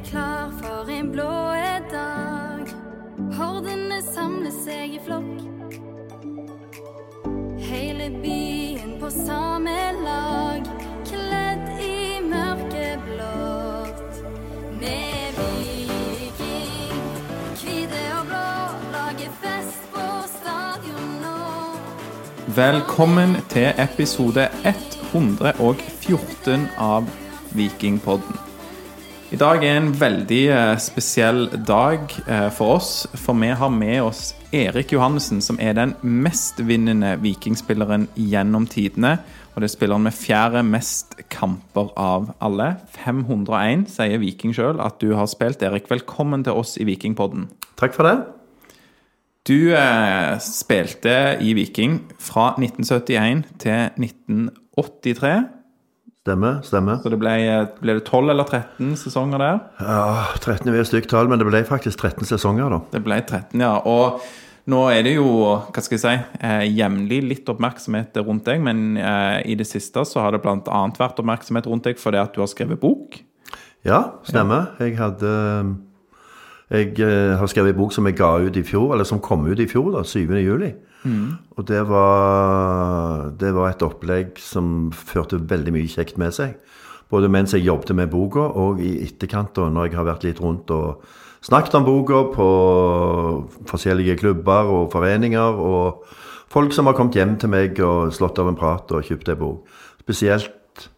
klar for en blå dag. Hordene samler seg i flokk. Hele byen på samme lag, kledd i mørkeblått. Velkommen til episode 114 av Vikingpodden. I dag er en veldig eh, spesiell dag eh, for oss, for vi har med oss Erik Johannessen, som er den mestvinnende vikingspilleren gjennom tidene. Og det er spilleren med fjerde mest kamper av alle. 501, sier Viking sjøl at du har spilt. Erik, velkommen til oss i Vikingpodden. Takk for det. Du eh, spilte i Viking fra 1971 til 1983. Stemmer. stemmer. Så det ble, ble det 12 eller 13 sesonger der? Ja, 13 er et stygt tall, men det ble faktisk 13 sesonger, da. Det ble 13, ja. Og nå er det jo, hva skal jeg si, eh, jevnlig litt oppmerksomhet rundt deg, men eh, i det siste så har det bl.a. vært oppmerksomhet rundt deg fordi at du har skrevet bok. Ja, stemmer. Jeg hadde Jeg eh, har skrevet en bok som jeg ga ut i fjor, eller som kom ut i fjor, da, 7. juli. Og det var, det var et opplegg som førte veldig mye kjekt med seg. Både mens jeg jobbet med boka, og i etterkant, da, når jeg har vært litt rundt og snakket om boka på forskjellige klubber og foreninger. Og folk som har kommet hjem til meg og slått av en prat og kjøpt ei bok. Spesielt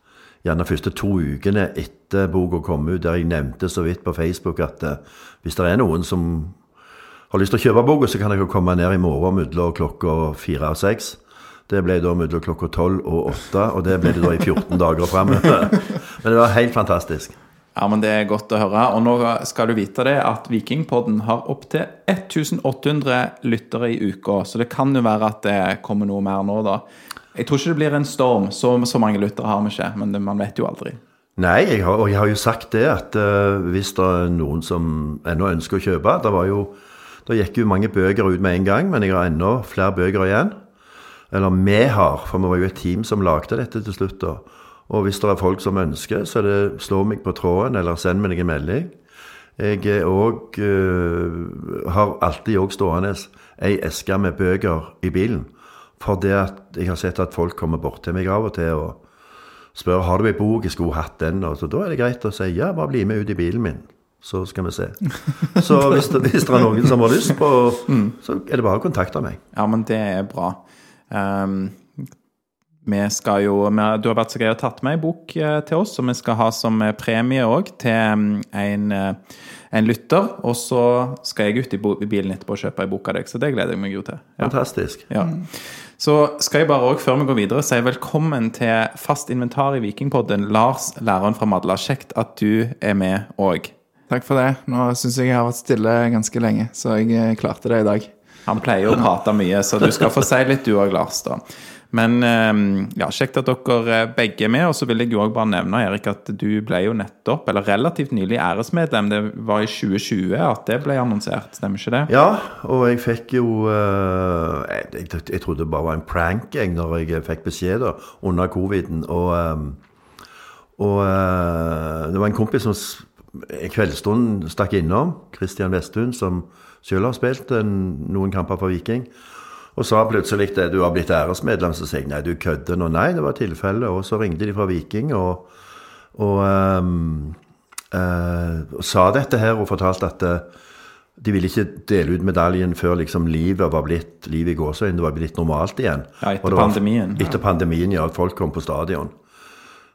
gjerne første to ukene etter boka kom ut, der jeg nevnte så vidt på Facebook at eh, hvis det er noen som har lyst til å kjøpe boka, så kan dere komme ned i morgen mellom klokka fire og seks. Det ble da mellom klokka tolv og åtte, og det ble det da i 14 dager framover. Men det var helt fantastisk. Ja, men Det er godt å høre. Og nå skal du vite det at Vikingpodden har opptil 1800 lyttere i uka, så det kan jo være at det kommer noe mer nå, da. Jeg tror ikke det blir en storm. Så, så mange lyttere har vi ikke, men det, man vet jo aldri. Nei, jeg har, og jeg har jo sagt det at uh, hvis det er noen som ennå ønsker å kjøpe Det var jo det gikk jo mange bøker ut med en gang, men jeg har enda flere bøker igjen. Eller vi har, for vi var jo et team som lagde dette til slutt. da. Og hvis det er folk som ønsker, så det slå meg på tråden, eller send meg en melding. Jeg òg har alltid òg stående ei eske med bøker i bilen. For det at jeg har sett at folk kommer bort til meg av og til og spør har du ei bok, jeg skulle hatt den. Og så da er det greit å si ja, bare bli med ut i bilen min. Så skal vi se. Så hvis det, hvis det er noen som har lyst på, så er det bare å kontakte meg. Ja, men det er bra. Um, vi skal jo, vi, Du har vært så grei og tatt med ei bok eh, til oss, som vi skal ha som eh, premie òg til mm, en, eh, en lytter. Og så skal jeg ut i, i bilen etterpå og kjøpe ei bok av deg, så det gleder jeg meg jo til. Ja. Fantastisk. Ja. Så skal jeg bare også, før vi går videre, si velkommen til fast inventar i Vikingpodden. Lars, læreren fra Madla. Kjekt at du er med òg. Takk for det. Nå syns jeg jeg har vært stille ganske lenge, så jeg eh, klarte det i dag. Han pleier jo å prate mye, så du skal få si litt du òg, Lars. da. Men eh, ja, kjekt at dere begge er med. Og så vil jeg jo også bare nevne Erik, at du ble jo nettopp, eller relativt nylig, æresmedlem. Det var i 2020 at det ble annonsert, stemmer ikke det? Ja, og jeg fikk jo jeg, jeg, jeg, trodde det bare var en prank jeg, når jeg fikk beskjed da, under coviden. Og, og det var en kompis som en kveldsstund stakk innom, Christian Vesthund, som selv har spilt en, noen kamper for Viking, og sa plutselig at du har blitt æresmedlem. Så sa jeg nei, du kødder nå. Nei, det var tilfellet. Og så ringte de fra Viking og, og, um, uh, sa dette her og fortalte at uh, de ville ikke dele ut medaljen før liksom livet var blitt liv i gåsøyne, det var blitt normalt igjen. Ja, etter var, pandemien. Etter pandemien, ja. Folk kom på stadion.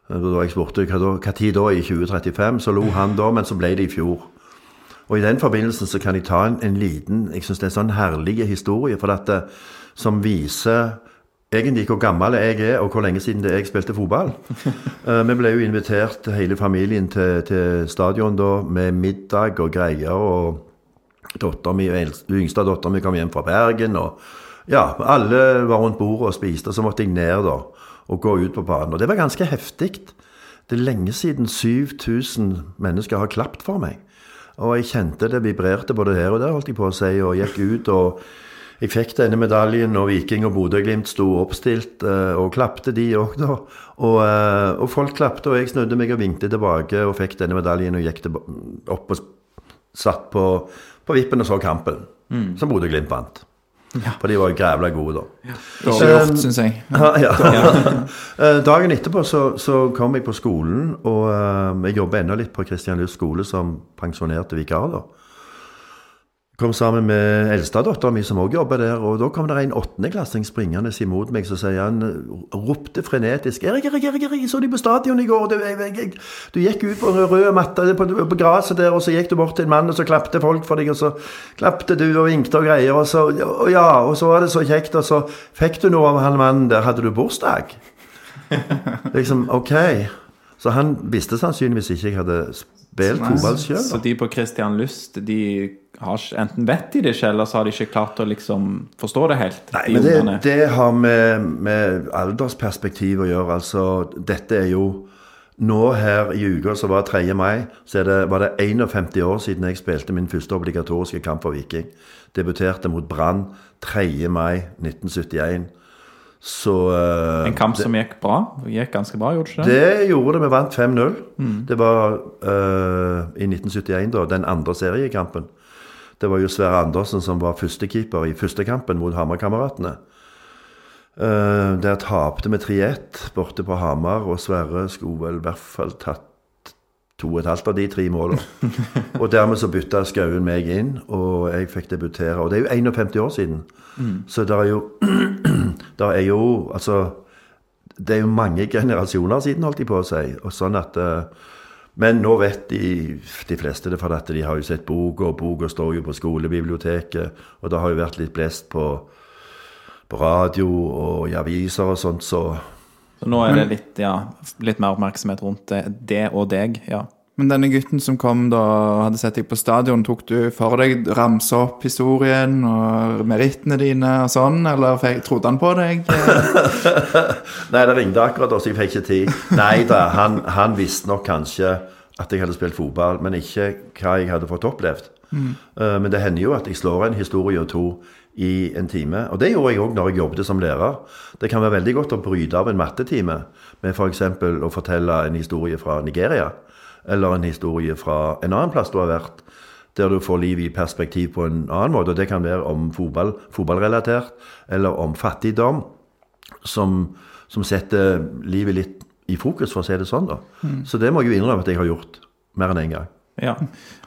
Da jeg spurte hva, da, i 2035, så lo han da, men så ble det i fjor. Og i den forbindelsen så kan jeg ta en, en liten Jeg syns det er en sånn herlig historie, for dette, som viser egentlig hvor gammel jeg er, og hvor lenge siden det er jeg spilte fotball. uh, vi ble jo invitert hele familien til, til stadion da, med middag og greier. og mi, Yngste dattera mi kom hjem fra Bergen. og ja, Alle var rundt bordet og spiste, og så måtte jeg ned da og gå ut på banen. Og det var ganske heftig. Det er lenge siden 7000 mennesker har klapt for meg. Og jeg kjente det vibrerte både her og der, holdt jeg på å si, og gikk ut og jeg fikk denne medaljen og Viking og Bodø-Glimt sto oppstilt, eh, og klapte de òg, da. Og, eh, og folk klapte, og jeg snudde meg og vinkte tilbake og fikk denne medaljen og gikk opp og satt på, på vippen og så kampen, som Bodø-Glimt vant. For de var grævla gode, da. Dårlig gjort, syns jeg. Ja, ja. Eh, Dagen etterpå så, så kom jeg på skolen, og uh, jeg jobber ennå litt på Kristian Lys skole som pensjonerte vikar. da. Kom sammen med eldstedattera mi som òg jobber der, og da kom det en åttendeklassing springende imot meg, så sier han, ropte frenetisk 'Erik, Erik, Erik, jeg så deg på stadion i går. Du, jeg, jeg, du gikk ut på en rød matte på, på gresset der, og så gikk du bort til en mann, og så klapte folk for deg, og så klapte du og vinkte og greier, og så og ja, og så var det så kjekt, og så fikk du noe av han mannen der. Hadde du bursdag? liksom, ok. Så han visste sannsynligvis ikke jeg hadde spilt fotball sjøl. Så de på Christian Lyst, de har enten vet de det ikke, eller så har de ikke klart å liksom forstå det helt. Nei, de men det, det har med, med aldersperspektiv å gjøre. Altså, dette er jo Nå her i uka, som var 3. mai, så det, var det 51 år siden jeg spilte min første obligatoriske kamp for Viking. Debuterte mot Brann 3. mai 1971. Så uh, En kamp som gikk bra. Gikk ganske bra, gjorde det ikke det? Det gjorde det. Vi vant 5-0. Det var uh, i 1971, da, den andre seriekampen. Det var jo Sverre Andersen som var førstekeeper i første kampen mot Hamar-kameratene. Uh, der tapte vi 3-1 borte på Hamar, og Sverre skulle vel i hvert fall tatt to og et halvt av de tre målene. og dermed så bytta Skauen meg inn, og jeg fikk debutere. Og det er jo 51 år siden. Så det er jo Det er jo Altså det er jo mange generasjoner siden, holdt de på å si. Og sånn at, eh, men nå vet de, de fleste det, for at de har jo sett boka, og boka står jo på skolebiblioteket. Og det har jo vært litt blest på, på radio og i aviser og sånt, så Så nå er det litt, ja, litt mer oppmerksomhet rundt det, det og deg. ja. Men denne gutten som kom da og hadde sett deg på stadion, tok du for deg ramse opp historien og merittene dine og sånn, eller fikk- trodde han på deg? Nei, det ringte akkurat da, så jeg fikk ikke tid. Nei da, han, han visste nok kanskje at jeg hadde spilt fotball, men ikke hva jeg hadde fått opplevd. Eh, men det hender jo at jeg slår en historie og to i en time. Og det gjorde jeg òg når jeg jobbet som lærer. Det kan være veldig godt å bryte av en mattetime med f.eks. å fortelle en historie fra Nigeria, eller en historie fra en annen plass du har vært, der du får livet i perspektiv på en annen måte. Og det kan være om fotball, fotballrelatert, eller om fattigdom som, som setter livet litt i fokus, for å si det sånn. da. Så det må jeg jo innrømme at jeg har gjort mer enn én en gang. Ja,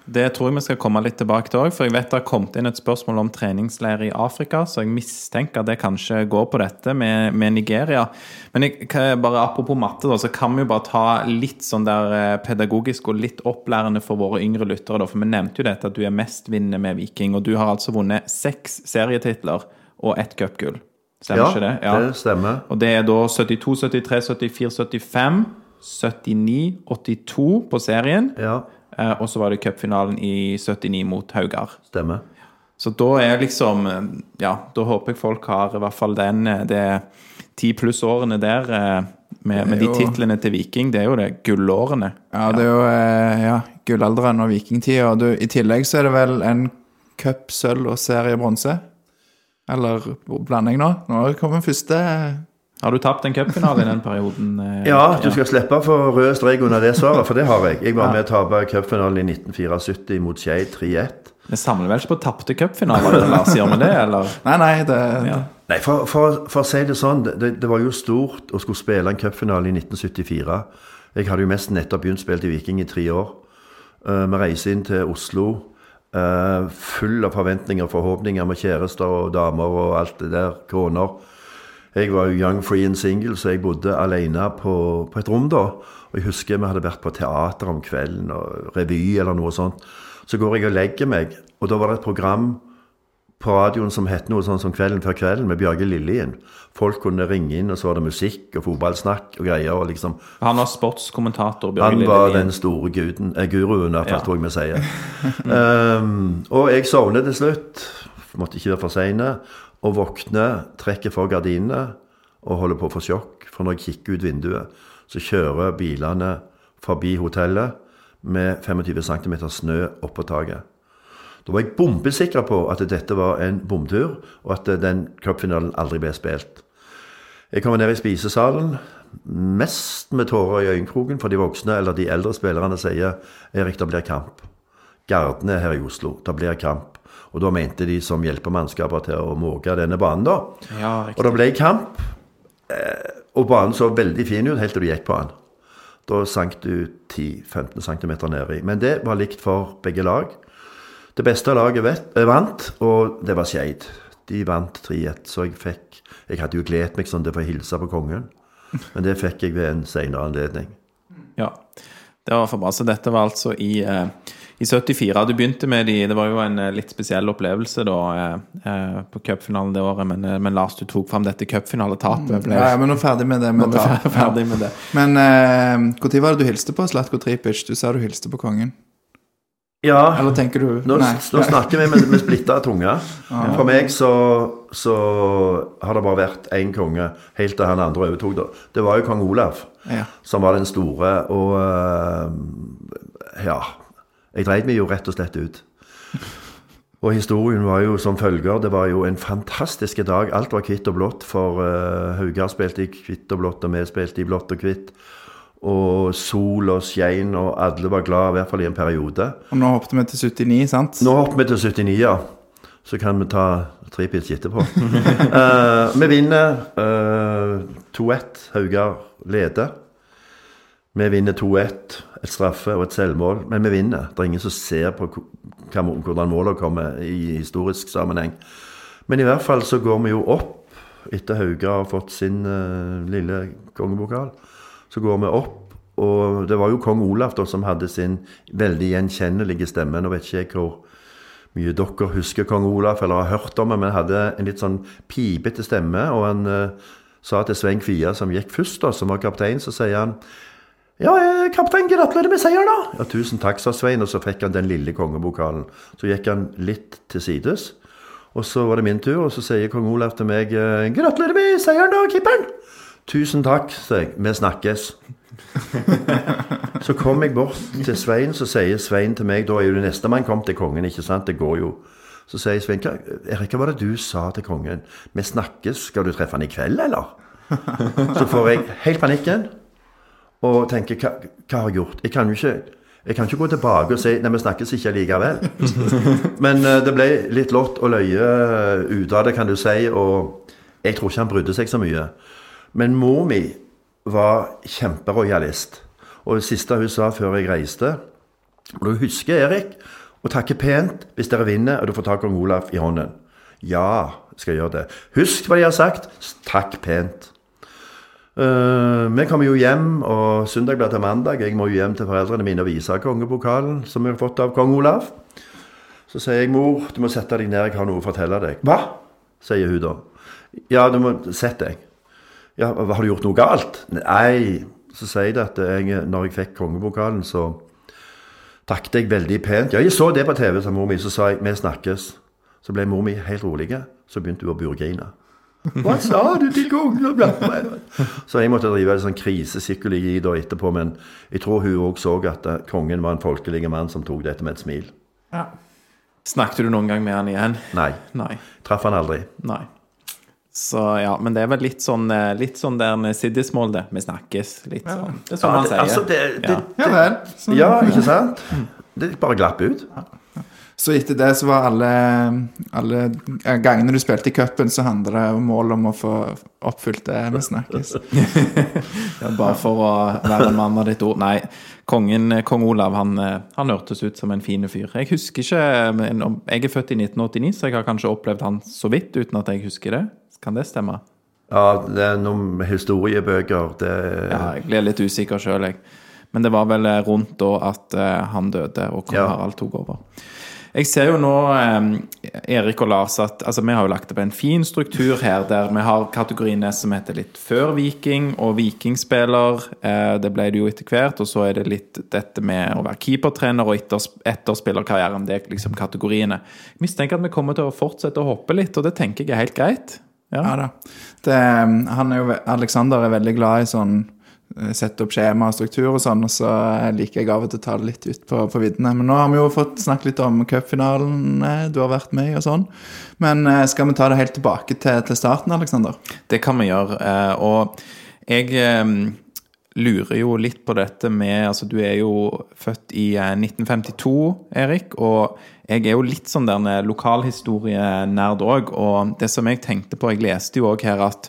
Det tror jeg vi skal komme litt tilbake til òg. For jeg vet det har kommet inn et spørsmål om treningsleir i Afrika, så jeg mistenker det kanskje går på dette med, med Nigeria. Men jeg, bare apropos matte, da, så kan vi jo bare ta litt sånn der eh, pedagogisk og litt opplærende for våre yngre lyttere. Da. For vi nevnte jo dette at du er mestvinnende med Viking, og du har altså vunnet seks serietitler og ett cupgull. Stemmer ikke det? Ja, det stemmer. Og det er da 72, 73, 74, 75, 79, 82 på serien. Ja, Eh, og så var det cupfinalen i 79 mot Haugar. stemmer. Så da er liksom eh, Ja, da håper jeg folk har i hvert fall den eh, det ti pluss årene der eh, med, med de titlene til Viking. Det er jo det gullårene. Ja, det er jo eh, ja, gullalderen og vikingtida. I tillegg så er det vel en cup sølv og serie bronse? Eller blanding nå? Nå kommer første Har du tapt en cupfinale i den perioden? eh, Ja, du skal slippe for rød strek under det svaret, for det har jeg. Jeg var med å tape cupfinalen i 1974 mot Skeid 3-1. Vi samler vel ikke på tapte cupfinaler, Lars? Gjør vi det, eller? Nei, nei, det, Ja. Nei, for, for, for å si det sånn, det, det var jo stort å skulle spille en cupfinale i 1974. Jeg hadde jo mest nettopp begynt spilt i Viking i tre år. Eh, Vi reiser inn til Oslo Uh, full av forventninger og forhåpninger med kjærester og damer og alt det der, koner. Jeg var jo young, free and single, så jeg bodde alene på, på et rom da. Og jeg husker vi hadde vært på teater om kvelden, og revy eller noe sånt. Så går jeg og legger meg, og da var det et program på radioen som het noe sånn som Kvelden før kvelden med Bjørge Lillien. Folk kunne ringe inn, og så var det musikk og fotballsnakk og greier. og liksom... Han var sportskommentator. Bjørge Lillien? Han var Lillien. den store guden, eh, guruen, i hvert fall, Ja. tror jeg vi sier. um, og jeg sovnet til slutt, måtte ikke være for seine, og våkner, trekker for gardinene og holder på å få sjokk. For når jeg kikker ut vinduet, så kjører bilene forbi hotellet med 25 cm snø oppå taket. Da var jeg bombesikker på at dette var en bomtur, og at den cupfinalen aldri ble spilt. Jeg kommer ned i spisesalen, mest med tårer i øyekroken, for de voksne eller de eldre spillerne sier Erik, det blir kamp. Gardene er her i Oslo, det blir kamp. Og da mente de som hjelpemannskaper til å måke denne banen, da. Ja, Og det ble kamp, eh, og banen så veldig fin ut helt til du gikk på den. Da sank du 10-15 cm nedi. Men det var likt for begge lag. Det beste laget vet, eh, vant, og det var Skeid. De vant 3-1, så jeg fikk Jeg hadde jo gledet meg sånn til å få hilse på kongen, men det fikk jeg ved en senere anledning. Ja, det var for bra. Så dette var altså i, eh, i 74. Du begynte med de Det var jo en eh, litt spesiell opplevelse da eh, eh, på cupfinalen det året, men, eh, men Lars, du tok fram dette cupfinaletapet. Ble Ja, ja, men nå er vi ferdig med det. Med ferdig med det. Men når var det du hilste på Slatko Tripic? Du sa du hilste på kongen. Ja, Eller tenker du Nå, Nei. nå snakker vi med, med splitta tunge. For meg så, så har det bare vært én konge helt til han andre overtok. da. Det var jo kong Olav Ja. som var den store, og eh, ja Jeg dreit meg jo rett og slett ut. Og historien var jo som følger. Det var jo en fantastisk dag. Alt var hvitt og blått, for uh, Haugar spilte i hvitt og blått, og vi spilte i blått og hvitt. Og sol og skein, og alle var glad, i hvert fall i en periode. Og nå hoppet vi til 79, sant? Nå hopper vi til 79, ja. Så kan vi ta tre pils etterpå. uh, vi vinner eh, 2-1. Haugar leder. Vi vinner 2-1. Et straffe og et selvmål. Men vi vinner. Det er ingen som ser på hvordan målene kommer i historisk sammenheng. Men i hvert fall så går vi jo opp etter Haugar har fått sin uh, lille kongepokal. Så går vi opp, og det var jo kong Olav da som hadde sin veldig gjenkjennelige stemme. Nå vet ikke jeg hvor mye dere husker kong Olav eller har hørt om ham, men hadde en litt sånn pipete stemme. Og han uh, sa til Svein Kvia, som gikk først, da, som var kaptein, så sier han ja, eh, kaptein, gratulerer med seieren, da! Ja, Tusen takk, sa Svein, og så fikk han den lille kongebokalen. Så gikk han litt til sides, og så var det min tur, og så sier kong Olav til meg eh, gratulerer med seieren, da, keeperen! Tusen takk, sa jeg. Vi snakkes. Så kom jeg bort til Svein, så sier Svein til meg Da er jo det nestemann kom til kongen, ikke sant? Det går jo. Så sier Svein Erik, hva var det du sa til kongen? Vi snakkes, skal du treffe han i kveld, eller? Så får jeg helt panikken og tenker hva, hva har jeg gjort? Jeg kan jo ikke jeg kan ikke gå tilbake og si nei, vi snakkes ikke likevel. Men uh, det ble litt lott og løye eh, ut av det, kan du si. Og jeg tror ikke han brydde seg så mye. Men mor mi var kjemperojalist. Og det siste hun sa før jeg reiste Og du husker, Erik, å takke pent hvis dere vinner og du får tak i Olaf i hånden. Ja, skal jeg gjøre det. Husk hva de har sagt. Takk pent. Eh, vi kommer jo hjem, og søndag blir til mandag. Jeg må jo hjem til foreldrene mine og vise kongepokalen som vi har fått av kong Olav. Så sier jeg, mor, du må sette deg ned, jeg har noe å fortelle deg. Hva? sier hun da. Ja, du må sette deg. Ja, har du gjort noe galt? Nei. Så sier jeg at jeg, når jeg fikk kongepokalen, så takket jeg veldig pent. Ja, jeg så det på TV, sa mor mi. Så sa jeg, vi snakkes. Så ble mor mi helt rolig. Så begynte hun å burgrine. Hva sa du til kongen? Bla, bla, bla. Så jeg måtte drive en sånn krisepsykologi da etterpå, men jeg tror hun òg så at eh, kongen var en folkelig mann som tok dette med et smil. Snakket du noen gang med han igjen? Nei. Nei. Traff han aldri. Nei. Så ja, men det er vel litt sånn eh, Litt sånn der med siddismål, det. Vi snakkes. Litt sånn. Det er sånn Ja, han sier. altså, det, det, Ja. Ja vel. Så, ja, ikke sant? Det bare glapp ut. Så etter det så var alle, alle gangene du spilte i cupen, så handler det om mål om å få oppfylt det vi snakkes. Ja, bare for å være en mann av ditt ord. Nei, kongen, kong Olav han, han hørtes ut som en fin fyr. Jeg husker ikke Jeg er født i 1989, så jeg har kanskje opplevd han så vidt uten at jeg husker det. Kan det stemme? Ja, det er noen historiebøker. Det Ja, jeg blir litt usikker sjøl, jeg. Men det var vel eh, rundt da at eh, han døde, og kong Ja. Harald tok over. Jeg ser jo nå, Erik og Lars, at altså, vi har jo lagt opp en fin struktur her, der vi har kategoriene som heter litt før viking og vikingspiller. Eh, det ble det jo etter hvert. Og så er det litt dette med å være keepertrener og etter, etterspillerkarrieren. Det er liksom kategoriene. Jeg mistenker at vi kommer til å fortsette å hoppe litt, og det tenker jeg er helt greit. Ja. Ja da. Det, han er jo, Alexander er veldig glad i sånn sette opp skjema og struktur og sånn, og så eh, liker jeg av og til å ta det litt ut på, på viddene. Men nå har vi jo fått snakket litt om cupfinalen eh, du har vært med i og sånn. Men eh, skal vi ta det helt tilbake til, til starten, Aleksander? Det kan vi gjøre. eh, Og jeg eh, lurer jo litt på dette med Altså, du er jo født i eh, 1952, Erik. Og jeg er jo litt sånn der en lokalhistorienerd òg. Og det som jeg tenkte på Jeg leste jo òg her at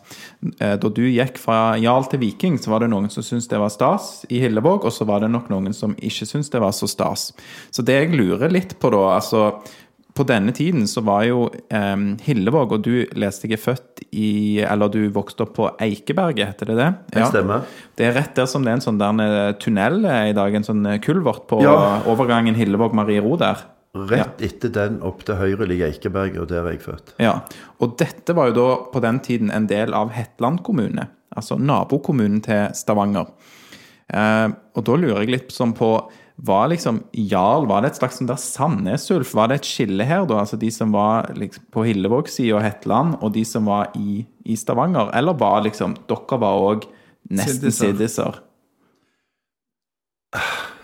eh, da du gikk fra Jarl til Viking, så var det noen som syntes det var stas i Hillevåg, og så var det nok noen som ikke syntes det var så stas. Så det jeg lurer litt på da, altså på denne tiden så var jo eh, Hillevåg, og du leste jeg er født i Eller du vokste opp på Eikeberget, heter det det? Det stemmer. Det er rett der som det er en sånn der eh, tunnel eh, i dag, en sånn kulvert på Ja. overgangen Hillevåg-Mariero der. Rett etter den opp til høyre ligger Eikeberg, og der er jeg født. Ja, og dette var jo da på den tiden en del av Hetland kommune, altså nabokommunen til Stavanger. Eh, og da lurer jeg litt sånn på var liksom Jarl var det et slags sånn der Sandnes-Ulf? Var det et skille her, da? Altså de som var liksom på Hillevåg-sida og Hetland, og de som var i, i Stavanger? Eller var liksom Dere var òg nesten siddiser?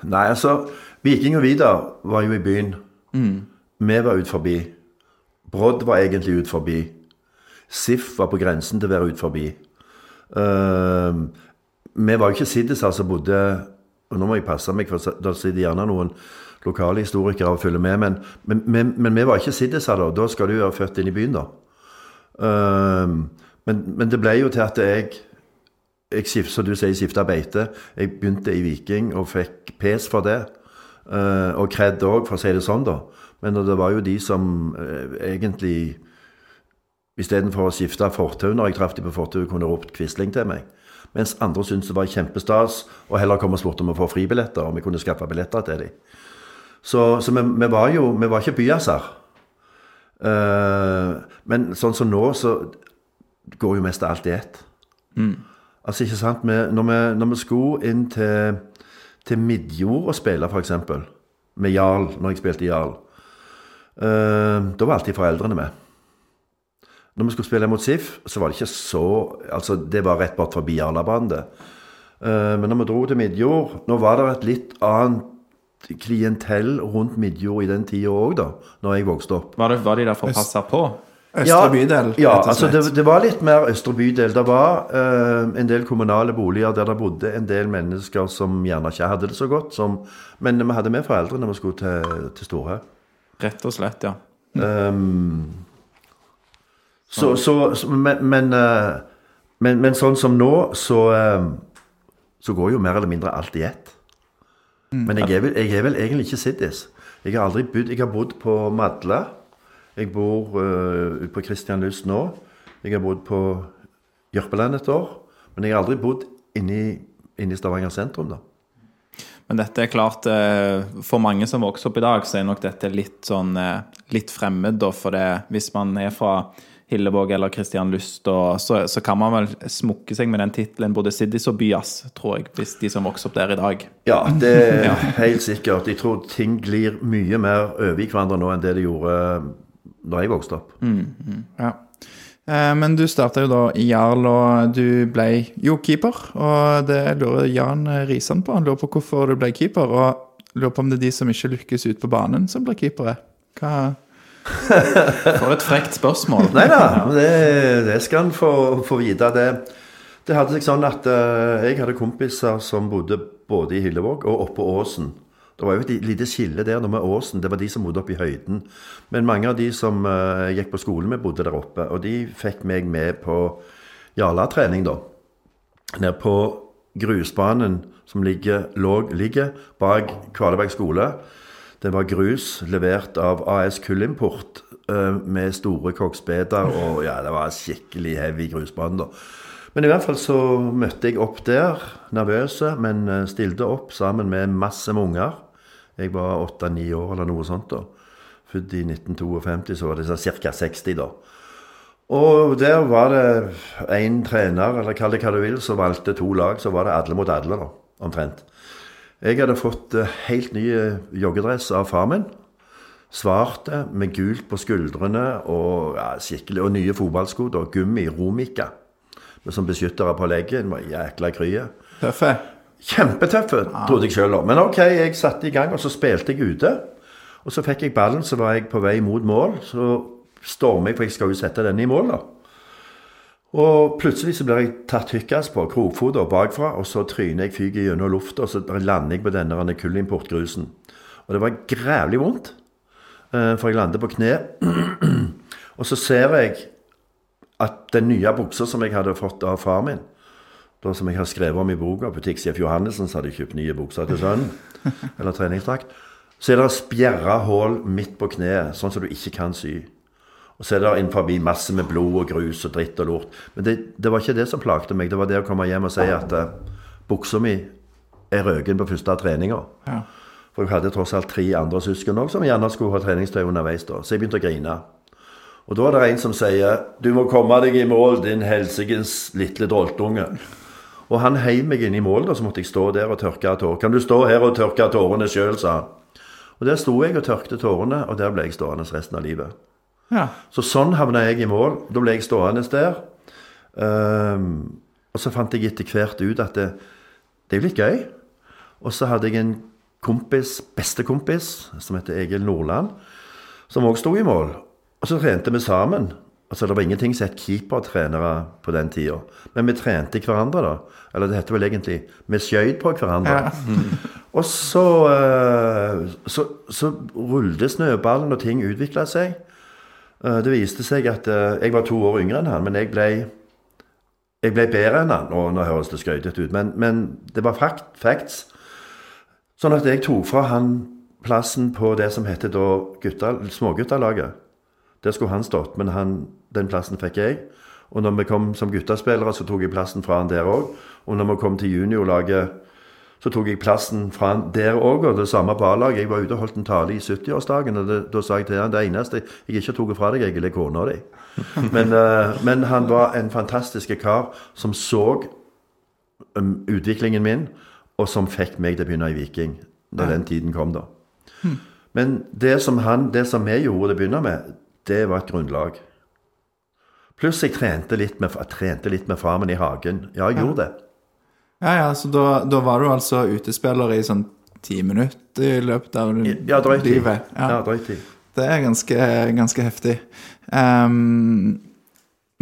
Nei, altså Viking og Vidar var jo i byen. Vi var ut forbi. Brodd var egentlig ut forbi. Sif var på grensen til å være ut forbi. Uh, vi var jo ikke siddiser som bodde og Nå må jeg passe meg, for da sitter gjerne noen lokale historikere og følger med. Men, men, men, men vi var ikke siddiser da. Da skal du være født inn i byen, da. Uh, men, det ble jo til at jeg jeg som du sier, skifta beite. Jeg begynte i Viking og fikk pes for det. Eh, og kred òg, for å si det sånn, da. Men det var jo de som eh, egentlig Istedenfor å skifte fortau når jeg traff de på fortauet, kunne ropt Quisling til meg. Mens andre syntes det var kjempestas og heller kom og spurte om å få fribilletter, om vi kunne skaffe billetter til dem. Så, så vi, vi var jo Vi var ikke byaser. Uh, men sånn som nå, så går jo mest alt i ett. Altså, ikke sant, vi, når, vi, når vi skulle inn til, til Midjord og spille, eksempel, med Jarl, når jeg spilte Jarl, Uh, da var alltid foreldrene med. Når vi skulle spille mot SIF, så var det ikke så Altså, det var rett bort forbi Jarlabanen, det. Eh, men når vi dro til Midjord Nå var det et litt annet klientell rundt Midjord i den tida òg, da, når jeg vokste opp. Var, det, var de der for å passe på? Østre bydel, Ja, altså det, det var litt mer Østre bydel. Det var uh, en del kommunale boliger der det bodde en del mennesker som gjerne ikke hadde det så godt. Som, men vi hadde med foreldre når vi skulle til, til Storhaug. Rett og slett, ja. Um, så, så, så men, men, eh, men, men sånn som nå, så, eh, så går jo mer eller mindre alt i ett. Men jeg er, vel, jeg er vel egentlig ikke siddis. Jeg har aldri bodd Jeg har bodd på Madla. Jeg bor uh, ute på Kristianlyst nå. Jeg har bodd på Jørpeland et år. Men jeg har aldri bodd inni, inni Stavanger sentrum, da. Men dette er klart, eh, for mange som vokser opp i dag, så er nok dette litt sånn eh, litt fremmed, da. For det, hvis man er fra Hillevåg eller Kristianlyst, og så, så kan man vel smukke seg med den tittelen både Siddis og Byas, tror jeg, hvis de som vokser opp der i dag. Ja, det er helt sikkert. Jeg tror ting glir mye mer over i hverandre nå enn det de gjorde da jeg vokste opp. Ja. Eh, Men du starta jo da i Jarl, og du ble jo keeper. Og det lurer Jan Risan på. Han lurer på hvorfor du ble keeper, og lurer på om det er de som ikke lykkes ut på banen, som blir keepere. Hva For et frekt spørsmål. Nei da, det, det skal han få, få vite. Det, det hadde seg sånn at eh, jeg hadde kompiser som bodde både i Hillevåg og oppe på Åsen. Det var jo et lite skille der med Åsen. Det var de som bodde oppe i høyden. Men mange av de som uh, gikk på skolen med, bodde der oppe. Og de fikk meg med på Jarla-trening, da. Ned på grusbanen som ligger, lå, ligger bak Kvaleberg skole. Det var grus levert av AS Kullimport uh, med store koksbeder, og ja, det var skikkelig heavy grusbane, da. Men i hvert fall så møtte jeg opp der, nervøse, men eh, stilte opp sammen med masse med unger. Jeg var åtte-ni år eller noe sånt da. Født i 1952, så var det sånn ca. 60 da. Og der var det én trener, eller kall det hva du vil, som valgte to lag. Så var det alle mot alle, da, omtrent. Jeg hadde fått eh, helt ny eh, joggedress av far min. Svarte med gult på skuldrene og, ja, skikkelig, og nye fotballsko. Gummi, Romika, som beskyttere på leggen. Jækla krye. Tøffe. Kjempetøffe, trodde jeg sjøl òg. Men OK, jeg satte i gang, og så spilte jeg ute. Og så fikk jeg ballen, så var jeg på vei mot mål. Så stormer jeg, for jeg skal jo sette denne i mål, da. Og plutselig så blir jeg tatt tykkas på, krokfota bakfra, og så tryner jeg fyker gjennom lufta, og så lander jeg på denne denne kullimportgrusen. Og det var grævlig vondt, eh, for jeg lander på kne. og så ser jeg at den nye buksa som jeg hadde fått av far min, da som jeg har skrevet om i boka, butikksjef Johannessen som hadde kjøpt nye bukser til sønnen, eller treningsdrakt, så er det spjerra hull midt på kneet, sånn som du ikke kan sy. Og så er det innenfor masse med blod og grus og dritt og lort. Men det, det var ikke det som plagte meg. Det var det å komme hjem og si at uh, buksa mi er røken på første treninga. Ja. For jeg hadde tross alt tre andre søsken òg som gjerne skulle ha treningstøy underveis. da. Så jeg begynte å grine. Og da er det en som sier 'Du må komme deg i mål, din helsikens lille doltunge'. Og han heiv meg inn i mål, da, så måtte jeg stå der og tørke tårer. 'Kan du stå her og tørke tårene sjøl', sa han. Og der sto jeg og tørkte tårene, og der ble jeg stående resten av livet. Ja. Så sånn havna jeg i mål. Da ble jeg stående der. Um, og så fant jeg etter hvert ut at det, det er jo litt gøy. Og så hadde jeg en kompis, bestekompis, som heter Egil Nordland, som òg sto i mål. Og så trente vi sammen. Altså Det var ingenting som het keepertrenere på den tida. Men vi trente hverandre, da. Eller det heter vel egentlig Vi skjøt på hverandre. Og så, eh, så, så rullet snøballen, og ting utvikla seg. Eh, Det viste seg at eh, jeg var to år yngre enn han, men jeg ble, jeg ble bedre enn han. Og nå høres det skøytete ut, men, men det var fact, facts. Sånn at jeg tok fra han plassen på det som heter da gutta, småguttalaget. Der skulle han stått, men han, den plassen fikk jeg. Og når vi kom som guttaspillere, så tok jeg plassen fra han der òg. Og når vi kom til juniorlaget, så tok jeg plassen fra han der òg, og det samme på A-laget. Jeg var ute og holdt en tale i 70-årsdagen, og det, da sa jeg til han det eneste jeg ikke tok fra deg, jeg er kona di. Men, uh, men han var en fantastisk kar som så um, utviklingen min, og som fikk meg til å begynne i Viking når den tiden kom, da. Men det som, han, det som vi gjorde til å begynne med, det var et grunnlag. Pluss jeg trente litt med, trente litt med far min i hagen. Ja, jeg gjorde det. Ja, ja, så da, da var du altså utespiller i sånn ti minutter i løpet av Ja, drøyt livet? Ja, drøyt tid. Det er ganske, ganske heftig. Um,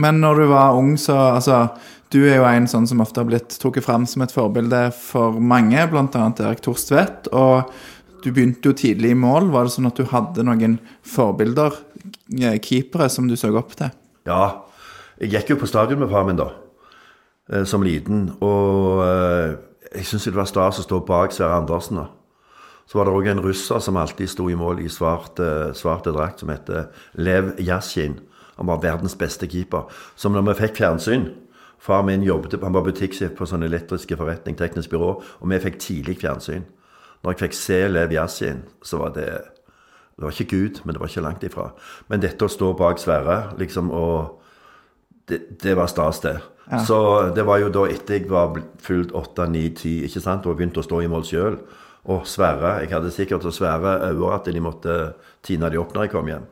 men når du var ung, så Altså, du er jo en sånn som ofte har blitt trukket fram som et forbilde for mange, bl.a. Erik Torstvedt. Og du begynte jo tidlig i mål. Var det sånn at du hadde noen forbilder, eh, keepere, som du så opp til? Ja, jeg gikk jo på stadion med far min da, eh, som liten, og eh, jeg syns det var stas å stå bak Sverre Andersen da. Så var det også en russer som alltid sto i mål i svart, eh, svarte drakt, som heter Lev Yashin. Han var verdens beste keeper. Som når vi fikk fjernsyn, far min jobbet, han var butikksjef på sånn elektriske forretning, teknisk byrå, og vi fikk tidlig fjernsyn. Når jeg fikk se Lev Yashin, så var det det var ikke Gud, men det var ikke langt ifra. Men dette å stå bak Sverre, liksom, og det, det var stas, det. Så det var jo da etter jeg var fylt åtte, ni, ti, ikke sant, og begynte å stå i mål sjøl. Og Sverre Jeg hadde sikkert å svære øyne at de måtte tine de opp når jeg kom hjem.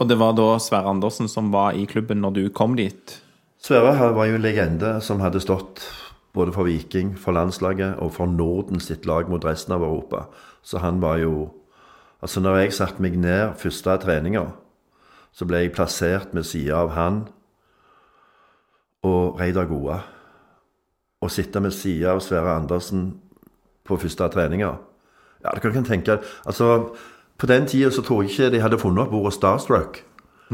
Og det var da Sverre Andersen som var i klubben når du kom dit? Sverre var jo en legende som hadde stått både for Viking, for landslaget og for Norden sitt lag mot resten av Europa. Så han var jo Altså, når jeg satte meg ned første treninga, så ble jeg plassert ved sida av han og Reidar Goa. Å sitte ved sida av Sverre Andersen på første treninga Ja, du kan tenke Altså, på den tida så tror jeg ikke de hadde funnet opp ordet starstruck.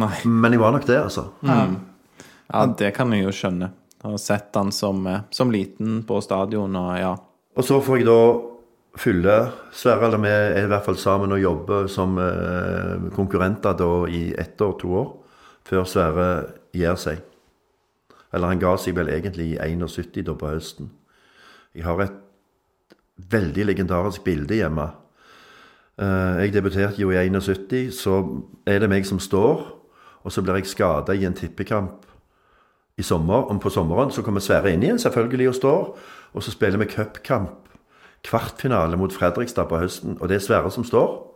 Nei. Men jeg var nok det, altså. Ja, det kan jeg jo skjønne. Jeg har sett han som, eh, som liten på stadion, og ja. Og så får jeg da fylle Sverre eller vi er i hvert fall sammen og jobber som eh, konkurrenter da i ett år, to år, før Sverre gir seg. Eller han ga seg vel egentlig i 71 da på høsten. Jeg har et veldig legendarisk bilde hjemme. Eh, jeg debuterte jo i 71, så er det meg som står, og så blir jeg skada i en tippekamp i sommer. Om på sommeren så kommer Sverre inn igjen, selvfølgelig, og står. Og så spiller vi cupkamp. Kvartfinale mot Fredrikstad på høsten, og det er Sverre som står.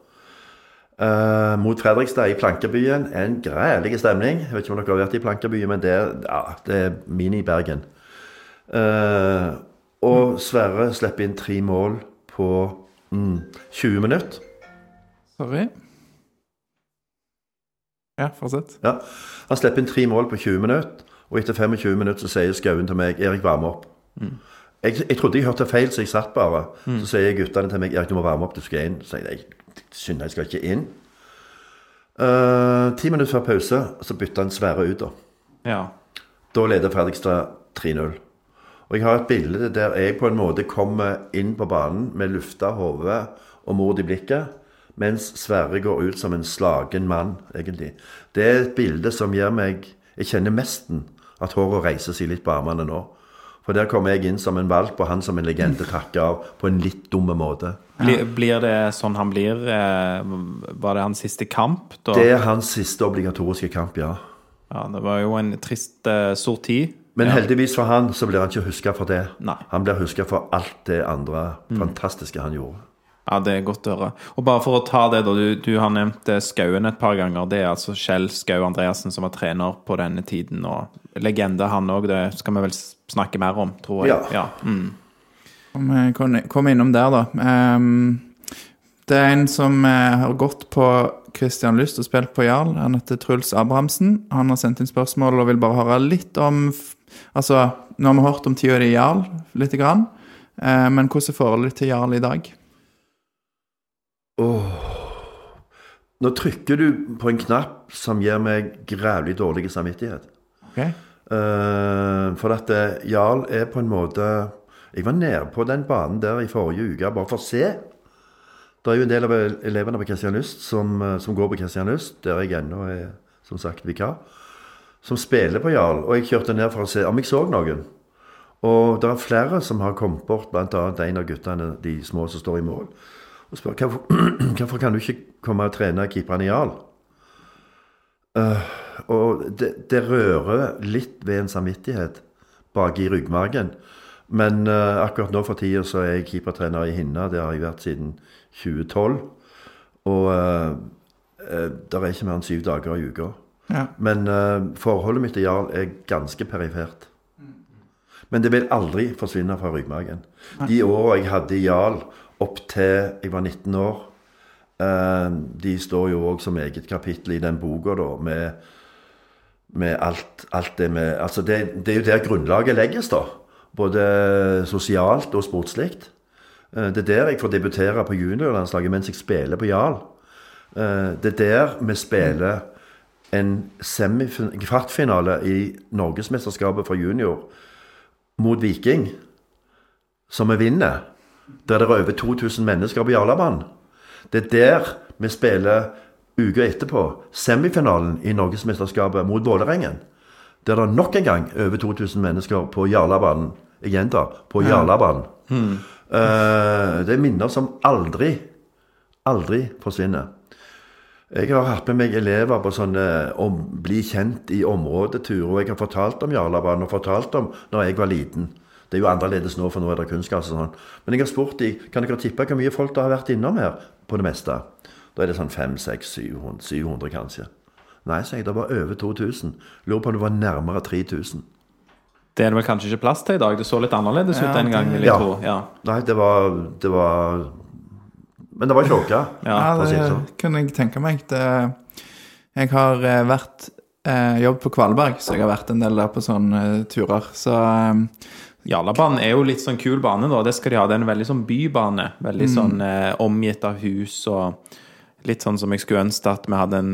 Eh, mot Fredrikstad i Plankebyen. En grælig stemning. Jeg vet ikke om dere har vært i Plankebyen, men det ja, det er mini-Bergen. Uh, Og Sverre slipper inn tre mål på mm, 20 minutter. Sorry. Ja, fortsett. Ja. Han slipper inn tre mål på 20 minutter, og etter 25 minutter så sier Skauen til meg 'Erik, varme opp'. Jeg, jeg trodde jeg hørte feil, så jeg satt bare. Så sier guttene til meg 'Erik, du må varme opp, du skal inn'. Så jeg 'Synd, jeg skal ikke inn'. Eh, ti minutter før pause så bytta han Sverre ut, da. Ja. Da leder Fredrikstad 3-0. Og jeg har et bilde der jeg på en måte kommer inn på banen med lufta hode og mord i blikket, mens Sverre går ut som en slagen mann, egentlig. Det er et bilde som gjør meg Jeg kjenner mesten at håret reiser seg litt på armene nå. For der kommer jeg inn som en valp, og han som en legende takker av på en litt dumme måte. Blir, blir det sånn han blir? Eh, var det hans siste kamp? Da? Det er hans siste obligatoriske kamp, ja. Ja, det var jo en trist uh, tid. Men heldigvis for han så blir han ikke huska for det. Nei. Han blir huska for alt det andre fantastiske han gjorde. Ja, det er godt å høre. Og bare for å ta det, da. Du, du har nevnt eh, Skauen et par ganger. Det er altså Kjell Skau Andreassen som var trener på denne tiden. Og legende, han òg. Det skal vi vel snakke mer om, tror jeg. Ja. Mm. Jeg kom- kom innom der, da. Ehm, det er en som eh, har gått på Christian Lyst og spilt på Jarl. Han heter Truls Abrahamsen. Han har sendt inn spørsmål og vil bare høre litt om Altså, nå har vi hørt om tida di i Jarl lite grann. Eh, men hvordan er forholdet til Jarl i dag? Nå trykker du på en knapp som gir meg grævlig dårlig samvittighet. Ok? Uh, for at eh, Jarl er på en måte Jeg var nede på den banen der i forrige uke bare for å se. Det er jo en del av elevene på Kristianlyst som, eh, som går på Kristianlyst, der jeg ennå er som sagt vikar, som spiller på Jarl. Og jeg kjørte ned for å se om jeg så noen. Og det er flere som har kommet bort, bl.a. en av guttene, de små som står i mål, og spør hvorfor, hvorfor kan du ikke komme og trene keeperne i Jarl? Og det, det rører litt ved en samvittighet bak i ryggmargen. Men uh, akkurat nå for tida så er jeg keepertrener i Hinna. Det har jeg vært siden 2012. Og uh, det er ikke mer enn syv dager i uka. Ja. Men eh, forholdet mitt til Jarl er ganske perifert. Men det vil aldri forsvinne fra ryggmargen. De åra jeg hadde i Jarl opp til jeg var 19 år, eh, de står jo òg som eget kapittel i den boka, da, med, med alt, alt det med Altså, det, det er jo der grunnlaget legges, da. Både sosialt og sportslig. Eh, Det er der jeg får debutere på juniorlandslaget mens jeg spiller på Jarl. Eh, Det er der vi spiller en kvartfinale i Norgesmesterskapet for junior mot Viking, som vi vinner. Der det er over 2000 mennesker på Jarlabanen. Det er der vi spiller uka etterpå semifinalen i Norgesmesterskapet mot Vålerengen. Der det nok en gang over 2000 mennesker på Jarlabanen. Jeg gjentar på Jarlabanen. Eh, det er minner som aldri, aldri forsvinner. Jeg har hatt med meg elever på sånne om, bli kjent i områdetur, og jeg har fortalt om Jarlabanen og fortalt om når jeg var liten. Det er jo annerledes nå, for nå er det kunstgras og sånn. Men jeg har spurt de, kan dere tippe hvor mye folk det har vært innom her på det meste? Da er det sånn 500-600-700, kanskje. Nei, sa jeg, det var over 2000. Lurer på om det var nærmere 3000. Det er det vel kanskje ikke plass til i dag? Det så litt annerledes ut Ja, den gang, vil jeg Ja. tro. Ja. Nei, det var, det var Men det var tjåka. Ja, Ja, å si det det sånn. kunne jeg tenke meg. Det, jeg har eh, vært eh, jobbet på Kvalberg, så jeg har vært en del der på sånne eh, turer. Så eh, Jarlabanen er jo litt sånn kul bane, da. Det skal de ha. Det er en veldig sånn bybane. Veldig sånn eh, omgitt av hus og litt sånn som jeg skulle ønske at vi hadde en,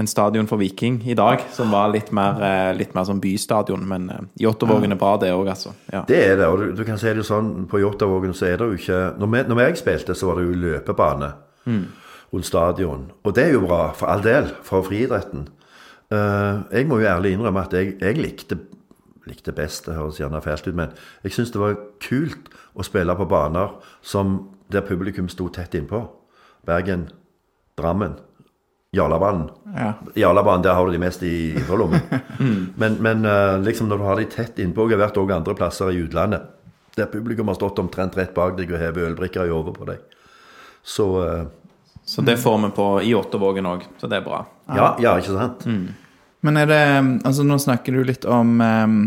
en stadion for Viking i dag, som var litt mer, eh, litt mer sånn bystadion. Men eh, Jåttåvågen er bra, det òg, altså. Ja. Det er det, og du, du kan si det sånn På Jåttåvågen så er det jo ikke når, vi, når jeg spilte, så var det jo løpebane rundt stadion. Og det er jo bra, for all del, for friidretten. Uh, jeg må jo ærlig innrømme at jeg, jeg likte, likte best, det høres gjerne fælt ut, men jeg syns det var kult å spille på baner som, der publikum sto tett innpå. Bergen, Drammen, Jarlabanen. ja. Jarlabanen, der har du de mest i lommen. Men, men eh, liksom når du har de tett innpå Jeg har vært også andre plasser i utlandet der publikum har stått omtrent rett bak deg og hevet ølbrikker i hodet på deg. Så uh, Så det får vi på i Åttervågen òg, så det er bra. ja, ja, ikke sant? Men er det Altså, nå snakker du litt om um,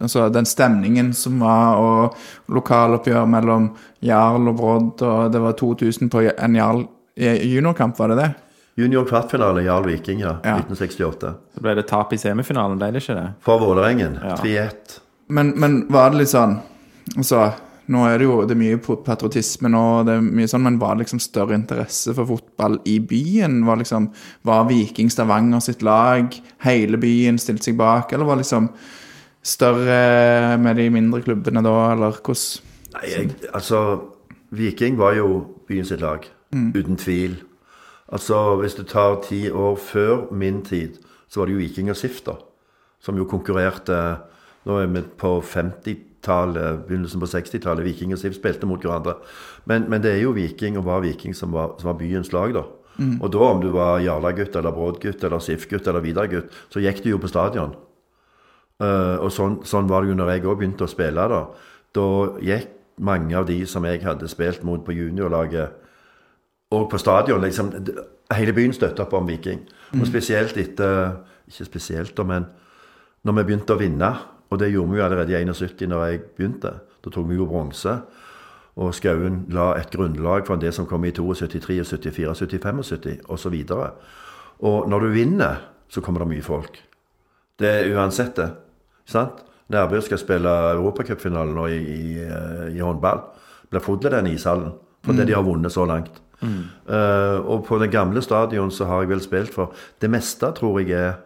Altså den stemningen som var, og lokaloppgjør mellom Jarl og Brodd, og det var 2000 på en Jarl juniorkamp, var det det? Junior kvartfinale, Jarl Viking, ja. Ja. 1968. Så ble det tap i semifinalen, ble det ikke det? For Vålerengen. Ja. 3-1. Men, men var det litt sånn Altså, nå er det jo det er mye patriotisme nå, det er mye sånn, men var det liksom større interesse for fotball i byen? Var liksom Var Viking Stavanger sitt lag? Hele byen stilte seg bak? Eller var liksom større med de mindre klubbene da, eller hvordan Nei, jeg, altså Viking var jo byens sitt lag. Uten tvil. Altså, hvis du tar ti år før min tid, så var det jo Viking og SIF, da. Som jo konkurrerte Nå er vi på 50-tallet, begynnelsen på 60-tallet. Viking og SIF spilte mot hverandre. Men, men det er jo Viking og var Viking som var, som var byens lag, da. Og da, om du var Jarla-gutt eller Brodd-gutt eller SIF-gutt eller Vidar-gutt, så gikk du jo på stadion. Uh, og sånn, sånn var det jo når jeg òg begynte å spille. Da Da gikk mange av de som jeg hadde spilt mot på juniorlaget, og på stadion liksom, Hele byen støtta opp om Viking. Og spesielt etter Ikke spesielt, men når vi begynte å vinne, og det gjorde vi jo allerede i 71 når jeg begynte. Da tok vi jo bronse. Og Skauen la et grunnlag for det som kom i 72, 73, 74, 75 osv. Og når du vinner, så kommer det mye folk. Det er uansett det. Sant? Nærbø skal spille europacupfinale nå i, i, eh, i håndball. Blir full av den ishallen. Fordi de har vunnet så langt. Eh, og på den gamle stadion så har jeg vel spilt for Det meste tror jeg er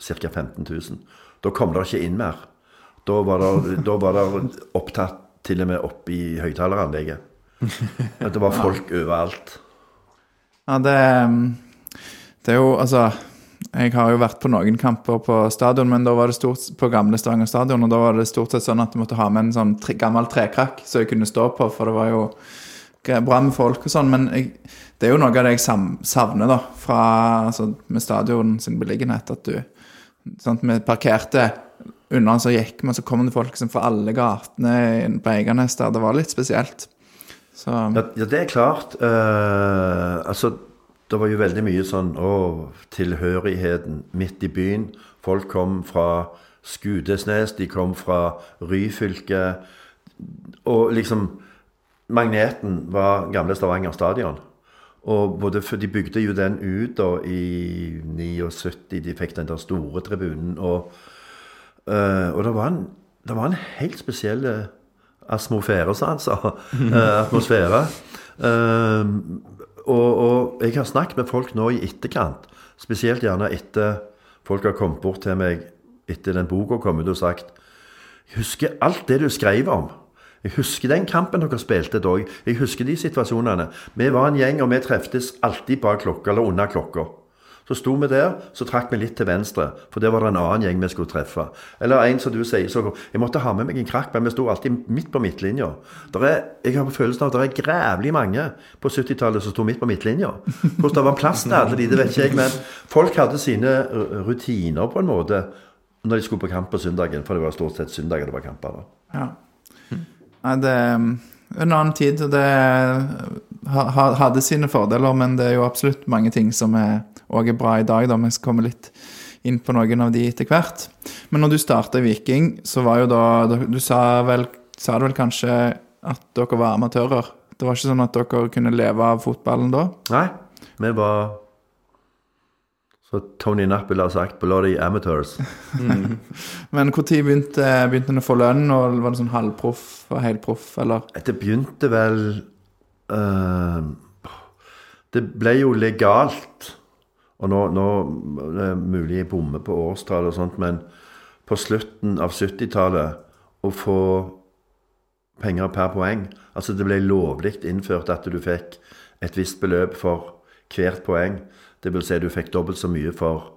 ca. 15 000. Da kom det ikke inn mer. Da var det, da var det opptatt til og med opp i høyttaleranlegget. Det var folk overalt. Ja, det, det er jo Altså, jeg har jo vært på noen kamper på stadion, men da var det stort på gamle Stavanger stadion, og da var det stort sett sånn at du måtte ha med en sånn tre, gammel trekrakk som jeg kunne stå på, for det var jo bra med folk og sånn, men jeg, det er jo noe av det jeg savner, da, fra altså, med stadion sin beliggenhet, at du sant, Vi parkerte unna, så gikk vi, så kom det folk liksom, fra alle gatene på Eiganes der. Det var litt spesielt. Så Ja, ja det er klart. Uh, altså, det var jo veldig mye sånn Å, tilhørigheten midt i byen. Folk kom fra Skudesnes, de kom fra Ryfylke. Og liksom Magneten var gamle Stavanger stadion. Og både for De bygde jo den ut da i 79. De fikk den der store tribunen. Og, eh, og det, var en, det var en helt spesiell eh, atmosfære, sa han sa. Eh, atmosfære. Eh, og, og jeg har snakket med folk nå i etterkant, spesielt gjerne etter folk har kommet bort til meg etter den boka kom ut og sagt Jeg husker alt det du skrev om. Jeg husker den kampen dere spilte da. Jeg husker de situasjonene. Vi var en gjeng, og vi treftes alltid bak klokka, eller under klokka. Så sto vi der, så trakk vi litt til venstre, for der var det en annen gjeng vi skulle treffe. Eller en som du sier, så Jeg måtte ha med meg en krakk, men vi sto alltid midt på midtlinja. Jeg har følelsen av at det er grævlig mange på 70-tallet som sto midt på midtlinja. Hvordan det var plass til alle de, det vet ikke jeg, men folk hadde sine rutiner på en måte når de skulle på kamp på søndagen, for det var stort sett søndager det var kamper. da. Ja. Nei, det er en annen tid, det ha- hadde sine fordeler, men det er jo absolutt mange ting som er, er bra i dag. da, Vi skal komme litt inn på noen av de etter hvert. Men når du starta i Viking, så var jo da Du sa vel, sa vel kanskje at dere var amatører? Det var ikke sånn at dere kunne leve av fotballen da? Nei, vi var Så Tony Knapp ville ha sagt 'bloody amateurs'. Men når begynte, begynte en å få lønn? og Var det sånn halvproff og helproff, eller? Det begynte vel uh, Det ble jo legalt. Og nå, nå det er mulig jeg bommer på årstall og sånt, men på slutten av 70-tallet å få penger per poeng Altså det ble lovlig innført at du fikk et visst beløp for hvert poeng. Vil si du fikk dobbelt så mye for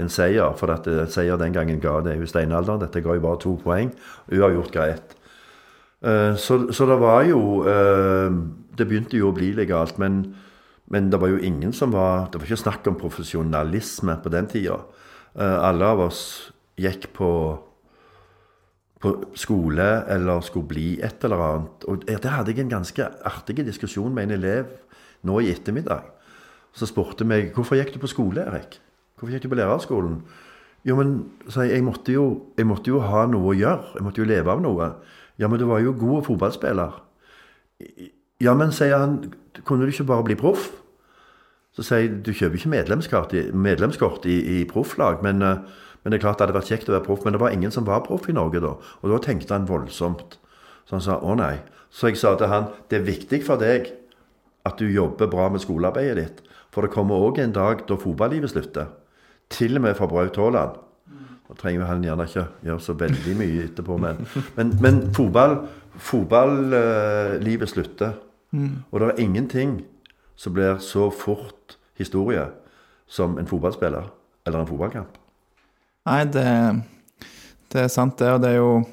en seier. For at en seier den gangen ga det jo steinalderen. Dette ga jo bare to poeng. Uavgjort ga ett. Eh, Så, så det var jo eh, Det begynte jo å bli legalt, men, men det var jo ingen som var Det var ikke snakk om profesjonalisme på den tida. Eh, Alle av oss gikk på på skole eller skulle bli et eller annet. Og det hadde jeg en ganske artig diskusjon med en elev nå i ettermiddag. Så spurte meg hvorfor gikk du på skole, Erik? Hvorfor gikk du på lærerskolen? Jo, men jeg, jeg, måtte jo, jeg måtte jo ha noe å gjøre. Jeg måtte jo leve av noe. Ja, men du var jo god fotballspiller. Ja, men sier han, kunne du ikke bare bli proff? Så sier jeg, du kjøper ikke medlemskort i, medlemskort i, i profflag, men, eh, men det er klart det hadde vært kjekt å være proff. Men det var ingen som var proff i Norge da. Og da tenkte han voldsomt. Så han sa å nei. Så jeg sa til han, det er viktig for deg at du jobber bra med skolearbeidet ditt. For det kommer òg en dag da fotballivet slutter. Til og med for Braut Haaland. Da trenger han gjerne ikke gjøre så veldig mye etterpå, men, men, men fotball, uh, slutter. Og det er ingenting som blir så fort historie som en fotballspiller eller en fotballkamp. Nei, det, det er sant, det. Og det er jo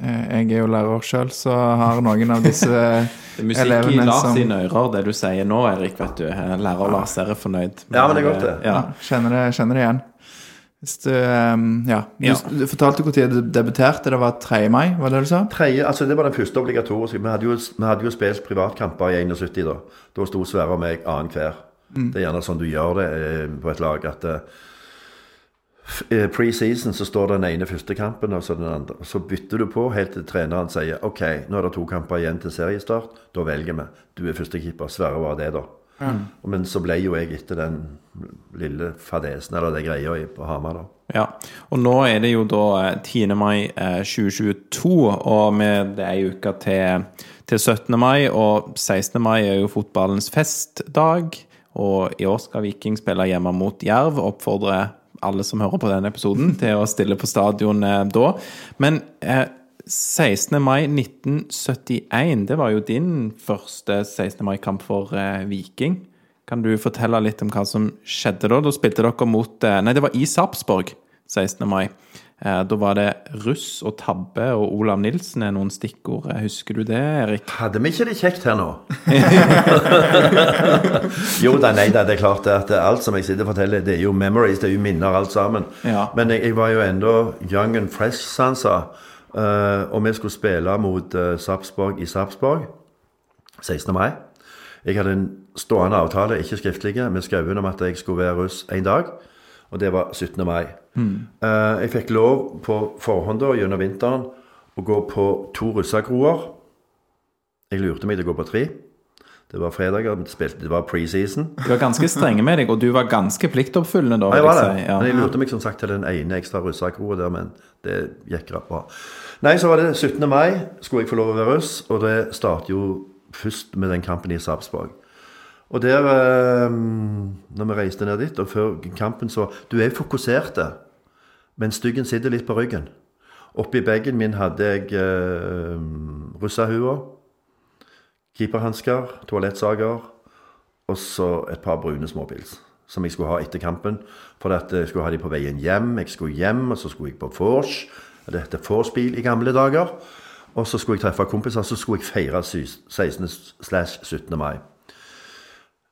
Jeg er jo lærer sjøl, så har noen av disse Det er musikk i elevene Lars som sine ører, det du sier nå, Erik. vet du. Lærer Lars er fornøyd. Ja, men det er godt, det. Ja. ja, kjenner, det, kjenner det igjen. Hvis du, eh, ja. Du, Ja. du fortalte hvor du debuterte. Det var 3. mai, var det du sa? 3, altså Det var den første obligatoriske. Vi hadde jo, vi hadde jo spilt privatkamper i 71 da. Da sto Sverre og meg annenhver. Det er gjerne sånn du gjør det eh, på et lag. at eh, eh, Pre-season så står den ene første kampen, og så den andre. Så bytter du på helt til treneren sier OK, nå er det to kamper igjen til seriestart. Da velger vi. Du er førstekeeper. Sverre var det, da. Men så ble jo jeg etter den lille fadesen, eller det greia på Hamar, da. Ja, og nå er det jo da eh, 10. mai eh, 2022, og med, det ei uke til, til 17. mai, og 16. mai er jo fotballens festdag, og i år skal Viking spille hjemme mot Jerv, oppfordre oppfordrer alle som hører på denne episoden til å stille på stadion eh, da. Men eh, 16. mai 1971, det var jo din første 16. mai-kamp for eh, Viking. Kan du fortelle litt om hva som skjedde da? Da spilte dere mot eh, Nei, det var i Sarpsborg 16. mai. Eh, da var det Russ og Tabbe og Olav Nilsen er noen stikkord. Eh, Husker du det, Erik? Hadde vi ikke det kjekt her nå? jo da, nei da, det er klart at alt som jeg sitter og forteller, det er jo memories, det er jo minner alt sammen. Ja. Men jeg, jeg var jo enda young and fresh, som han sa. Uh, og vi skulle spille mot uh, Sarpsborg i Sarpsborg 16. mai. Jeg hadde en stående avtale, ikke skriftlige, med Skauen om at jeg skulle være russ en dag. Og det var 17. mai. Eh, jeg fikk lov på forhånd da, gjennom vinteren å gå på to russekroer. Jeg lurte meg til å gå på tre. Det var fredager, det var preseason. Du var ganske strenge med deg, og du var ganske pliktoppfyllende da. Jeg var jeg det. si. Ja. Men jeg lurte meg som sagt til den ene ekstra russekroa der, men det gikk rett bra. Nei, så var det 17. mai, skulle jeg få lov å være russ, og det startet jo først med den kampen i Sarpsborg. Og der, eh, når vi reiste ned dit, og før kampen så Du er fokusert, men styggen sitter litt på ryggen. Oppi bagen min hadde jeg eh, russahua, keeperhansker, toalettsager og så et par brune småpils. Som jeg skulle ha etter kampen. For jeg skulle ha de på veien hjem. Jeg skulle hjem, og så skulle jeg på vors. Det heter vorspiel i gamle dager. Og så skulle jeg treffe kompiser, så skulle jeg feire 16. slash 17. mai.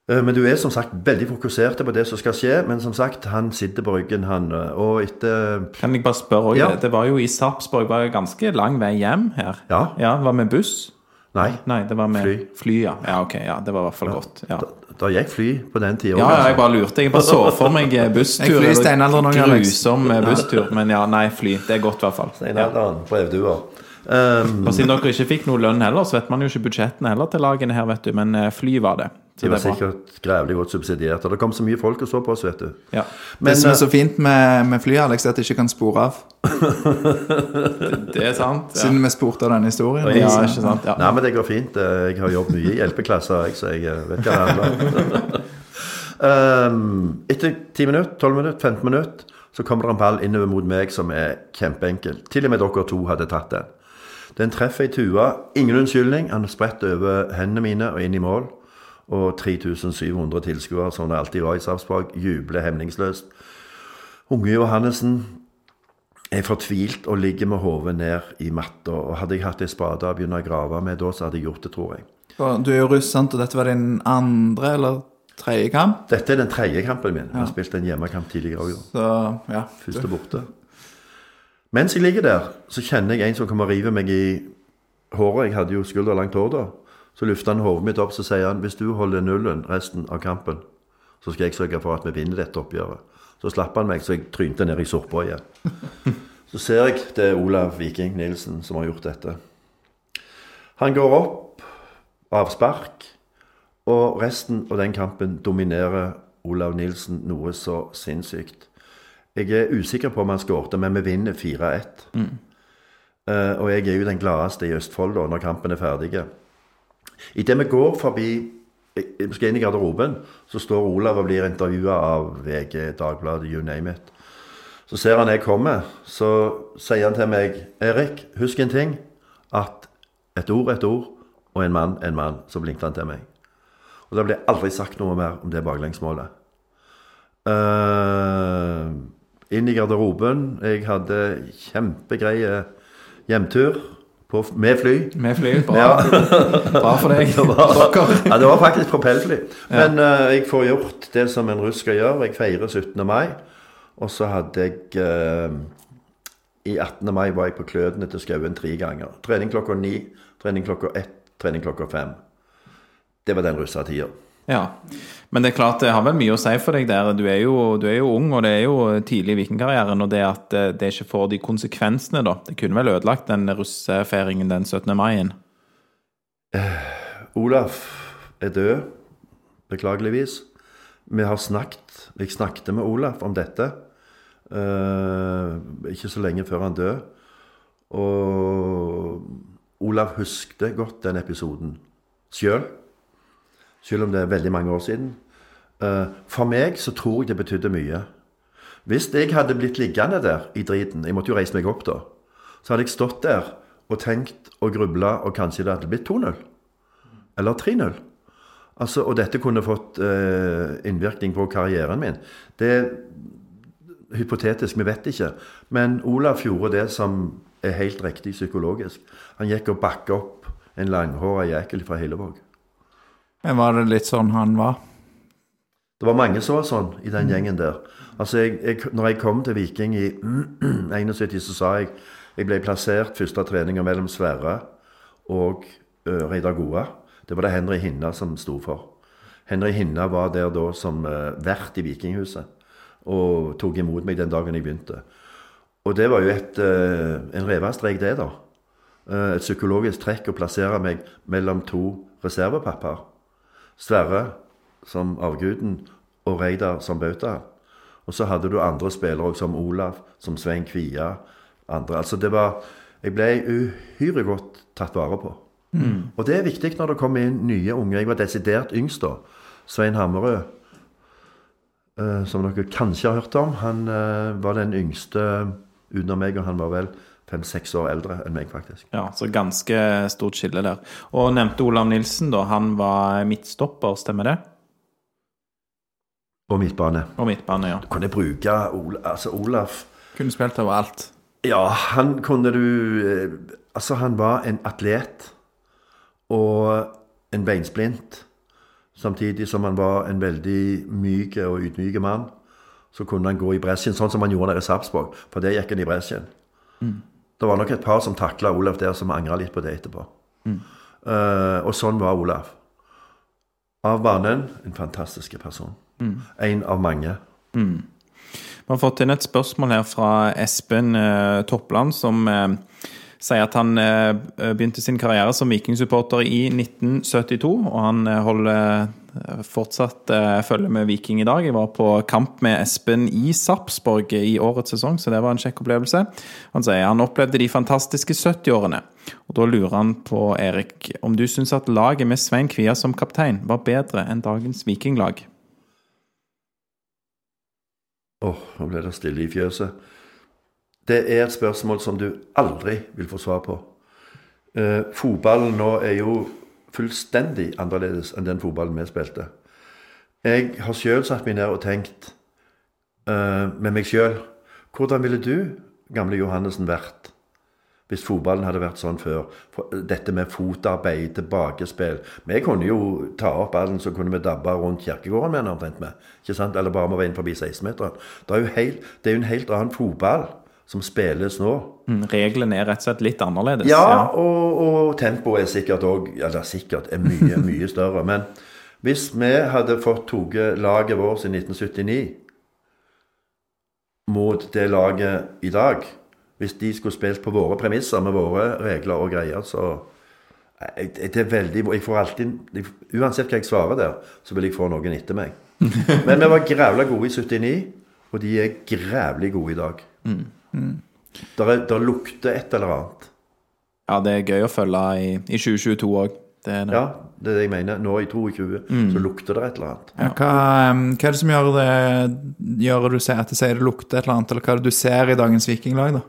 Eh, Men du er som sagt veldig fokusert på det som skal skje. Men som sagt, han sitter på ryggen, han. eh, Og etter Kan jeg bare spørre òg? Ja. det, det var jo i Sarpsborg, var det ganske lang vei hjem her. Ja. Ja, Var med buss? Nei, Nei, det var med Fly. fly ja. ja, ok, ja, det var i hvert fall godt. Ja. da, da gikk fly på den tida. Ja, ja, jeg bare lurte. Jeg bare så for meg eh, busstur. Grusom busstur. Men ja, nei, fly. Det er godt, i hvert fall. Steinalderen, brevduer. Um, Og siden dere ikke fikk noe lønn heller, så vet man jo ikke budsjettene heller til lagene her, vet du. Men eh, fly var det. Så de var er sikkert grævlig godt subsidiert. Og det kom så mye folk og så på oss, vet du. Ja. Men, det som eh, er så fint med, med fly, Alex, er at det ikke kan spore av. Det er sant. Ja, Siden vi spurte av denne historien. ja ikke sant. Ja. Nei, men det går fint. Eh, Jeg har jobbet mye i hjelpeklasser, så jeg eh, vet hva det handler om. um, etter 10 minutter, 12 minutter, 15 minutter, så kommer det en ball innover mot meg som er kjempeenkel. Til og med dere to hadde tatt den. Den treffer ei tue. Ingen unnskyldning. Han spretter over hendene mine og inn i mål. Og 3700 tilskuere, som det alltid var i Sarpsborg, jubler hemningsløst. Unge Johannessen er fortvilt og ligger med hodet ned i matta. Og hadde jeg hatt ei spade å begynne å grave med da, så hadde jeg gjort det, tror jeg. Du er jo russ, sant? og dette var din andre eller tredje kamp. Dette er den tredje kampen min. Jeg har spilt en hjemmekamp tidligere òg. Ja. Første borte. Mens jeg ligger der, så kjenner jeg en som kommer og river meg i håret. Jeg hadde jo skulderlangt hår da. Så løfter han hodet mitt opp så sier han hvis du holder nullen resten av kampen, så skal jeg sørge for at vi vinner dette oppgjøret. Så slapp han meg, så jeg trynte ned i sorpa igjen. Så ser jeg det er Olav Viking Nilsen som har gjort dette. Han går opp, av spark, og resten av den kampen dominerer Olav Nilsen noe så sinnssykt. Jeg er usikker på om han skårte, men vi vinner 4-1. Eh, og jeg er jo den gladeste i Østfold da, når kampen er ferdig. Idet vi går forbi vi skal inn i garderoben, så står Olav og blir intervjua av VG, Dagbladet, you name it. Så ser han jeg kommer, så sier han til meg Erik, husk en ting. At et ord et ord, og en mann en mann. Så blinket han til meg. Og da ble aldri sagt noe mer om det baklengsmålet. Eh, inn i garderoben. Jeg hadde kjempegreie hjemtur på, med fly. Med fly. Bra, Ja. bra for deg. Det var, ja, det var faktisk propellfly. Men uh, jeg får gjort det som en russ skal gjøre. Jeg feirer 17. mai. Og så hadde jeg uh, I 18. mai var jeg på Klødene til Skauen tre ganger. Trening klokka ni, trening klokka ett, trening klokka fem. Det var den russetida. Ja. Men det er klart det har vel mye å si for deg der. Du er jo, du er jo ung, og det er jo tidlig i vikingkarrieren. Og det at eh, det ikke får de konsekvensene, da. Det kunne vel ødelagt den russefeiringen den 17. mai? Olaf er død, beklageligvis. Vi har snakket Jeg snakket med Olaf om dette eh, ikke så lenge før han døde. Og Olaf husket godt den episoden sjøl. Selv om det er veldig mange år siden. Eh, for meg så tror jeg det betydde mye. Hvis jeg hadde blitt liggende der i driten Jeg måtte jo reise meg opp da. Så hadde jeg stått der og tenkt og grubla, og kanskje det hadde blitt 2-0. Eller 3-0. Altså, og dette kunne fått eh, innvirkning på karrieren min. Det er hypotetisk, vi vet ikke. Men Olaf gjorde det som er helt riktig psykologisk. Han gikk og bakka opp en langhåra jækel fra Hillevåg. Men var det litt sånn han var? Det var mange som var sånn i den gjengen der. Altså, jeg, jeg, når jeg kom til Viking i 71, så sa jeg jeg ble plassert første treninga mellom Sverre og uh, Reidar Goa. Det var det Henry Hinna som sto for. Henry Hinna var der da som uh, vert i Vikinghuset og tok imot meg den dagen jeg begynte. Og det var jo et, uh, en revestrek, det, da. Uh, et psykologisk trekk å plassere meg mellom to reservepapper. Sverre som avguden og Reidar som bauta. Og så hadde du andre spillere som Olav, som Svein Kvia. andre. Altså det var Jeg ble uhyre godt tatt vare på. Og det er viktig når det kommer inn nye unge. Jeg var desidert yngst da. Svein Hammerød, eh, som dere kanskje har hørt om, han eh, var den yngste utenom meg, og han var vel fem-seks år eldre enn meg, faktisk. Ja, så ganske stort skille der. Og nevnte Olav Nilsen, da. Han var midtstopper, stemmer det? Og midtbane. Og midtbane, ja. Du Kunne bruke Ola, altså Olaf Kunne spilt overalt. Ja, han kunne du eh, Altså, han var en atlet og en beinsplint. Samtidig som han var en veldig myk og ydmyk mann. Så kunne han gå i bresjen, sånn som han gjorde der i Sarpsborg. For der gikk han i bresjen. Det var nok et par som takla Olaf der, som angra litt på det etterpå. Eh, og sånn var Olaf. Av banen en fantastisk person. En av mange. Vi har fått inn et spørsmål her fra Espen eh, Toppland, som eh, sier at han eh, begynte sin karriere som vikingsupporter i 1972, og han eh, holder fortsatt eh, følge med Viking i dag. Jeg var på kamp med Espen i Sarpsborg i årets sesong, så det var en kjekk opplevelse. Han sier han opplevde de fantastiske 70-årene, og da lurer han på, Erik, om du syns at laget med Svein Kvia som kaptein var bedre enn dagens vikinglag? Åh, nå ble det stille i fjøset. Det er et spørsmål som du aldri vil få svar på. Eh, fotballen nå er jo fullstendig annerledes enn den fotballen vi spilte. Jeg har sjøl satt meg ned og tenkt uh, med meg sjøl Hvordan ville du, gamle Johannessen, vært hvis fotballen hadde vært sånn før? For dette med fotarbeid, tilbakespill Vi kunne jo ta opp ballen, så kunne vi dabbe rundt kirkegården med den omtrent med. Ikke sant? Eller bare vi var inne forbi 16-meteren. Det, det er jo en helt annen fotball som spilles nå. Mm, Reglene er rett og slett litt annerledes. Ja, og, og tempoet er sikkert òg Eller sikkert er mye, mye større. Men hvis vi hadde fått tatt laget vårt i 1979 mot det laget i dag Hvis de skulle spilt på våre premisser med våre regler og greier, så det er veldig Jeg får alltid Uansett hva jeg svarer der, så vil jeg få noen etter meg. Men vi var grævla gode i 79, og de er grævlig gode i dag. Der, er, Det lukter et eller annet. Ja, det er gøy å følge i, i 2022 òg. Det. Ja, det er det jeg mener. Nå i 22 så lukter det et eller annet. Ja, hva, hva er det som gjør det gjør du ser at det sier det lukter et eller annet, eller hva er det du ser i dagens vikinglag, da?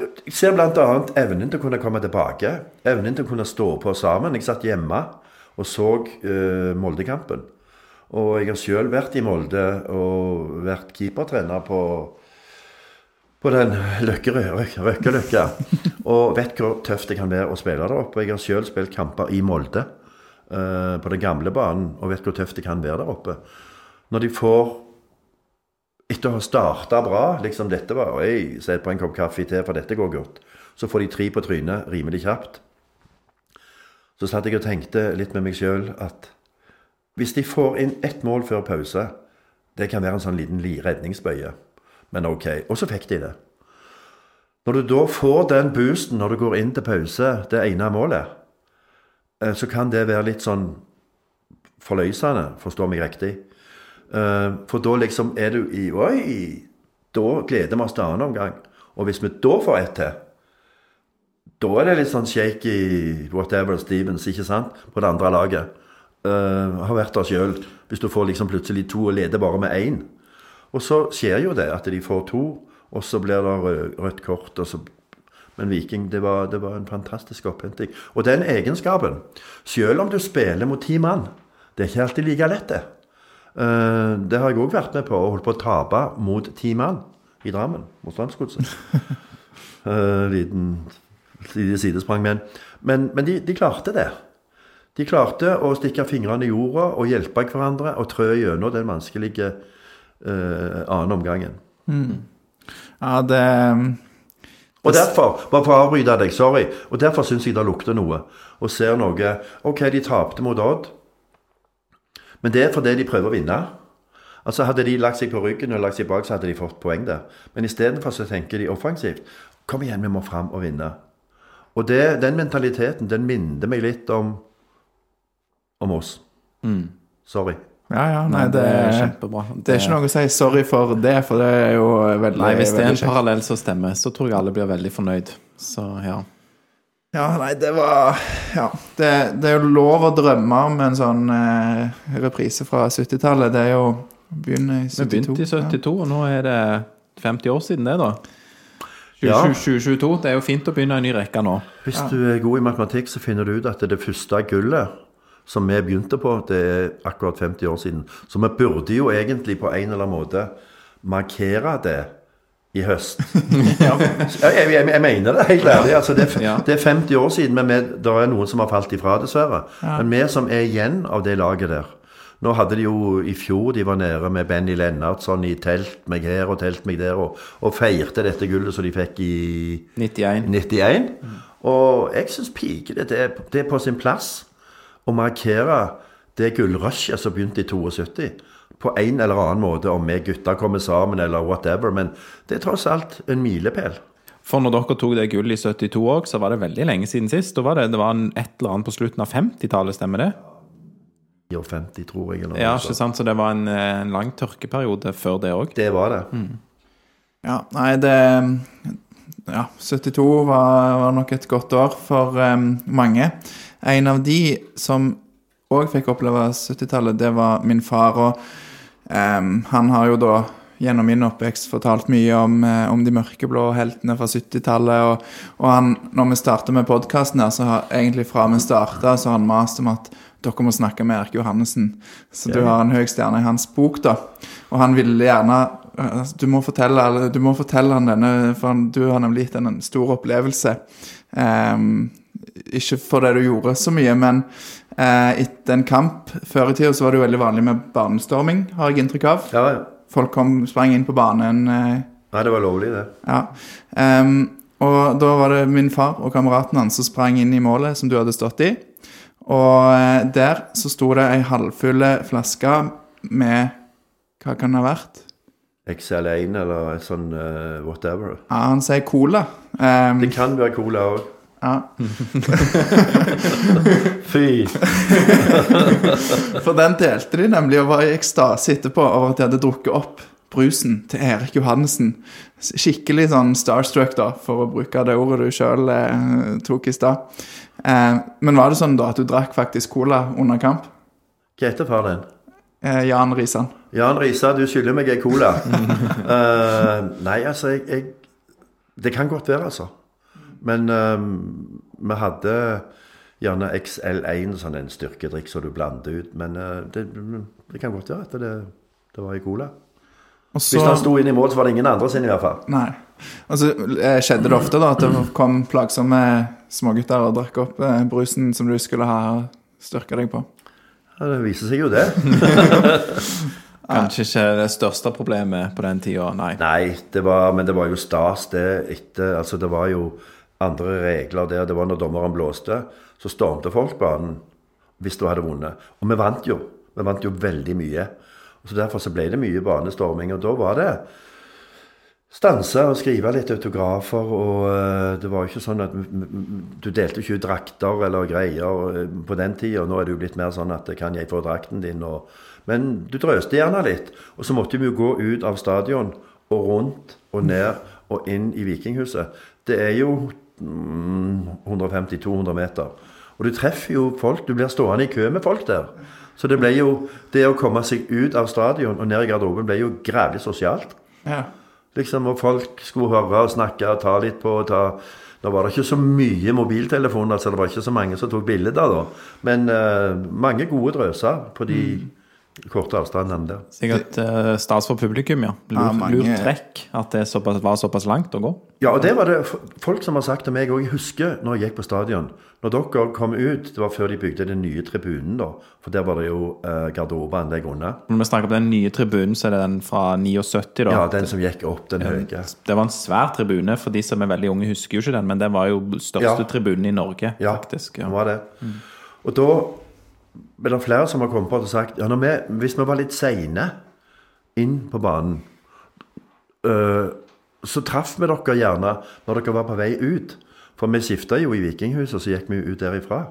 Jeg ser bl.a. evnen til å kunne komme tilbake. Evnen til å kunne stå på sammen. Jeg satt hjemme og så uh, Moldekampen. Og jeg har sjøl vært i Molde og vært keepertrener på, på den Løkkerøy-Røkkeløkka. Og vet hvor tøft det kan være å spille der oppe. Jeg har sjøl spilt kamper i Molde uh, på den gamle banen og vet hvor tøft det kan være der oppe. Når de får etter å ha starta bra, liksom dette var Oi, sett på en kopp kaffe til, for dette går godt. Så får de tre på trynet rimelig kjapt. Så satt jeg og tenkte litt med meg sjøl at hvis de får inn ett mål før pause, det kan være en sånn liten redningsbøye. Men ok. Og så fikk de det. Når du da får den boosten når du går inn til pause, det ene målet, eh, så kan det være litt sånn forløsende, forstår meg riktig. Eh, For da liksom er du i Oi! Da gleder vi oss til annen omgang. Og hvis vi da får ett til, da er det litt sånn shaky whatever Stevens, ikke sant? På det andre laget. Uh, har vært der sjøl. Hvis du får liksom plutselig to og leder bare med én. Og så skjer jo det at de får to, og så blir det rød, rødt kort. og så men Viking, det var, det var en fantastisk opphenting. Og den egenskapen, selv om du spiller mot ti mann, det er ikke alltid like lett, det. Eh, det har jeg òg vært med på, og holdt på å tape mot ti mann i Drammen, mot Strømsgodset. Eh, liten, liten sidesprang, men, men, men de, de klarte det. De klarte å stikke fingrene i jorda og hjelpe hverandre og trø gjennom den vanskelige eh, annen omgangen. Ja, det Og derfor, bare for å avbryte deg, sorry, og derfor syns jeg det lukter noe. Og ser noe Ok, de tapte mot Odd, men det er fordi de prøver å vinne. Altså Hadde de lagt seg på ryggen og lagt seg bak, så hadde de fått poeng der. Men istedenfor så tenker de offensivt. Kom igjen, vi må fram og vinne. Og det, den mentaliteten, den minner meg litt om om oss. Sorry. Ja, ja, nei, Nei, det, det er kjempebra. Det er ikke noe å si sorry for det, for det er jo veldig Nei, hvis det er en kjekt. parallell som stemmer, så tror jeg alle blir veldig fornøyd. Så ja. Ja, nei, det var Ja. Det, det er jo lov å drømme om en sånn eh, reprise fra 70-tallet. Det er jo Begynner i Vi 72. begynte i 72, og nå er det 50 år siden det, da. Ja. Det er jo fint å begynne en ny rekke nå. Hvis du er god i matematikk, så finner du ut at det første gullet som vi begynte på, det er akkurat 50 år siden. Så vi burde jo egentlig på en eller annen måte markere det i høst. jeg, jeg, jeg, jeg mener det helt ærlig. Altså, det, er- det er 50 år siden, men det er noen som har falt ifra, dessverre. Men vi som er igjen av det laget der Nå hadde de jo i fjor de var nede med Benny Lennartson i telt meg her og telt meg der, og, og feirte dette gullet som de fikk i 91. 91. Og jeg syns pikene det, det er på sin plass å markere det gullrushet som begynte i 72. På en eller annen måte, om vi gutter kommer sammen eller whatever. Men det er tross alt en milepæl. For når dere tok det gullet i 72 òg, så var det veldig lenge siden sist. Da var det, det var en, et eller annet på slutten av 50-tallet, stemmer det? 54, tror jeg. Eller noe Ja, ikke sant? Så det var en, eh, en lang tørkeperiode før det òg. Det var det. Ja, nei, det Ja, 72 var, var nok et godt år for um, mange. En av de som òg fikk oppleve 70-tallet, det var min far. Og um, han har jo da gjennom min oppvekst fortalt mye om, eh, om de mørkeblå heltene fra 70-tallet. Og, og han, når vi starter med podkasten her, så har egentlig fra vi starta, så har han mast om at dere må snakke med Erik Johannessen. Så du har en høy stjerne i hans bok, da. Og han ville gjerne eh, Du må fortelle, eller, du må fortelle han denne, for han, du har nemlig gitt ham en stor opplevelse. Ehm, ikke fordi du gjorde så mye, men eh, etter en kamp før i tida så var det jo veldig vanlig med banestorming, har jeg inntrykk av. Ja, ja. Folk kom, sprang inn på banen. Eh, Nei, det var lovlig, det. ja. Um, og da var det min far og kameraten hans som sprang inn i målet som du hadde stått i. Og eh, der så sto det ei halvfull flaske med Hva kan det ha vært? XL1 eller sånn uh, whatever. Ja, han sier cola. Um, Det kan være cola òg. Ja. Fy! For den delte de nemlig og var i ekstase etterpå over at de hadde drukket opp brusen til Erik Johannessen. Skikkelig sånn starstruck, da, for å bruke det ordet du sjøl eh, tok i stad. Eh, men var det sånn da at du drakk faktisk cola under kamp? Hva heter far din? Eh, Jan Risan. Jan Risa, du skylder meg ei cola. uh, nei, altså, jeg, jeg Det kan godt være, altså. Men um, vi hadde gjerne XL1, sånn en styrkedrikk som du blander ut. Men uh, det, det kan godt være at det, det var i cola. Og Hvis han sto inn i mål, så var det ingen andre sin i hvert fall. nei. Og så eh, skjedde det ofte da at det kom plagsomme smågutter og drakk opp eh, brusen som du skulle ha styrka deg på. Ja, det viser seg jo det. Kanskje ikke det største problemet på den tida, nei. Nei, det var, men det var jo stas det etter Altså, det var jo andre regler der. Det var når dommeren blåste, så stormte folk banen hvis du hadde vunnet. Og vi vant jo. Vi vant jo veldig mye. Og så Derfor så ble det mye banestorming. Og da var det stanse og skrive litt autografer, og eh, det var ikke sånn at du delte ikke ut drakter eller greier eh, på den tida. Nå er det jo blitt mer sånn at kan jeg få drakten din? Og, men du drøste gjerne litt. Og så måtte vi jo gå ut av stadion og rundt og ned og inn i Vikinghuset. Det er jo 150-200 meter. Og du treffer jo folk. Du blir stående i kø med folk der. Så det ble jo Det å komme seg ut av stadion og ned i garderoben ble jo grævlig sosialt. Ja. Liksom, og folk skulle høre og snakke og ta litt på og ta Nå var det ikke så mye mobiltelefoner, så det var ikke så mange som tok bilder da. Men uh, mange gode drøser på de korte enn det. Sikkert uh, stas for publikum, ja. Ja, Lurt, ja, lurt trekk at det såpass, var såpass langt å gå. Ja, og det var det folk som har sagt til meg òg. Jeg husker når jeg gikk på stadion. Når dere kom ut, det var før de bygde den nye tribunen, da. For der var det jo eh, garderobeanlegg under. Når vi snakker om den nye tribunen, så er det den fra 79, da. Ja, den som gikk opp, den høye. Det var en svær tribune. For de som er veldig unge, husker jo ikke den, men det var jo største Ja. tribunen i Norge, Ja, faktisk. den det var det. Og da er det flere som har kommet på og sagt ja, vi, hvis vi var litt seine inn på banen, øh, så traff vi dere gjerne når dere var på vei ut. For vi skifta jo i Vikinghuset, og så gikk vi ut derifra.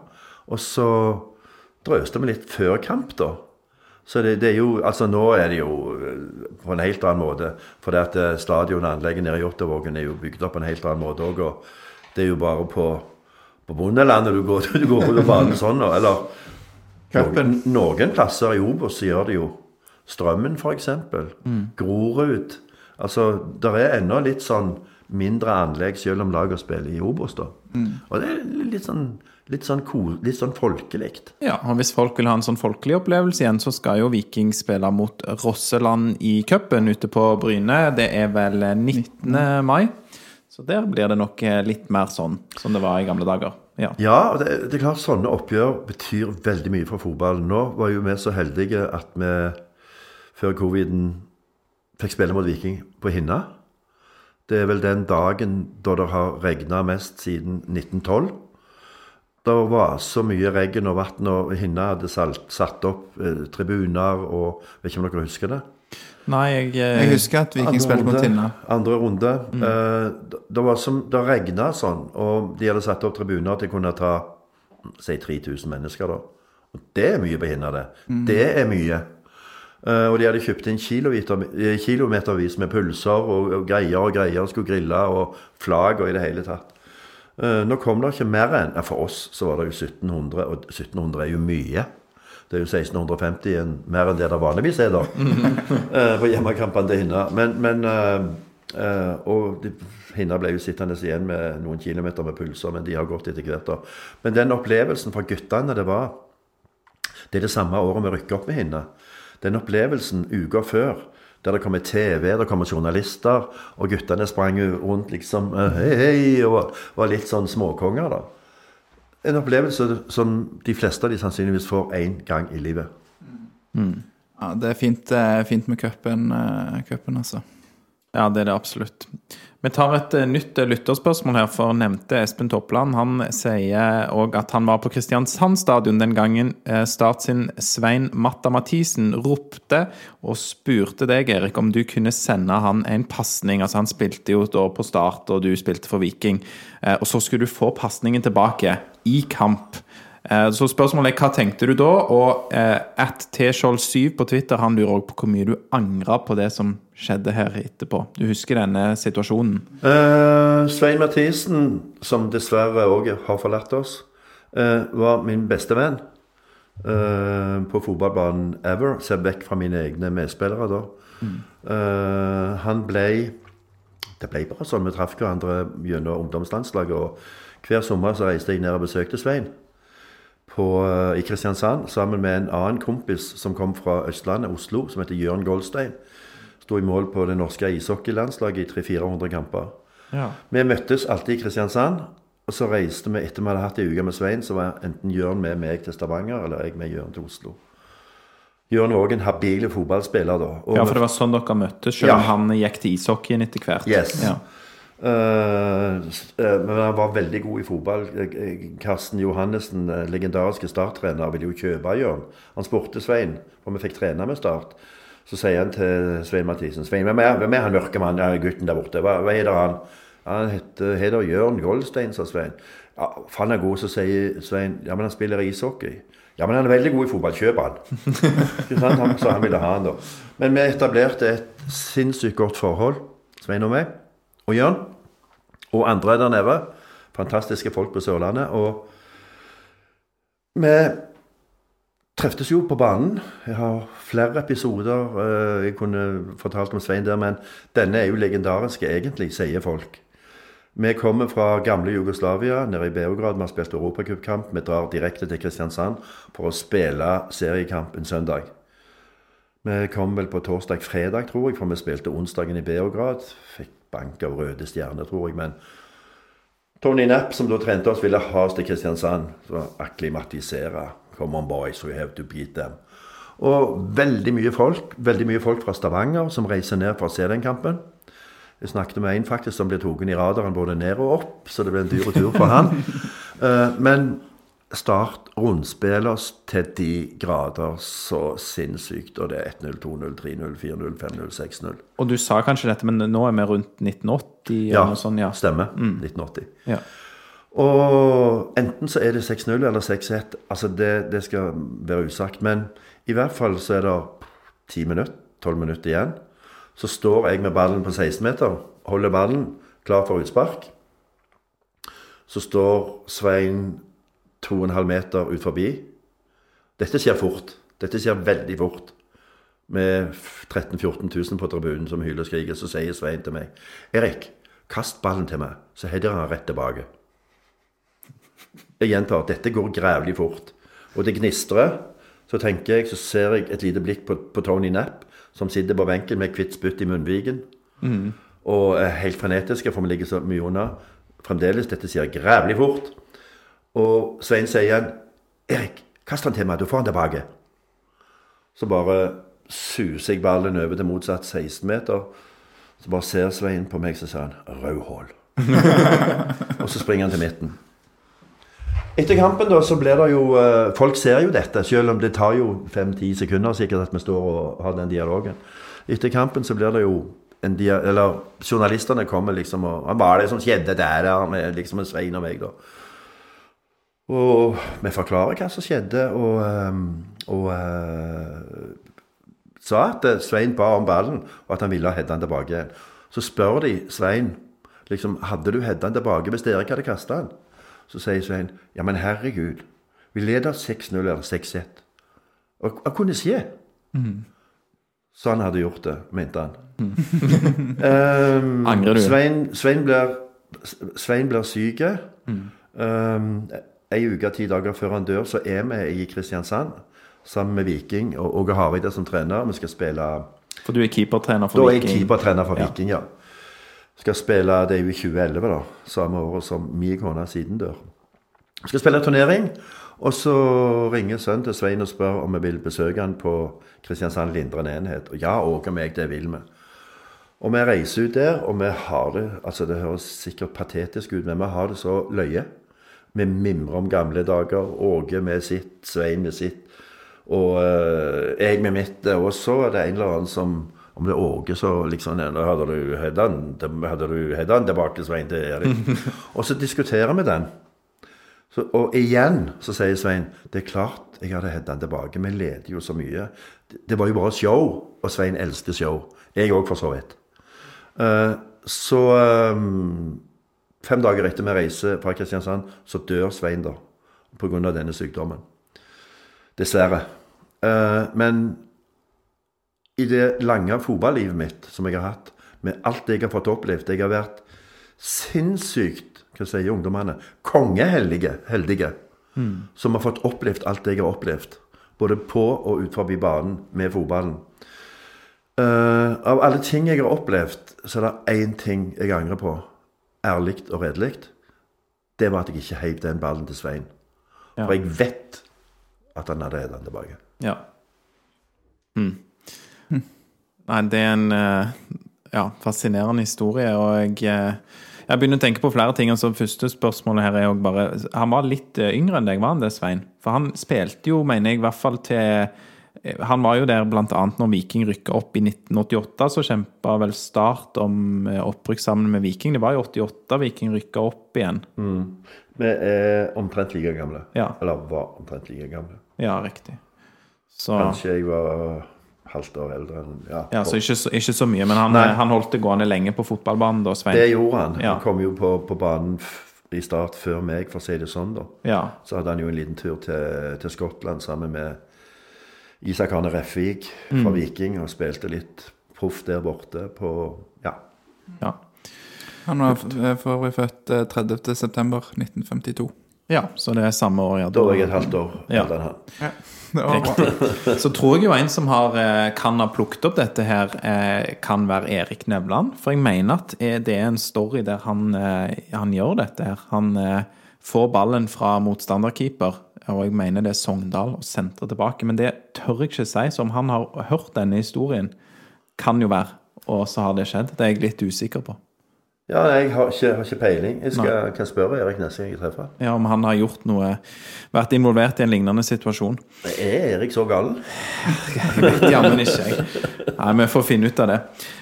Og så drøste vi litt før kamp, da. Så det, det er jo, altså Nå er det jo øh, på en helt annen måte. For det at øh, stadion og anlegget nede i Jåttåvågen er jo bygd opp på en helt annen måte òg. Og det er jo bare på, på bondelandet du går, du går på banen sånn. Eller Cupen. noen, plasser i Obos gjør det jo. Strømmen, f.eks. Mm. Grorud. Altså, det er ennå litt sånn mindre anlegg, selv om laget spiller i Obos, da. Og det er litt sånn, litt sånn, cool, litt sånn folkelig. Ja, og Hvis folk vil ha en sånn folkelig opplevelse igjen, så skal jo Viking spille mot Rosseland i cupen ute på Bryne. Det er vel 19. mai. Så der blir det nok eh, litt mer sånn som det var i gamle dager. Ja. Ja, det, det er klart sånne oppgjør betyr veldig mye for fotballen. Nå var jo vi så heldige at vi før coviden fikk spille mot Viking på Hinna. Det er vel den dagen da det har regna mest siden 1912. Det var så mye regn og vann, og Hinna hadde salt, satt opp eh, tribuner og Vet ikke om dere husker det? Nei, jeg, eh, Jeg husker at Viking spilte mot Tinna. Andre runde. Eh, det- det var som, det regna sånn, og de hadde satt opp tribuner til å kunne ta si 3000 mennesker. da. Og Det er mye på Hinna, det. Det er mye. Uh, og de hadde kjøpt inn kilometervis med pølser og, og greier og greier, og skulle grille og flagg og i det hele tatt. Uh, nå kom det ikke mer enn ja, For oss så var det jo 1700, og 1700 er jo mye. Det er jo 1650 en, mer enn det det vanligvis er, da. eh, på hjemmekampene til Hinna. Men, men eh, Og de, Hinna ble jo sittende igjen med noen kilometer med pulser, men de har gått etter hvert. da. Men den opplevelsen for guttene det var Det er det samme året vi rykker opp med Hinna. Den opplevelsen uka før, der det kommer TV, det kommer journalister, og guttene sprang rundt liksom Hei, hei, og var- var litt sånn småkonger, da. En opplevelse som de fleste av de sannsynligvis får én gang i livet. Ja, det er fint, eh, fint med cupen, eh, cupen, altså. Ja, det er det absolutt. Vi tar et eh, nytt lytterspørsmål her, for nevnte Espen Toppland. Han sier òg at han var på Kristiansand stadion den gangen Start sin Svein Matta Mathisen ropte og spurte deg, Erik, om du kunne sende han en pasning. Altså, han spilte jo da på Start, og du spilte for Viking. Eh, Og så skulle du få pasningen tilbake i kamp. Eh, Så spørsmålet er hva tenkte du da? Og eh, at tskjold7 på Twitter han lurer også på hvor mye du angra på det som skjedde her etterpå. Du husker denne situasjonen? Uh, Svein Mathisen, som dessverre òg har forlatt oss, uh, var min beste venn uh, på fotballbanen ever. Ser vekk fra mine egne medspillere da. Eh, han ble Det ble bare sånn. Vi traff hverandre gjennom ungdomslandslaget. Og hver sommer så reiste jeg ned og besøkte Svein på, eh, i Kristiansand sammen med en annen kompis som kom fra Østlandet, Oslo, som heter Jørn Goldstein. Sto i mål på det norske ishockeylandslaget i 300-400 kamper. Ja. Vi møttes alltid i Kristiansand, og så reiste vi etter vi hadde hatt ei uke med Svein, så var enten Jørn med meg til Stavanger, eller jeg med Jørn til Oslo. Jørn var òg en habil fotballspiller da. og Ja, for det var sånn dere møttes, selv om Ja. han gikk til ishockeyen etter hvert. Yes. Ja. Uh, men han var veldig god i fotball. Eh, Karsten Johannessen, legendariske starttrener, ville jo kjøpe Jørn. Han spurte Svein, for vi fikk trene med Start. Så sier han til Svein Mathisen Svein, hvem er, hvem er han mørke mannen, gutten der borte? Hva, hva heter han? Han heter, heter Jørn Goldstein, sa Svein. Ja, for han er god, så sier Svein ja, men han spiller ishockey. Ja, men han er veldig god i fotball. Kjøp han. Så han ville ha han da. Men vi etablerte et sinnssykt godt forhold, Svein og meg, og Jørn. Og andre der nede. Fantastiske folk på Sørlandet. Og vi treftes jo på banen. Jeg har flere episoder eh, jeg kunne fortalt om Svein der, men denne er jo legendarisk egentlig, sier folk. Vi kommer fra gamle Jugoslavia, nede i Beograd. Vi har spilt europacupkamp. Vi drar direkte til Kristiansand for å spille seriekamp en søndag. Vi kom vel på torsdag-fredag, tror jeg, for vi spilte onsdagen i Beograd. Fikk bank av Røde Stjerne, tror jeg. Men Tony Knapp, som da trente oss, ville ha oss til Kristiansand. Så akklimatisere. Come on, boys, we have to beat them. Og veldig mye folk. Veldig mye folk fra Stavanger som reiser ned for å se den kampen. Jeg snakket med en faktisk som ble tatt i radaren både ned og opp, så det ble en dyr tur for han. Eh, Men Start rundspiller oss til de grader så sinnssykt. Og det er 1-0, 2-0, 3-0, 4-0, 5-0, 6-0. Og du sa kanskje dette, men nå er vi rundt 1980? Ja, sånt, ja. stemmer. 1980. Ja. Og enten så er det 6-0 eller 6-1. Altså det, det skal være usagt. Men i hvert fall så er det 10 minutter, 12 minutter igjen. Så står jeg med ballen på 16 meter, holder ballen klar for utspark. Så står Svein 2,5 meter ut forbi. Dette skjer fort. Dette skjer veldig fort. Med 13 000-14 000 på tribunen som hyler og skriker, så sier Svein til meg Erik, kast ballen til meg, så header han rett tilbake. Jeg gjentar, dette går grævlig fort. Og det gnistrer. Så tenker jeg, så ser jeg et lite blikk på, på Tony Knapp, som sitter på benken med hvitt spytt i munnviken. Og er helt frenetiske, for vi ligger så mye unna. Fremdeles, dette skjer grævlig fort. Og Svein sier igjen, 'Erik, kast han til meg, du får han tilbake'. Så bare suser jeg ballen over til motsatt 16 meter. Så bare ser Svein på meg, så sier han 'rødhål'. og så springer han til midten. Etter kampen da, så blir det jo eh, Folk ser jo dette, selv om det tar jo fem-ti sekunder sikkert at vi står og har den dialogen. Etter kampen så blir det jo en dia Eller journalistene kommer liksom og Hva var det som skjedde der, der Med liksom en Svein og meg, da. Og vi forklarer hva som skjedde, og, ehm, og eh, sa at eh, Svein ba om ballen, og at han ville hedde den tilbake igjen. Så spør de Svein liksom, hadde du hedda den tilbake hvis Erik hadde kasta den. Så sier Svein ja, men herregud, vi leder 6-0 eller 6-1. Og hva kunne skje? Så han hadde gjort det, mente han. um, Angrer du? Svein, Svein blir, Svein blir syk. Um, ei uke, ti dager før han dør, så er vi i Kristiansand sammen med Viking og Åge Hareide som trener. Vi skal spille For du er keepertrener Da for er jeg Viking? keepertrener for Ja. Viking, ja. Skal spille, Det er jo i 2011, da. Samme året som min kone siden dør. Skal spille turnering. Og så ringer sønnen til Svein og spør om vi vil besøke han på Kristiansand Lindren enhet. Og ja, Åge og meg, det vil vi. Og vi reiser ut der, og vi har det altså Det høres sikkert patetisk ut, men vi har det så løye. Vi mimrer om gamle dager. Åge med sitt, Svein med sitt, og eh, jeg med mitt. Og så er det en eller annen som Om det er Åge, så liksom «Nå Hadde du Heddan hadde du Heddan tilbake, Svein, til Erik? og så diskuterer vi den. Så, og igjen så sier Svein det er klart jeg hadde hatt den tilbake. Vi leder jo så mye. Det, det var jo bare show, og Svein elsker show. Jeg òg, for så vidt. Uh, så um, fem dager etter vi reiser fra Kristiansand, så dør Svein da pga. denne sykdommen. Dessverre. Uh, men i det lange fotballivet mitt som jeg har hatt, med alt jeg har fått opplevd Jeg har vært sinnssykt hva sier ungdommene, kongeheldige, heldige, som har fått opplevd alt jeg har opplevd. Både på og utenfor banen med fotballen. Uh, av alle ting jeg har opplevd, så er det én ting jeg angrer på, ærlig og redelig. Det var at jeg ikke heiv den ballen til Svein. Ja. For jeg vet at han hadde hatt den tilbake. Ja. Mm. Nei, det er en eh, ja, fascinerende historie, og jeg, eh, jeg begynner å tenke på flere ting. Altså, første spørsmålet her er jo bare Han var litt eh, yngre enn deg, var han det, Svein? For han spilte jo, mener jeg, i hvert fall til Han var jo der annet når Viking rykka opp i 1988, så kjempa vel Start om opprykk sammen med Viking. Det var i 88 Viking rykka opp igjen. Vi er omtrent like gamle. Ja. Eller var omtrent like gamle. Ja, riktig. Så, Kanskje jeg var halvt år eldre enn ja. ja, så ikke, så ikke så mye, men han, han holdt det gående lenge på fotballbanen da, Svein. Det gjorde han. Ja. Han kom jo på, på banen i start før meg, for å si det sånn. da. Ja. Så hadde han jo en liten tur til, til Skottland sammen med Isak Arne Refvik Mm. fra Viking, og spilte litt proff der borte på Ja. ja. Han var for øvrig født eh, 30. september 1952. Ja, så det er samme år, ja. Da var jeg et halvt år Ja. eldre enn han. Bra. Så tror jeg jo en som har, eh, kan ha plukket opp dette her, eh, kan være Erik Nevland. For jeg mener at eh, det er en story der han, han gjør dette her. Han får ballen fra motstanderkeeper, og jeg mener det er Sogndal, og sentrer tilbake. Men det tør jeg ikke si, så om han har hørt denne historien, kan jo være. Og så har det skjedd. Det er jeg litt usikker på. Ja, jeg har ikke, har ikke peiling. Jeg skal, kan spørre Erik neste gang jeg treffer. Ja, Om han har gjort noe Vært involvert i en lignende situasjon. Er Erik så gal? Jammen ikke jeg. Nei, Vi får finne ut av det.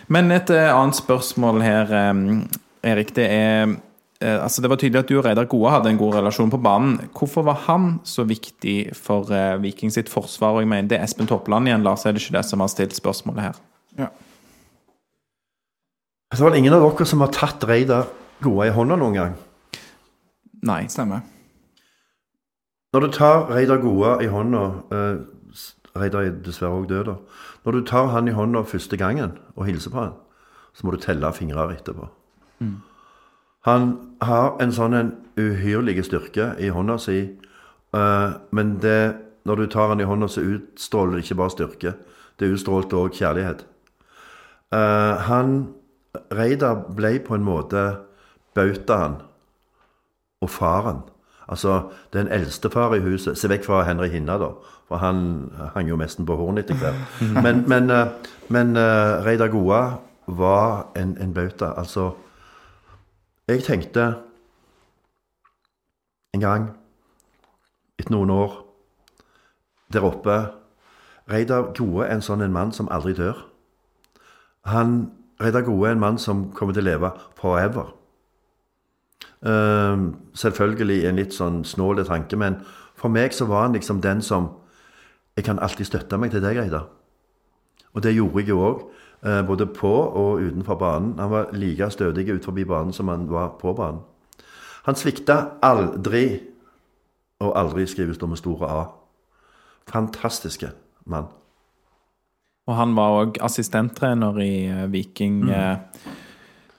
Men et eh, annet spørsmål her, Erik. Det er eh, altså Det var tydelig at du og Reidar Gode hadde en god relasjon på banen. Hvorfor var han så viktig for eh, Viking sitt forsvar? Og jeg mener Det er Espen Toppland igjen, Lars, er det ikke det som har stilt spørsmålet her? Ja. Så var det ingen av dere som har tatt Reidar Goa i hånda noen gang. Nei. Stemmer. Når du tar Reidar Goa i hånda eh, Reidar er dessverre òg død, da. Når du tar han i hånda første gangen og hilser på han, så må du telle fingrer etterpå. Han har en sånn en uhyrlig styrke i hånda si, eh, men det, når du tar han i hånda, så utstråler det ikke bare styrke. Det utstrålte òg kjærlighet. Eh, han Reidar ble på en måte bautaen og faren. Altså den eldste far i huset. Se vekk fra Henry Hinna, da. For han hang jo nesten på hornet etter hvert. Men, men, eh, men uh, Reidar Goa var en, en bauta. Altså Jeg tenkte en gang, etter noen år, der oppe Reidar Goa er en sånn en mann som aldri dør. Han, Reidar Gode er en mann som kommer til å leve forever. Uh, selvfølgelig en litt sånn snål tanke, men for meg så var han liksom den som Jeg kan alltid støtte meg til deg, Reidar. Og det gjorde jeg jo òg, både på og utenfor banen. Han var like stødig ut forbi banen som han var på banen. Han svikta aldri, og aldri skrives det med store A. Fantastiske mann. Og han var òg assistenttrener i eh, Viking. Mm.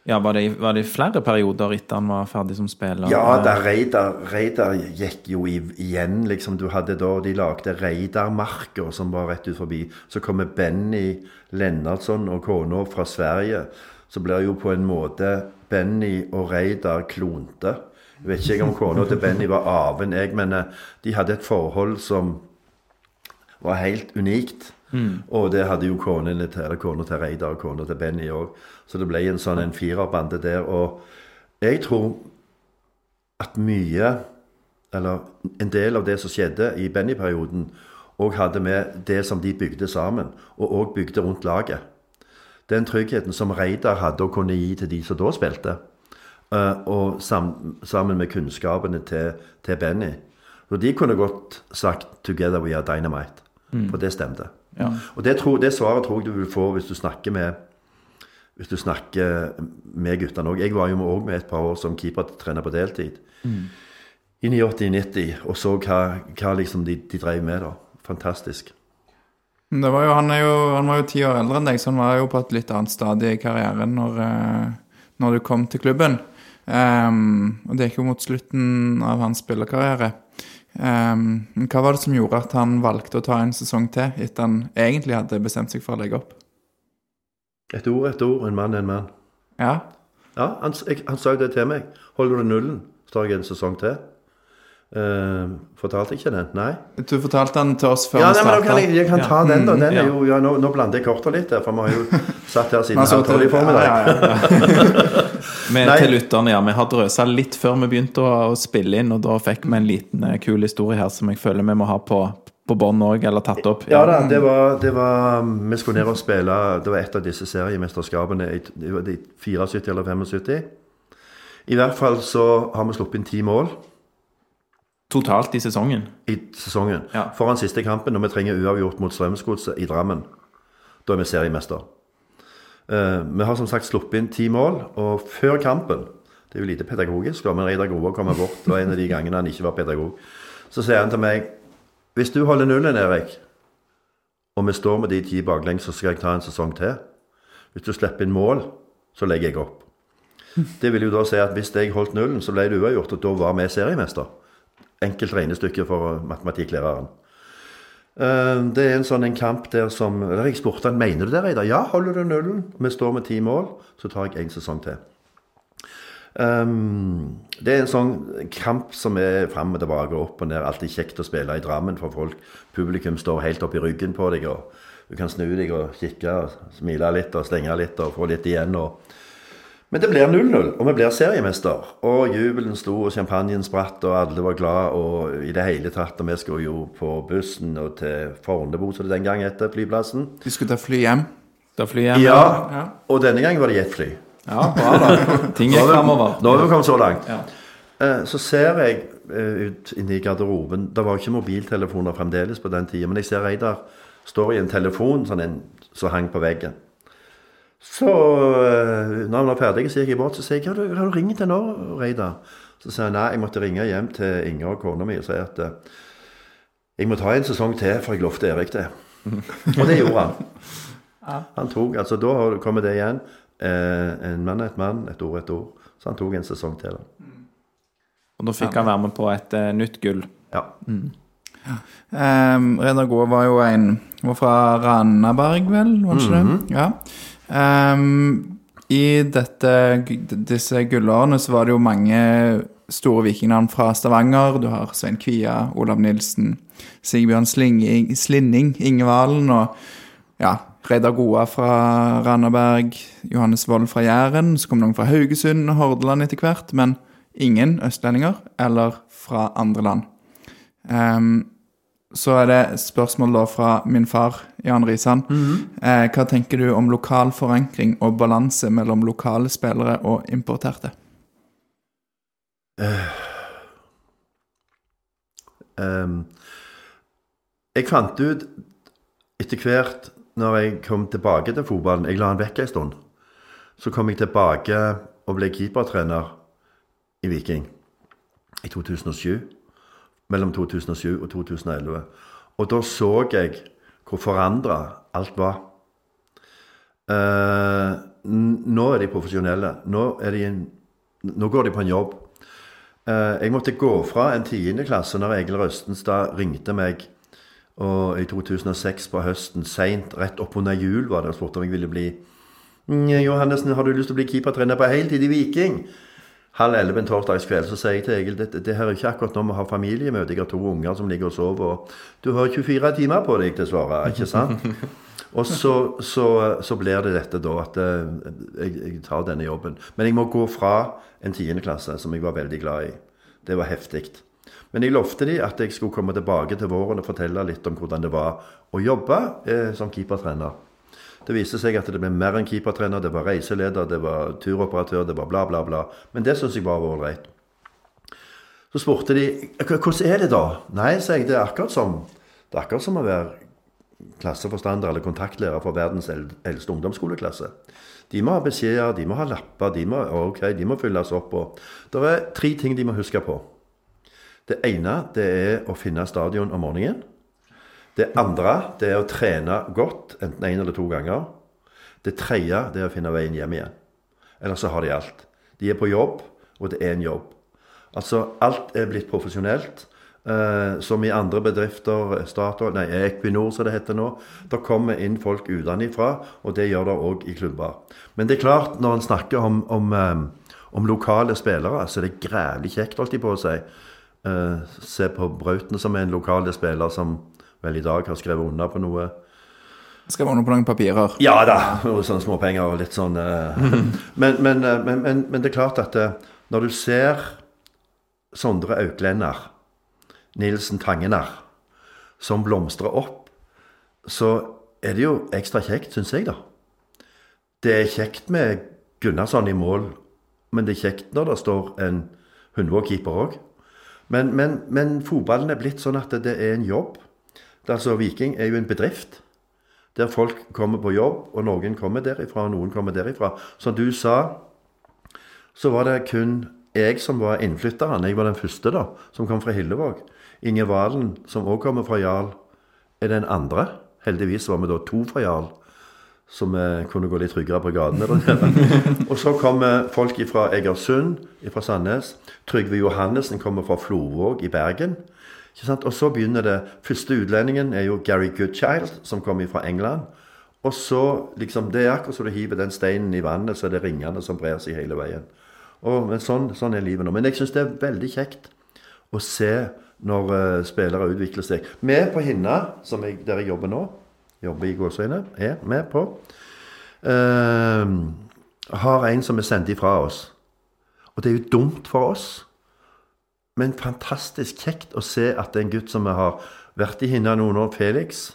Ja, var det, var det flere perioder etter han var ferdig som spiller? Ja, da Reidar, Reidar gikk jo igjen, liksom. Du hadde da, De lagde Reidar-marker som var rett ut forbi. Så kommer Benny Lennartsson og kona fra Sverige. Så blir jo på en måte Benny og Reidar klonte. Jeg vet ikke om kona til Benny var aven, jeg, men eh, de hadde et forhold som var helt unikt. Og det hadde jo konene til, kona til Reidar og kona til Benny òg. Så det ble en sånn en firerbande der. Og jeg tror at mye, eller en del av det som skjedde i Benny-perioden, òg hadde med det som de bygde sammen, og òg bygde rundt laget. Den tryggheten som Reidar hadde å kunne gi til de som da spilte, eh, og sam, sammen med kunnskapene til, til Benny. Og de kunne godt sagt 'Together we are dynamite', for det stemte. Ja. Og det, tror, det svaret tror jeg du vil få hvis du snakker med hvis du snakker med guttene òg. Jeg var jo òg med et par år som keepertrener på deltid. I 89-90 og så hva, hva liksom de, de drev med da. Fantastisk. Det var jo, han, jo, han var jo ti år eldre enn deg, så han var jo på et litt annet stadie i karrieren når, eh, når du kom til klubben. Um, og det gikk jo mot slutten av hans spillerkarriere. Ehm, hva var det som gjorde at han valgte å ta en sesong til, etter han egentlig hadde bestemt seg for å legge opp? Et ord, et ord. En mann, en mann. Ja, Ja, han, jeg, han sa jo det til meg. Holder du nullen, så tar jeg en sesong til. Eh, fortalte jeg ikke den? Nei. Du fortalte den til oss før Ja, vi men starta. kan jeg, jeg kan ta den, da. Den ja. er jo, ja, nå, nå blander jeg kortene litt, der, for vi har jo satt her siden halv tolv i formiddag. Ja, ja, ja. Nei. til lytterne, ja, vi har drøsa litt før vi begynte å, å spille inn, og da fikk vi en liten uh, kul historie her som jeg føler vi må ha på, på bånd òg, eller tatt opp. Ja da, det var, det var Vi skulle ned og spille Det var et av disse seriemesterskapene i det var de 74 eller 75. I hvert fall så har vi sluppet inn ti mål Totalt i sesongen. i sesongen. Ja. Foran siste kampen, når vi trenger uavgjort mot Strømsgodset i Drammen. Da er vi seriemester. Uh, vi har som sagt sluppet inn ti mål, og før kampen Det er jo lite pedagogisk, da, men Reidar Grove kommer bort. Var en av de gangene han ikke var pedagog. Så sier han til meg Hvis du holder nullen, Erik, og vi står med de ti baklengs, så skal jeg ta en sesong til. Hvis du slipper inn mål, så legger jeg opp. Det vil jo da si at hvis jeg holdt nullen, så ble det uavgjort, og da var vi seriemester. Enkelt regnestykke for matematikklæreren. Eh, Det er en sånn en kamp der som der Jeg spurte han mener du det, Reidar. Ja, holder du nullen, vi står med ti mål, så tar jeg en sesong til. Um, det er en sånn kamp som er fram og tilbake, opp og ned. Alltid kjekt å spille i Drammen for folk. Publikum står helt opp i ryggen på deg, og du kan snu deg og kikke og smile litt og stenge litt og få litt igjen. Og... Men det blir 0-0, og vi blir seriemester. Og jubelen sto, og champagnen spratt, og alle var glad, og i det hele tatt. Og vi skulle jo på bussen og til Fornebu, som det den gang het, flyplassen. De skulle ta fly hjem. Da fly hjem Ja, og denne gangen var det jetfly. ja, bra da. Ting gikk framover. Nå har vi kommet så langt. Ja. Eh, Så ser jeg eh, ut inni garderoben Det var ikke mobiltelefoner fremdeles på den tida, men jeg ser Reidar står i en telefon sånn en, som hang på veggen. Så eh, når han var ferdig, så gikk jeg bort så sier jeg, har du, har du ringt til nå, Reidar? Så sier han nei, jeg måtte ringe hjem til Inger og kona mi og si at eh, jeg må ta en sesong til, for jeg lovte Erik det. Og det gjorde han. Han tok, altså Da har- kommer det igjen. Eh, en mann er et mann, et ord er et ord. Så han tok en sesong til. da. Og da fikk han være med på et uh, nytt gull. Ja. Um, Reidar Gaa var jo en var fra Randaberg, vel? Var det ikke det? Ja. Ehm, I dette, disse gullårene så var det jo mange store vikingnavn fra Stavanger. Du har Svein Kvia, Olav Nilsen, Sigbjørn Slinging, Slinning, Ingevalen og ja, Reidar Goa fra Randaberg, Johannes Wold fra Jæren. Så kom noen fra Haugesund og Hordaland etter hvert, men ingen østlendinger eller fra andre land. Ehm, så er det spørsmål da fra min far, Jan Risan. eh, hva tenker du om lokal forankring og balanse mellom lokale spillere og importerte? Ehm, jeg fant ut etter hvert, når jeg kom tilbake til fotballen Jeg la den vekk en stund. Så kom jeg tilbake og ble keepertrener i Viking i 2007. Mellom 2007 og 2011. Og da så jeg hvor forandra alt var. Eh, nå er de profesjonelle. Nå, er de en, nå går de på en jobb. Eh, jeg måtte gå fra en tiendeklasse når Egil Røstenstad ringte meg og i 2006 på høsten, seint, rett oppunder jul, var det og spurte om jeg ville bli «Mm, Johannessen, har du lyst til å bli keepertrener på heltid i Viking? Halv elleve en torsdagskveld, så sier jeg til Egil det, det her er ikke akkurat når vi har familiemøte. Jeg har to unger som ligger og sover. og Du har 24 timer på deg til å svare, ikke sant? Og så, så, så blir det dette da at eh, jeg, jeg tar denne jobben. Men jeg må gå fra en tiendeklasse som jeg var veldig glad i. Det var heftig. Men jeg lovte de at jeg skulle komme tilbake til våren og fortelle litt om hvordan det var å jobbe eh, som keepertrener. Det viste seg at det ble mer enn keepertrener. Det var reiseleder, det var turoperatør, det var bla, bla, bla. Men det syns jeg var ålreit. Så spurte de hvordan er det da? Nei, sa jeg, det er akkurat som, det er akkurat som å være klasseforstander eller kontaktlærer for verdens eldste ungdomsskoleklasse. De må ha beskjeder, de må ha lapper, de må, okay, de må fylles opp. Og det er tre ting de må huske på. Det ene det er å finne stadion om morgenen. Det andre det er å trene godt, enten én eller to ganger. Det tredje det er å finne veien hjem igjen. Ellers så har de alt. De er på jobb, og det er en jobb. Altså, alt er blitt profesjonelt. Eh, som i andre bedrifter, Statoil, nei, Equinor som det heter nå. Det kommer inn folk utenfra, og det gjør det òg i klubber. Men det er klart, når en snakker om, om, eh, om lokale spillere, så er det grævlig kjekt, holdt de på å si. Eh, se på Brauten, som er en lokal spiller som vel i dag har skrevet under på noe Skrevet under på noen papirer. ja da, og sånne småpenger og litt sånn eh. men, men, eh, men, men, men det er klart at eh, når du ser Sondre Auklender, Nilsen Tangener, som blomstrer opp, så er det jo ekstra kjekt, syns jeg, da. Det er kjekt med Gunnarsson i mål, men det er kjekt når det står en Hundvåg-keeper òg. Men, men, men fotballen er blitt sånn at det er en jobb. Altså, Viking er jo en bedrift der folk kommer på jobb, og noen kommer derifra, og noen kommer derifra. Som du sa, så var det kun jeg som var innflytteren. Jeg var den første da, som kom fra Hillevåg. Inge Valen, som òg kommer fra Jarl, er den andre. Heldigvis var vi da to fra Jarl, så vi kunne gå litt tryggere på gatene. og så kommer folk fra Egersund, fra Sandnes. Trygve Johannessen kommer fra Florvåg i Bergen. Og så begynner det Første utlendingen er jo Gary Goodchild, som kommer fra England. Og så liksom, Det er akkurat som du hiver den steinen i vannet, så er det ringene som brer seg hele veien. Og, men sånn, sånn er livet nå. Men jeg syns det er veldig kjekt å se når uh, spillere utvikler seg. Vi på Hinna, jeg, der jeg jobber nå, jobber i gåseøyne, er med på, uh, har en som er sendt ifra oss. Og det er jo dumt for oss. Men fantastisk kjekt å se at det er en gutt som vi har vært i Hinna noen år, Felix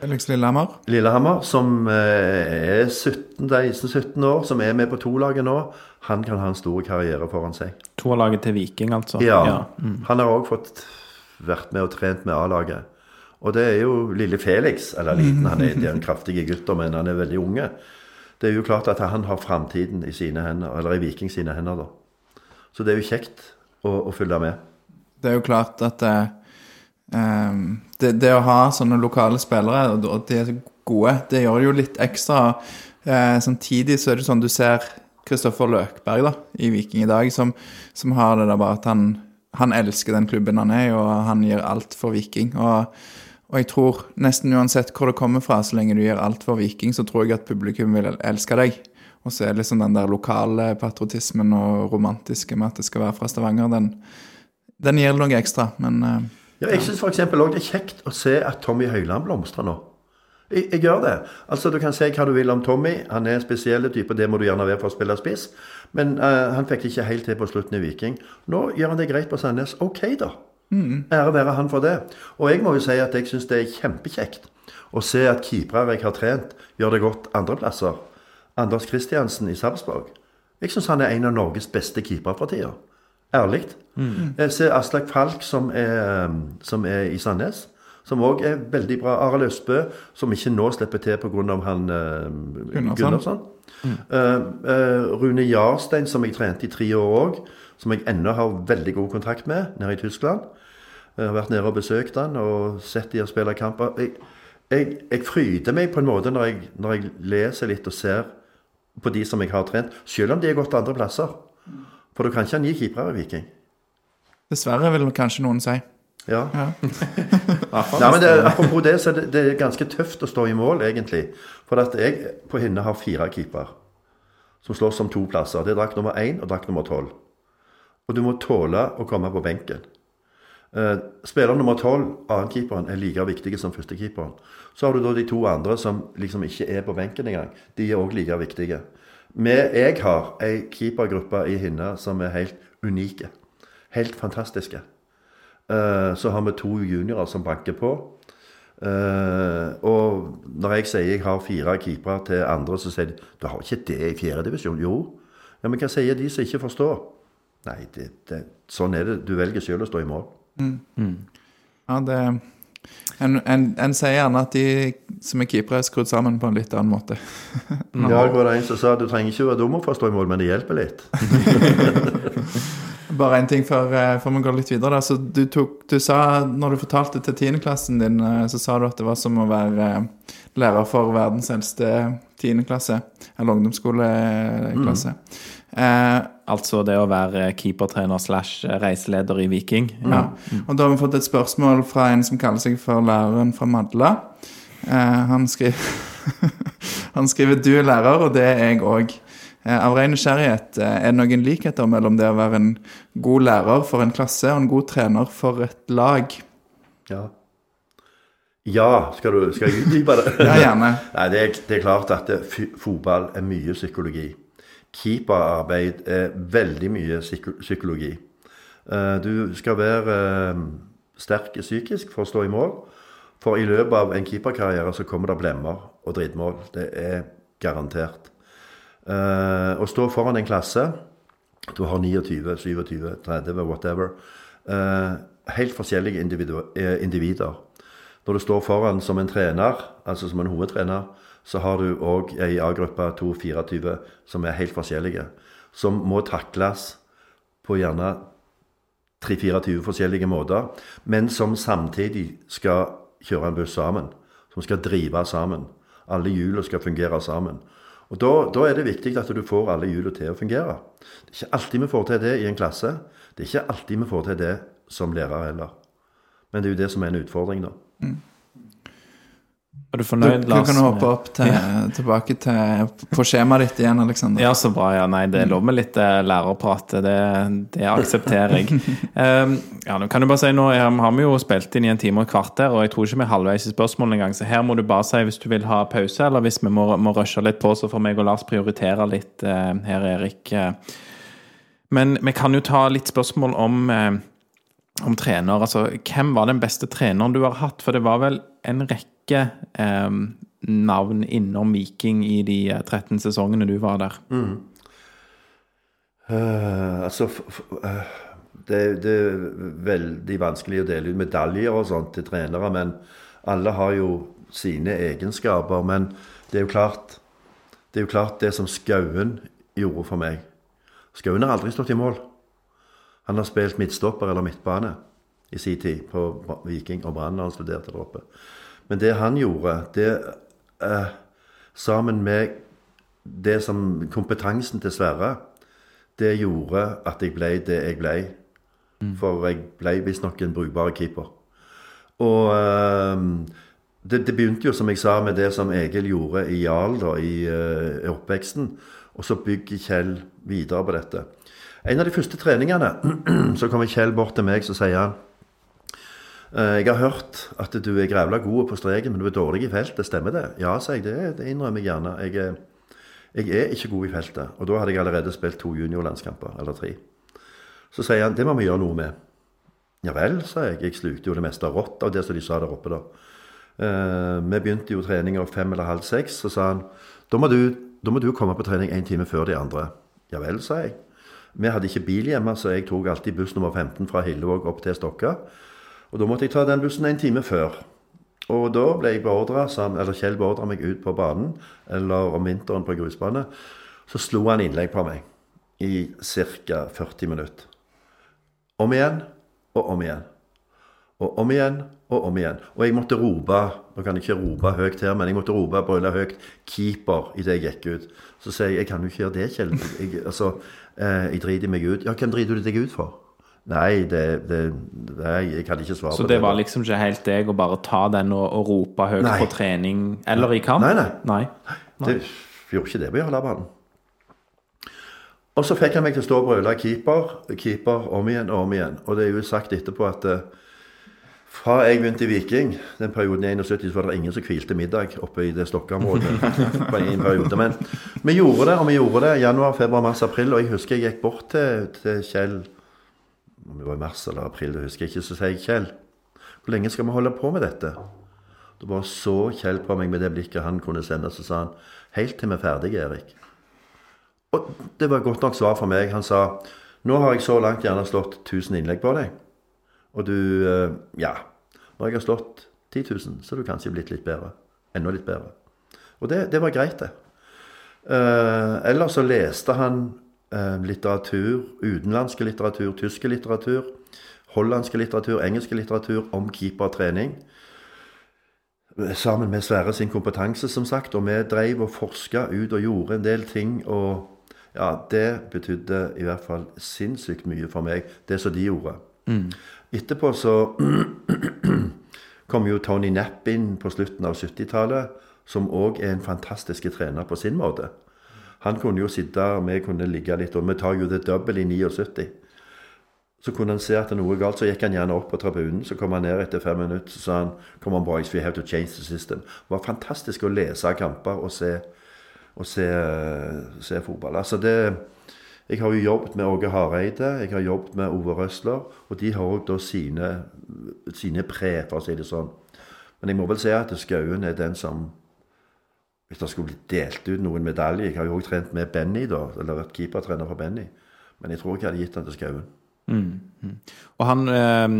Felix Lillehammer. Lillehammer, som eh, er 17-17 år, som er med på to-laget nå, han kan ha en stor karriere foran seg. To-laget til Viking, altså. Ja, Han har òg fått vært med og trent med A-laget. Og det er jo lille Felix, eller liten, han er, de er en kraftige gutter, men han er veldig unge. Det er jo klart at han har framtiden i sine hender, eller i Viking sine hender, da. Så det er jo kjekt å, og følge med. Det er jo klart at eh, det, det å ha sånne lokale spillere, og og de er gode, det gjør det jo litt ekstra. Uh, samtidig så er det sånn du ser Kristoffer Løkberg da, i Viking i dag, som, som har det der bare at han, han elsker den klubben han er i, og han gir alt for Viking. Og, og jeg tror nesten uansett hvor det kommer fra, så lenge du gir alt for Viking, så tror jeg at publikum vil elske deg. Og så er liksom den der lokale patriotismen og romantiske med at det skal være fra Stavanger, den, den gir noe ekstra, men eh, Ja, jeg syns f.eks. òg det er kjekt å se at Tommy Høiland blomstrer nå. Jeg, jeg gjør det. Altså, Du kan si hva du vil om Tommy. Han er en spesiell type, det må du gjerne være for å spille spiss. Men uh, han fikk det ikke helt til på slutten i Viking. Nå gjør han det greit på Sandnes. Ok, da. Ære være han for det. Og jeg må jo si at jeg syns det er kjempekjekt å se at keepere jeg har trent, gjør det godt andreplasser. Anders Kristiansen i Sarpsborg. Jeg syns han er en av Norges beste keepere for tida. Ærlig. Jeg ser Aslak Falk, som er, som er i Sandnes. Som òg er veldig bra. Arild Østbø, som ikke nå slipper til pga. han eh, Gunnarsson. Mm. Uh, uh, Rune Jarstein, som jeg trente i tre år òg. Som jeg ennå har veldig god kontakt med nede i Tyskland. Jeg har vært nede og besøkt han og sett de spille kamper. Jeg, jeg, jeg fryder meg på en måte når jeg, når jeg leser litt og ser på de som jeg har trent, selv om de har gått andre plasser. For du kan ikke ha ni keepere i Viking. dessverre vil kanskje noen si. Ja. Ja. Nei, men det, Apropos det, så er det, det er ganske tøft å stå i mål, egentlig. For at jeg på Hinne har fire keeper som slåss om to plasser. Det er drakt nummer én og drakt nummer tolv. og du må tåle å komme på benken. Eh, spiller nummer tolv, annenkeeperen, er like viktige som førstekeeperen. Så har du da de to andre som liksom ikke er på benken engang. De er òg like viktige. Med, jeg har ei keepergruppe i Hinna som er helt unike. Helt fantastiske. Eh, så har vi to juniorer som banker på. Eh, og når jeg sier jeg har fire keepere til andre, så sier de du har ikke det i fjerdedivisjon. Jo. Ja, Men hva sier de som ikke forstår? Nei, det, det, sånn er det. Du velger selv å stå i mål. Ja, det en, en, en sier gjerne at de som er keepere, er skrudd sammen på en litt annen måte. Ja, det var det en som sa du trenger ikke være dum for å stå i mål, men det hjelper litt. Bare én ting før, eh, før vi går litt videre. Da. Så du, tok, du sa, når du fortalte til tiendeklassen din, eh, så sa du at det var som å være eh, lærer for verdens eldste tiendeklasse. Eller ungdomsskoleklasse. Eh, Altså det å være keepertrener slash reiseleder i Viking. Ja. Og da har vi fått et spørsmål fra en som kaller seg for læreren fra Madla. Eh, han, skriver, han skriver 'du er lærer, og det er jeg òg'. Eh, av ren nysgjerrighet, eh, er det noen likheter mellom det å være en god lærer for en klasse og en god trener for et lag? Ja. Ja, skal, du, skal jeg utdype det? Ja, gjerne. Nei, det er, det er klart at fotball er mye psykologi. Keeperarbeid er veldig mye psykologi. Eh, Du skal være eh, sterk psykisk for å stå i mål. For i løpet av en keeperkarriere så kommer det blemmer og drittmål. Det er garantert. Eh, Å stå foran en klasse Du har 29, 27, 30, whatever. Helt forskjellige individer. Når du står foran som en trener, altså som en hovedtrener, så har du òg ei A-gruppe 2-24 som er helt forskjellige. Som må takles på gjerne 3-24 forskjellige måter, men som samtidig skal kjøre en buss sammen. Som skal drive sammen. Alle hjulene skal fungere sammen. Og da, da er det viktig at du får alle hjulene til å fungere. Det er ikke alltid vi får til det i en klasse. Det er ikke alltid vi får til det som lærer heller. Men det er jo det som er en utfordring, da. Er du Du, fornøyd, du Lars? kan hoppe opp til, tilbake til, på skjemaet ditt igjen, Aleksander. Ja, så bra. ja, Nei, det er lov med litt eh, lærerprat. Det, det aksepterer jeg. Um, ja, nå kan du bare si Nå har vi jo spilt inn i en time og et kvarter, og jeg tror ikke vi er halvveis i spørsmålet engang. Så her må du bare si hvis du vil ha pause, eller hvis vi må, må rushe litt på, så får meg og Lars prioritere litt uh, her, Erik. Eh, Men vi kan jo ta litt spørsmål om, eh, om trener. Altså, hvem var den beste treneren du har hatt? For det var vel en rekke eh, navn innom Viking i de eh, 13 sesongene du var der. Eh, altså f f eh, det, det er veldig vanskelig å dele ut medaljer og sånt til trenere, men alle har jo sine egenskaper. Men det er jo klart det er jo klart det som Skauen gjorde for meg. Skauen har aldri stått i mål. Han har spilt midtstopper eller midtbane i sin tid på Viking og Brann da han studerte der oppe. Men det han gjorde, det eh, sammen med det som kompetansen til Sverre det gjorde at jeg ble det jeg ble. For jeg ble visstnok en brukbar keeper. Og eh, det, det begynte jo, som jeg sa, med det som Egil gjorde i Jarl da, i eh, oppveksten. Og så bygger Kjell videre på dette. En av de første treningene så kommer Kjell bort til meg så sier han jeg har hørt at du er grævla god på streken, men du er dårlig i feltet. Stemmer det? Ja, sa jeg. Det, det innrømmer jeg gjerne. Jeg er, jeg er ikke god i feltet. Og da hadde jeg allerede spilt to juniorlandskamper, eller tre. Så sier han det må vi gjøre noe med. Ja vel, sa jeg. Jeg slukte jo det meste rått av det som de sa der oppe, da. Eh, vi begynte jo treninga fem eller halv seks, så sa han da må, du, da må du komme på trening en time før de andre. Ja vel, sa jeg. Vi hadde ikke bil hjemme, så jeg tok alltid buss nummer 15 fra Hillevåg opp til Stokka. Og da måtte jeg ta den bussen en time før. Og da ble jeg beordra, eller Kjell beordra meg ut på banen, eller om vinteren på grusbane. Så slo han innlegg på meg i ca. 40 minutter. Om igjen og om igjen. Og om igjen og om igjen. Og jeg måtte rope Nå kan jeg ikke rope høyt her, men jeg måtte rope brøle høyt 'keeper' idet jeg gikk ut. Så sier jeg 'jeg kan jo ikke gjøre det, Kjell'. Jeg, altså, eh, jeg driter meg ut. Ja, hvem driter du deg ut for? Nei, det, det Nei, jeg kan ikke svare Så på det Så det var liksom ikke helt deg å bare ta den og, og rope høyt Nei. på trening eller i kamp? Nei, nei. nei. Det gjorde ikke det på Jarlabanen. Og så fikk han meg til å stå og brøle keeper, keeper om igjen og om igjen. Og det er jo sagt etterpå at eh, fra jeg begynte i Viking, den perioden i 71, så var det ingen som hvilte middag oppe i det Stokka-området. Men vi gjorde det, og vi gjorde det januar, februar, mars, april. Og jeg husker jeg gikk bort til, til Kjell Om det var i mars eller april, det husker jeg ikke. Så sier jeg Kjell, hvor lenge skal vi holde på med dette? Da bare så Kjell på meg med det blikket han kunne sende, så sa han helt til vi er ferdige, Erik. Og det var et godt nok svar for meg. Han sa nå har jeg så langt gjerne slått 1000 innlegg på deg. Og du eh, Ja. Når jeg har slått 10 000, så er du kanskje blitt litt bedre. Enda litt bedre. Og det, det var greit, det. Uh, ellers så leste han eh, litteratur, utenlandske litteratur, tyske litteratur, hollandske litteratur, engelske litteratur om keepertrening. Sammen med Sverre sin kompetanse, som sagt. Og vi dreiv og forska ut og gjorde en del ting. Og ja, det betydde i hvert fall sinnssykt mye for meg, det som de gjorde. Etterpå så kom jo Tony Knapp inn på slutten av 70-tallet, som òg er en fantastisk trener på sin måte. Han kunne jo sitte, og vi kunne ligge litt, og vi tar jo det double i 79. Så kunne han se at det er noe galt, så gikk han gjerne opp på tribunen. Så kom han ned etter fem minutter så sa han, Come on boys, we have to change the system. Det var fantastisk å lese kamper og se, og se, se fotball. Altså det, jeg har jo jobbet med Åge Hareide, jeg har jobbet med Ove Røsler, og de har òg da sine, sine pre, for å si det sånn. Men jeg må vel si at Skauen er den som Hvis det skulle blitt delt ut noen medaljer Jeg har jo òg trent med Benny, da, eller vært keepertrener for Benny. Men jeg tror ikke jeg hadde gitt den til Skauen. Og han eh,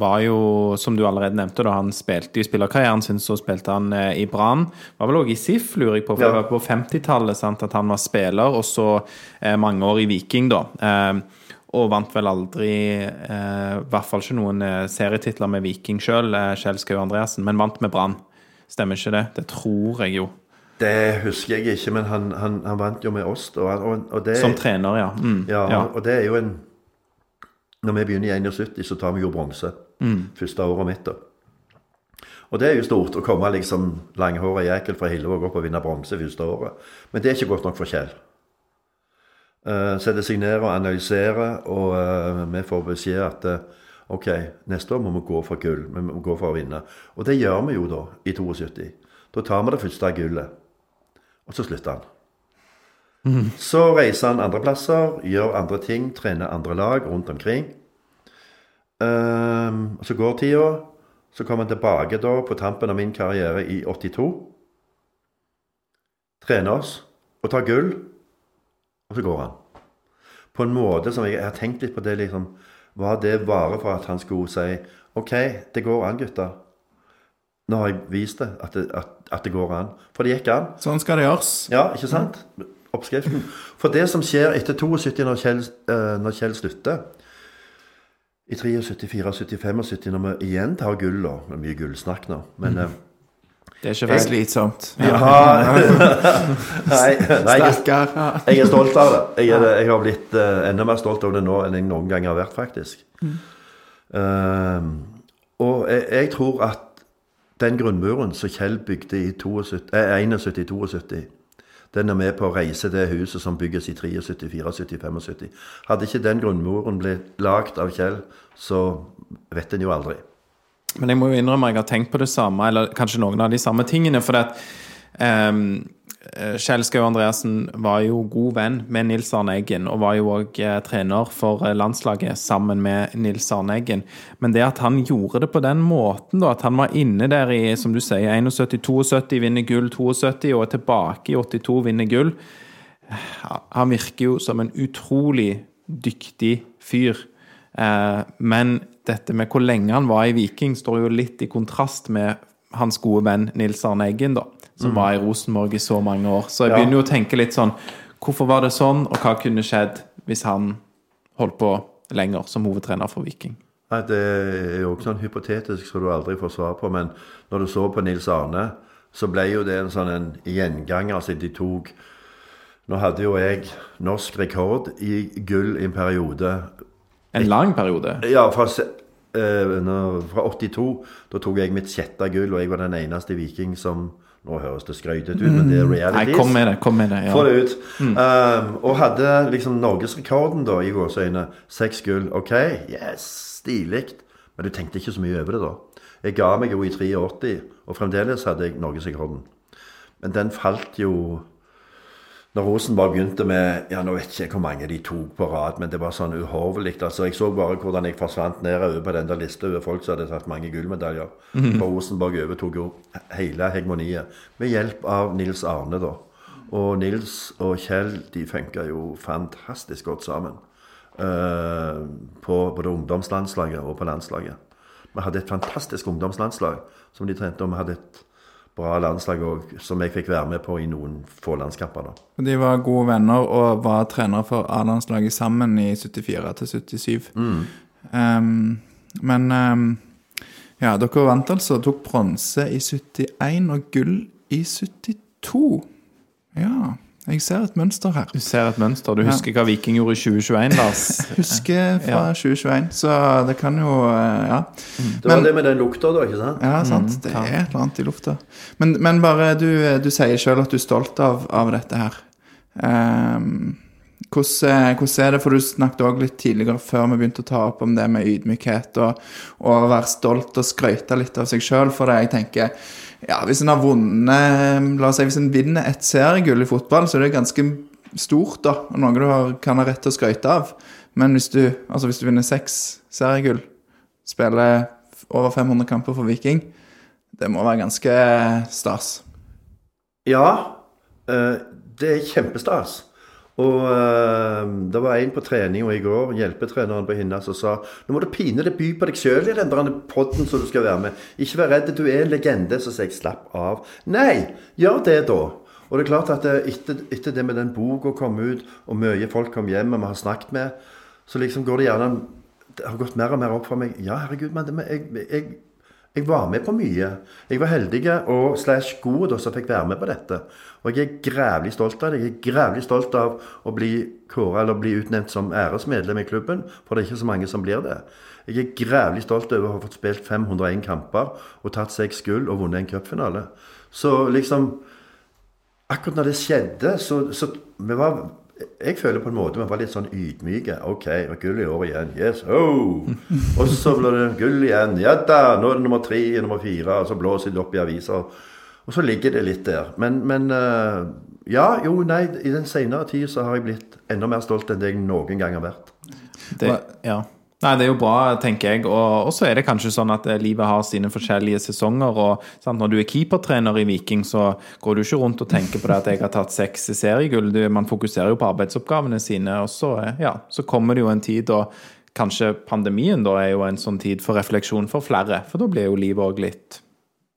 var jo, som du allerede nevnte, da han spilte i spillerkarrieren sin, så spilte han eh, i Brann. Var vel òg i SIF, lurer jeg på, for Ja. det var på 50-tallet at han var spiller, og så eh, mange år i Viking, da. Eh, og vant vel aldri, eh, i hvert fall ikke noen serietitler med Viking sjøl, Kjell Skau Andreassen, men vant med Brann. Stemmer ikke det? Det tror jeg jo. Det husker jeg ikke, men han, han, han vant jo med oss. Og, og, og det, Som trener, ja. Mm, ja, ja. Og det er jo en Når vi begynner i 71, så tar vi jo bronse. Første året mitt. da. Og det er jo stort å komme liksom langhåra jækel fra Hillevåg opp og vinne bronse første året. Men det er ikke godt nok for Kjell. Uh, så det signerer og analyserer, og uh, vi får beskjed at uh, ok, neste år må vi gå for gull. Vi må gå for å vinne. Og det gjør vi jo da, i 72. Da tar vi det første gullet. Og så slutter han. Så reiser han andre plasser, gjør andre ting, trener andre lag rundt omkring. Um, så går tida. Så kommer han tilbake da på tampen av min karriere i 82. Trener oss og tar gull. Og så går han. På en måte som jeg, jeg har tenkt litt på det, liksom. Var det bare for at han skulle si OK, det går an, gutter. Nå har jeg vist det, at det, at, at det går an. For det gikk an. Sånn skal det gjøres. Ja, ikke sant? Oppskriften. For det som skjer etter 72, når Kjell, eh, når Kjell slutter I 73, 74, 75, når vi igjen tar gull, da Det er mye gullsnakk nå, men eh, Det er ikke Det er slitsomt. ja, Nei, nei jeg, jeg er stolt av det. Jeg, er, jeg har blitt uh, enda mer stolt av det nå enn jeg noen gang har vært, faktisk. Eh, og jeg, jeg tror at den grunnmuren som Kjell bygde i 72, eh, 71-72, den er med på å reise det huset som bygges i 73, 74, 75. Hadde ikke den grunnmuren blitt lagd av Kjell, så vet en jo aldri. Men jeg må jo innrømme at jeg har tenkt på det samme, eller kanskje noen av de samme tingene. For at eh, Kjell Skau Andreassen var jo god venn med Nils Arne Eggen, og var jo òg eh, trener for eh, landslaget sammen med Nils Arne Eggen. Men det at han gjorde det på den måten, da, at han var inne der i som du sier, 71-72, vinner gull 72, og er tilbake i 82, vinner gull Han virker jo som en utrolig dyktig fyr. Eh, men dette med hvor lenge han var i Viking, står jo litt i kontrast med hans gode venn Nils Arne Eggen, da, som var i Rosenborg i så mange år. Så jeg begynner jo å tenke litt sånn Hvorfor var det sånn, og hva kunne skjedd hvis han holdt på lenger som hovedtrener for Viking? Nei, Det er jo ikke sånn hypotetisk som du aldri får svar på, men når du så på Nils Arne, så ble jo det en sånn en gjenganger Altså, de tok Nå hadde jo jeg norsk rekord i gull i en periode. En lang periode. Ja, fra, eh, fra 82. Da tok jeg mitt sjette gull, og jeg var den eneste viking som Nå høres det skrytete ut, men det er Nei, kom med det. kom med det, ja. Få det ut. Um, og hadde liksom norgesrekorden da, i gåseøyne. Seks gull. OK, yes, stilig. Men du tenkte ikke så mye over det da. Jeg ga meg jo i 83, og fremdeles hadde jeg norgesrekorden. Men den falt jo når Rosenborg begynte med Ja, nå vet ikke jeg hvor mange de tok på rad, men det var sånn uhorvelig. Altså, jeg så bare hvordan jeg forsvant nedover på den der lista over folk som hadde tatt mange gullmedaljer. For Rosenborg overtok jo hele hegemoniet med hjelp av Nils Arne, da. Og Nils og Kjell de funka jo fantastisk godt sammen. Uh, på både ungdomslandslaget og på landslaget. Vi hadde et fantastisk ungdomslandslag som de trente, og vi hadde et bra landslag òg, som jeg fikk være med på i noen få landskamper. da. Og De var gode venner og var trenere for A-landslaget sammen i 74 til 77. Um, men um, ja, dere vant altså. Tok bronse i 71 og gull i 72. Ja, jeg ser et mønster her. Du ser et mønster. Du husker hva Viking gjorde i 2021, Lars? Husker fra Ja. 2021, så det kan jo eh, Ja. Det var det med den lukta, da, ikke sant? Ja, sant. Det er et eller annet i lufta. Men, men bare du, du sier sjøl at du er stolt av, av dette her. Um, hvordan, hvordan er det, for du snakket også litt tidligere før vi begynte å ta opp om det med ydmykhet og, og å være stolt og skryte litt av seg sjøl, for det jeg tenker ja, hvis en har vunnet La oss si hvis en vinner et seriegull i fotball, så er det ganske stort, da. Og noe du har, kan ha rett til å skryte av. Men hvis du, altså hvis du vinner seks seriegull, spiller over 500 kamper for Viking, det må være ganske stas. Ja, eh, det er kjempestas. Og eh, det var en på treninga i går, hjelpetreneren på Hinna, som sa nå må du pine deg by på deg sjøl i den potten som du skal være med. Ikke vær redd, du er en legende. Så sier jeg slapp av. Nei, gjør det, da. Og det er klart at eh, etter, etter det med den boka kom ut, og mye folk kom hjem og vi har snakket med, så liksom går det gjerne Det har gått mer og mer opp for meg. Ja, herregud, men jeg, jeg jeg var med på mye. Jeg var heldig og slash god da, som fikk være med på dette. Og jeg er grævlig stolt av det. Jeg er grævlig stolt av å bli kåret eller bli utnevnt som æresmedlem i klubben, for det er ikke så mange som blir det. Jeg er grævlig stolt over å ha fått spilt 501 kamper og tatt seks gull og vunnet en cupfinale. Så liksom Akkurat når det skjedde, så, så vi var jeg føler på en måte vi var litt sånn ydmyke. OK, og gull i år igjen. Yes, oh! Og så ble det gull igjen. Ja da! Nå er det nummer tre nummer fire. Og så blåser det opp i aviser. Og så ligger det litt der. Men, men eh, ja, jo, nei. I den senere tid så har jeg blitt enda mer stolt enn det jeg noen gang har vært. Det, ja. Nei, det er jo bra, tenker jeg. Og så er det kanskje sånn at eh, livet har sine forskjellige sesonger. og sant, Når du er keepertrener i Viking, så går du ikke rundt og tenker på det at jeg har tatt seks seriegull. Du, man fokuserer jo på arbeidsoppgavene sine. Og så, eh, ja, så kommer det jo en tid og Kanskje pandemien da er jo en sånn tid for refleksjon for flere. For da blir jo livet òg litt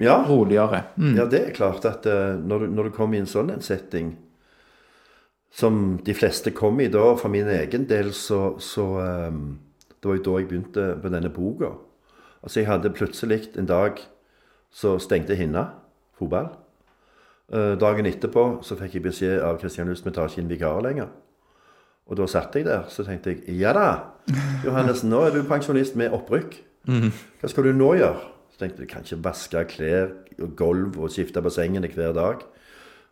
Ja, roligere. Mm. ja det er klart at eh, når, du, når du kommer i en sånn en setting som de fleste kom i da, for min egen del, så, så um, Det var jo da jeg begynte på denne boka. Altså, jeg hadde plutselig en dag så stengte Hinna fotball. Uh, dagen etterpå så fikk jeg beskjed av Kristian Lust vi tar ikke inn vikarer lenger. Og da satt jeg der, så tenkte jeg ja da, Johannes, nå er du pensjonist med opprykk. Hva skal du nå gjøre? Så tenkte jeg, kan ikke vaske klær og gulv og skifte bassengene hver dag.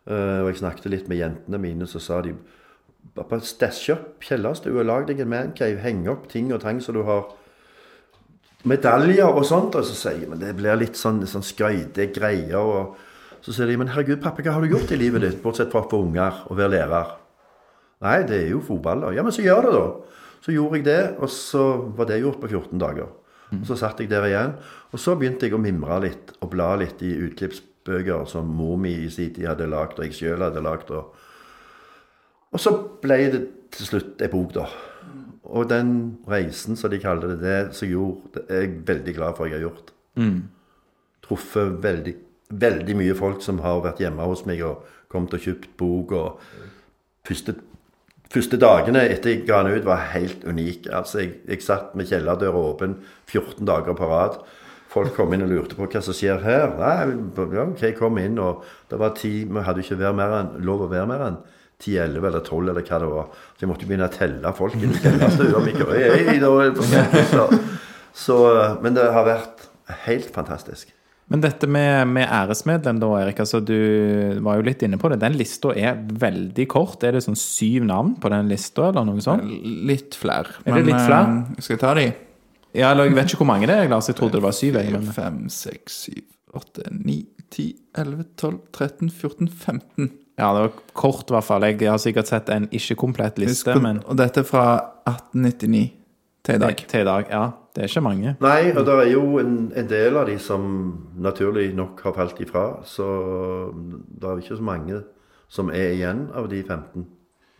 Uh, og jeg snakket litt med jentene mine, så sa de bare stæsj opp kjellerstua, lag deg en mancave, heng opp ting og tang så du har medaljer og sånt. Og så sier jeg, men det blir litt sånn, sånn skøyte greier. Og så sier de, men herregud, pappa, hva har du gjort i livet ditt, bortsett fra å få unger og være lærer? Nei, det er jo fotball, da. Ja, men så gjør det, da. Så gjorde jeg det, og så var det gjort på 14 dager. Og så satt jeg der igjen, og så begynte jeg å mimre litt og bla litt i utklippsbøker som mor mi i sin tid hadde lagd, og jeg sjøl hadde lagd. Og, og så ble det til slutt ei bok, da. Og den reisen, som de kaller det, det som jeg gjorde, er jeg veldig glad for at jeg har gjort. Truffet veldig, veldig mye folk som har vært hjemme hos meg og kommet og kjøpt bok. og første, første dagene etter jeg ga den ut, var helt unik. Altså, jeg, jeg satt med kjellerdøra åpen 14 dager på rad. Folk kom inn og lurte på hva som skjer her. Nei, ok, kom inn, og det var ti Vi hadde ikke være mer enn, lov å være mer enn 10, 11 eller 12 eller hva det var. Så jeg måtte begynne å telle folk. Så, Men det har vært helt fantastisk. Men dette med, med æresmedlem, da, Erik. altså Du var jo litt inne på det. Den lista er veldig kort. Er det sånn syv navn på den lista, eller noe sånt? Litt flere. Er det litt flere? eh, skal jeg ta de? Ja, eller jeg vet ikke hvor mange det er, Lars. Jeg trodde det var syv. Jeg, men... Fem, seks, syv, åtte, ni, ti, elleve, tolv, 13, 14, 15. Ja, det var kort, i hvert fall. Jeg har sikkert sett en ikke-komplett liste, men Og dette er fra 1899 til i dag. til i dag, ja. Det er ikke mange. Nei, og det er jo en, en del av de som naturlig nok har falt ifra. Så det er ikke så mange som er igjen av de 15.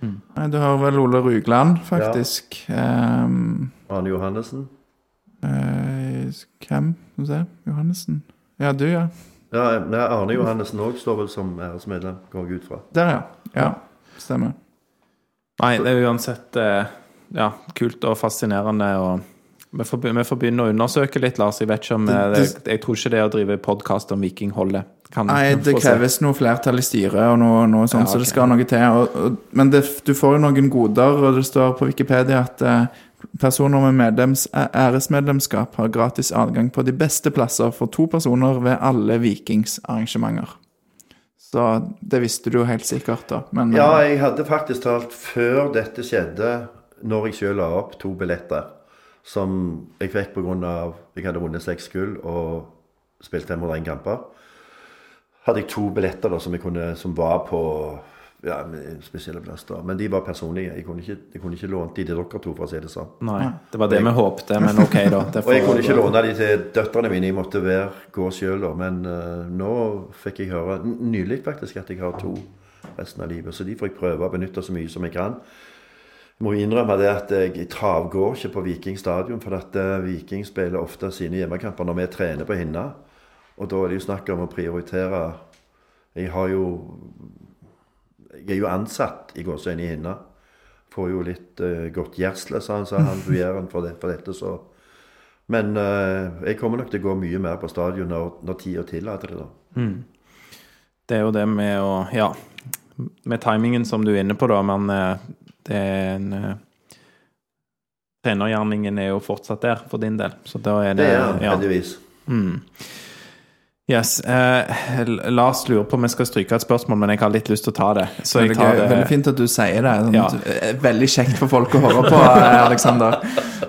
Nei, Du har vel Ole Rugland, faktisk. Ehm, Arne Johannessen. Uh, hvem? Skal vi se. Johannessen. Ja, du, ja. Ja, nei, Arne Johannessen òg står vel som æresmedlem, går jeg ut fra. Der, ja. Ja, stemmer. Nei, det er uansett eh, ja, kult og fascinerende. og vi får, vi får begynne å undersøke litt, Lars. Jeg vet ikke om eh, det, Det- Jeg tror ikke det å drive podkast om Viking holder. Kan- Nei, det se. kreves noe flertall i styret og noe, noe sånt, Ja, så det skal noe til. Og, og, men det, du får jo noen goder, og det står på Wikipedia at eh, personer med medlems, æresmedlemskap har gratis adgang på de beste plasser for to personer ved alle Vikings arrangementer. Så det visste du jo helt sikkert, da. Men Ja, eh, jeg hadde faktisk talt før dette skjedde, når jeg sjøl la opp to billetter som jeg fikk pga. jeg hadde vunnet seks gull og spilt 501 kamper. Hadde jeg to billetter da, som, jeg kunne, som var på ja, spesielle plasser. Men de var personlige. Jeg kunne ikke, jeg kunne ikke lånt de til dere to, for å si det sånn. Nei, det var det vi håpte, men OK, da. Det Og jeg kunne ikke låne de til døtrene mine. Jeg måtte være, gå sjøl, da. Men uh, nå fikk jeg høre, nylig faktisk, at jeg har to resten av livet. Så de får jeg prøve å benytte så mye som jeg kan. Må innrømme det at jeg travgår ikke på Viking stadion, for at eh, Viking spiller ofte sine hjemmekamper når vi trener på Hinna. Og da er det jo snakk om å prioritere Jeg har jo Jeg er jo ansatt i gåseøyne i Hinna. Får jo litt uh, godt gjersle, sa han, sa han bugjeren for, det, for dette, så Men uh, jeg kommer nok til å gå mye mer på stadion når, når tida tillater det, da. Det er jo det med å Ja, med timingen som du er inne på, da, men eh, det er en uh, Trenergjerningen er jo fortsatt der for din del, så da er det, Det er ja. heldigvis. Yes. Eh, Lars lurer på om jeg skal stryke et spørsmål, men jeg har litt lyst til å ta det. Så jeg tar det veldig fint at du sier det. Sånn, Ja. eh, Veldig kjekt for folk å høre på, Aleksander.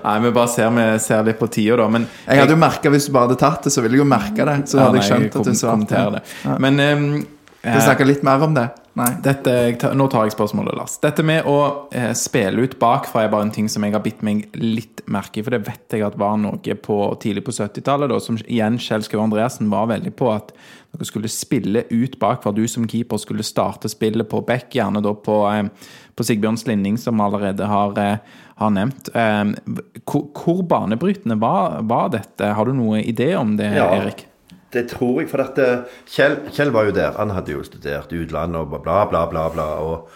Nei, vi bare ser, vi ser litt på tida, da. Men Jeg hadde jo merket, Hvis du bare hadde tatt det, så ville jeg jo merka det. Så Ja, hadde nei, jeg skjønt kom- at du svarte. det. Ja. Men eh, vi snakker litt mer om det? Nei. Dette, nå tar jeg spørsmålet, Lars. Dette med å eh, spille ut bakfra er bare en ting som jeg har bitt meg litt merke i. For det vet jeg at var noe på, tidlig på 70-tallet, som igjen Kjell Skau Andreassen var veldig på at dere skulle spille ut bakfra. Du som keeper skulle starte spillet på back, gjerne da på, eh, på Sigbjørn Slinning, som allerede har, eh, har nevnt. Eh, hvor, hvor banebrytende var, var dette? Har du noe idé om det, Ja. Erik? Det tror jeg, for at eh, Kjell, Kjell var jo der. Han hadde jo studert i utlandet og bla, bla, bla. bla, og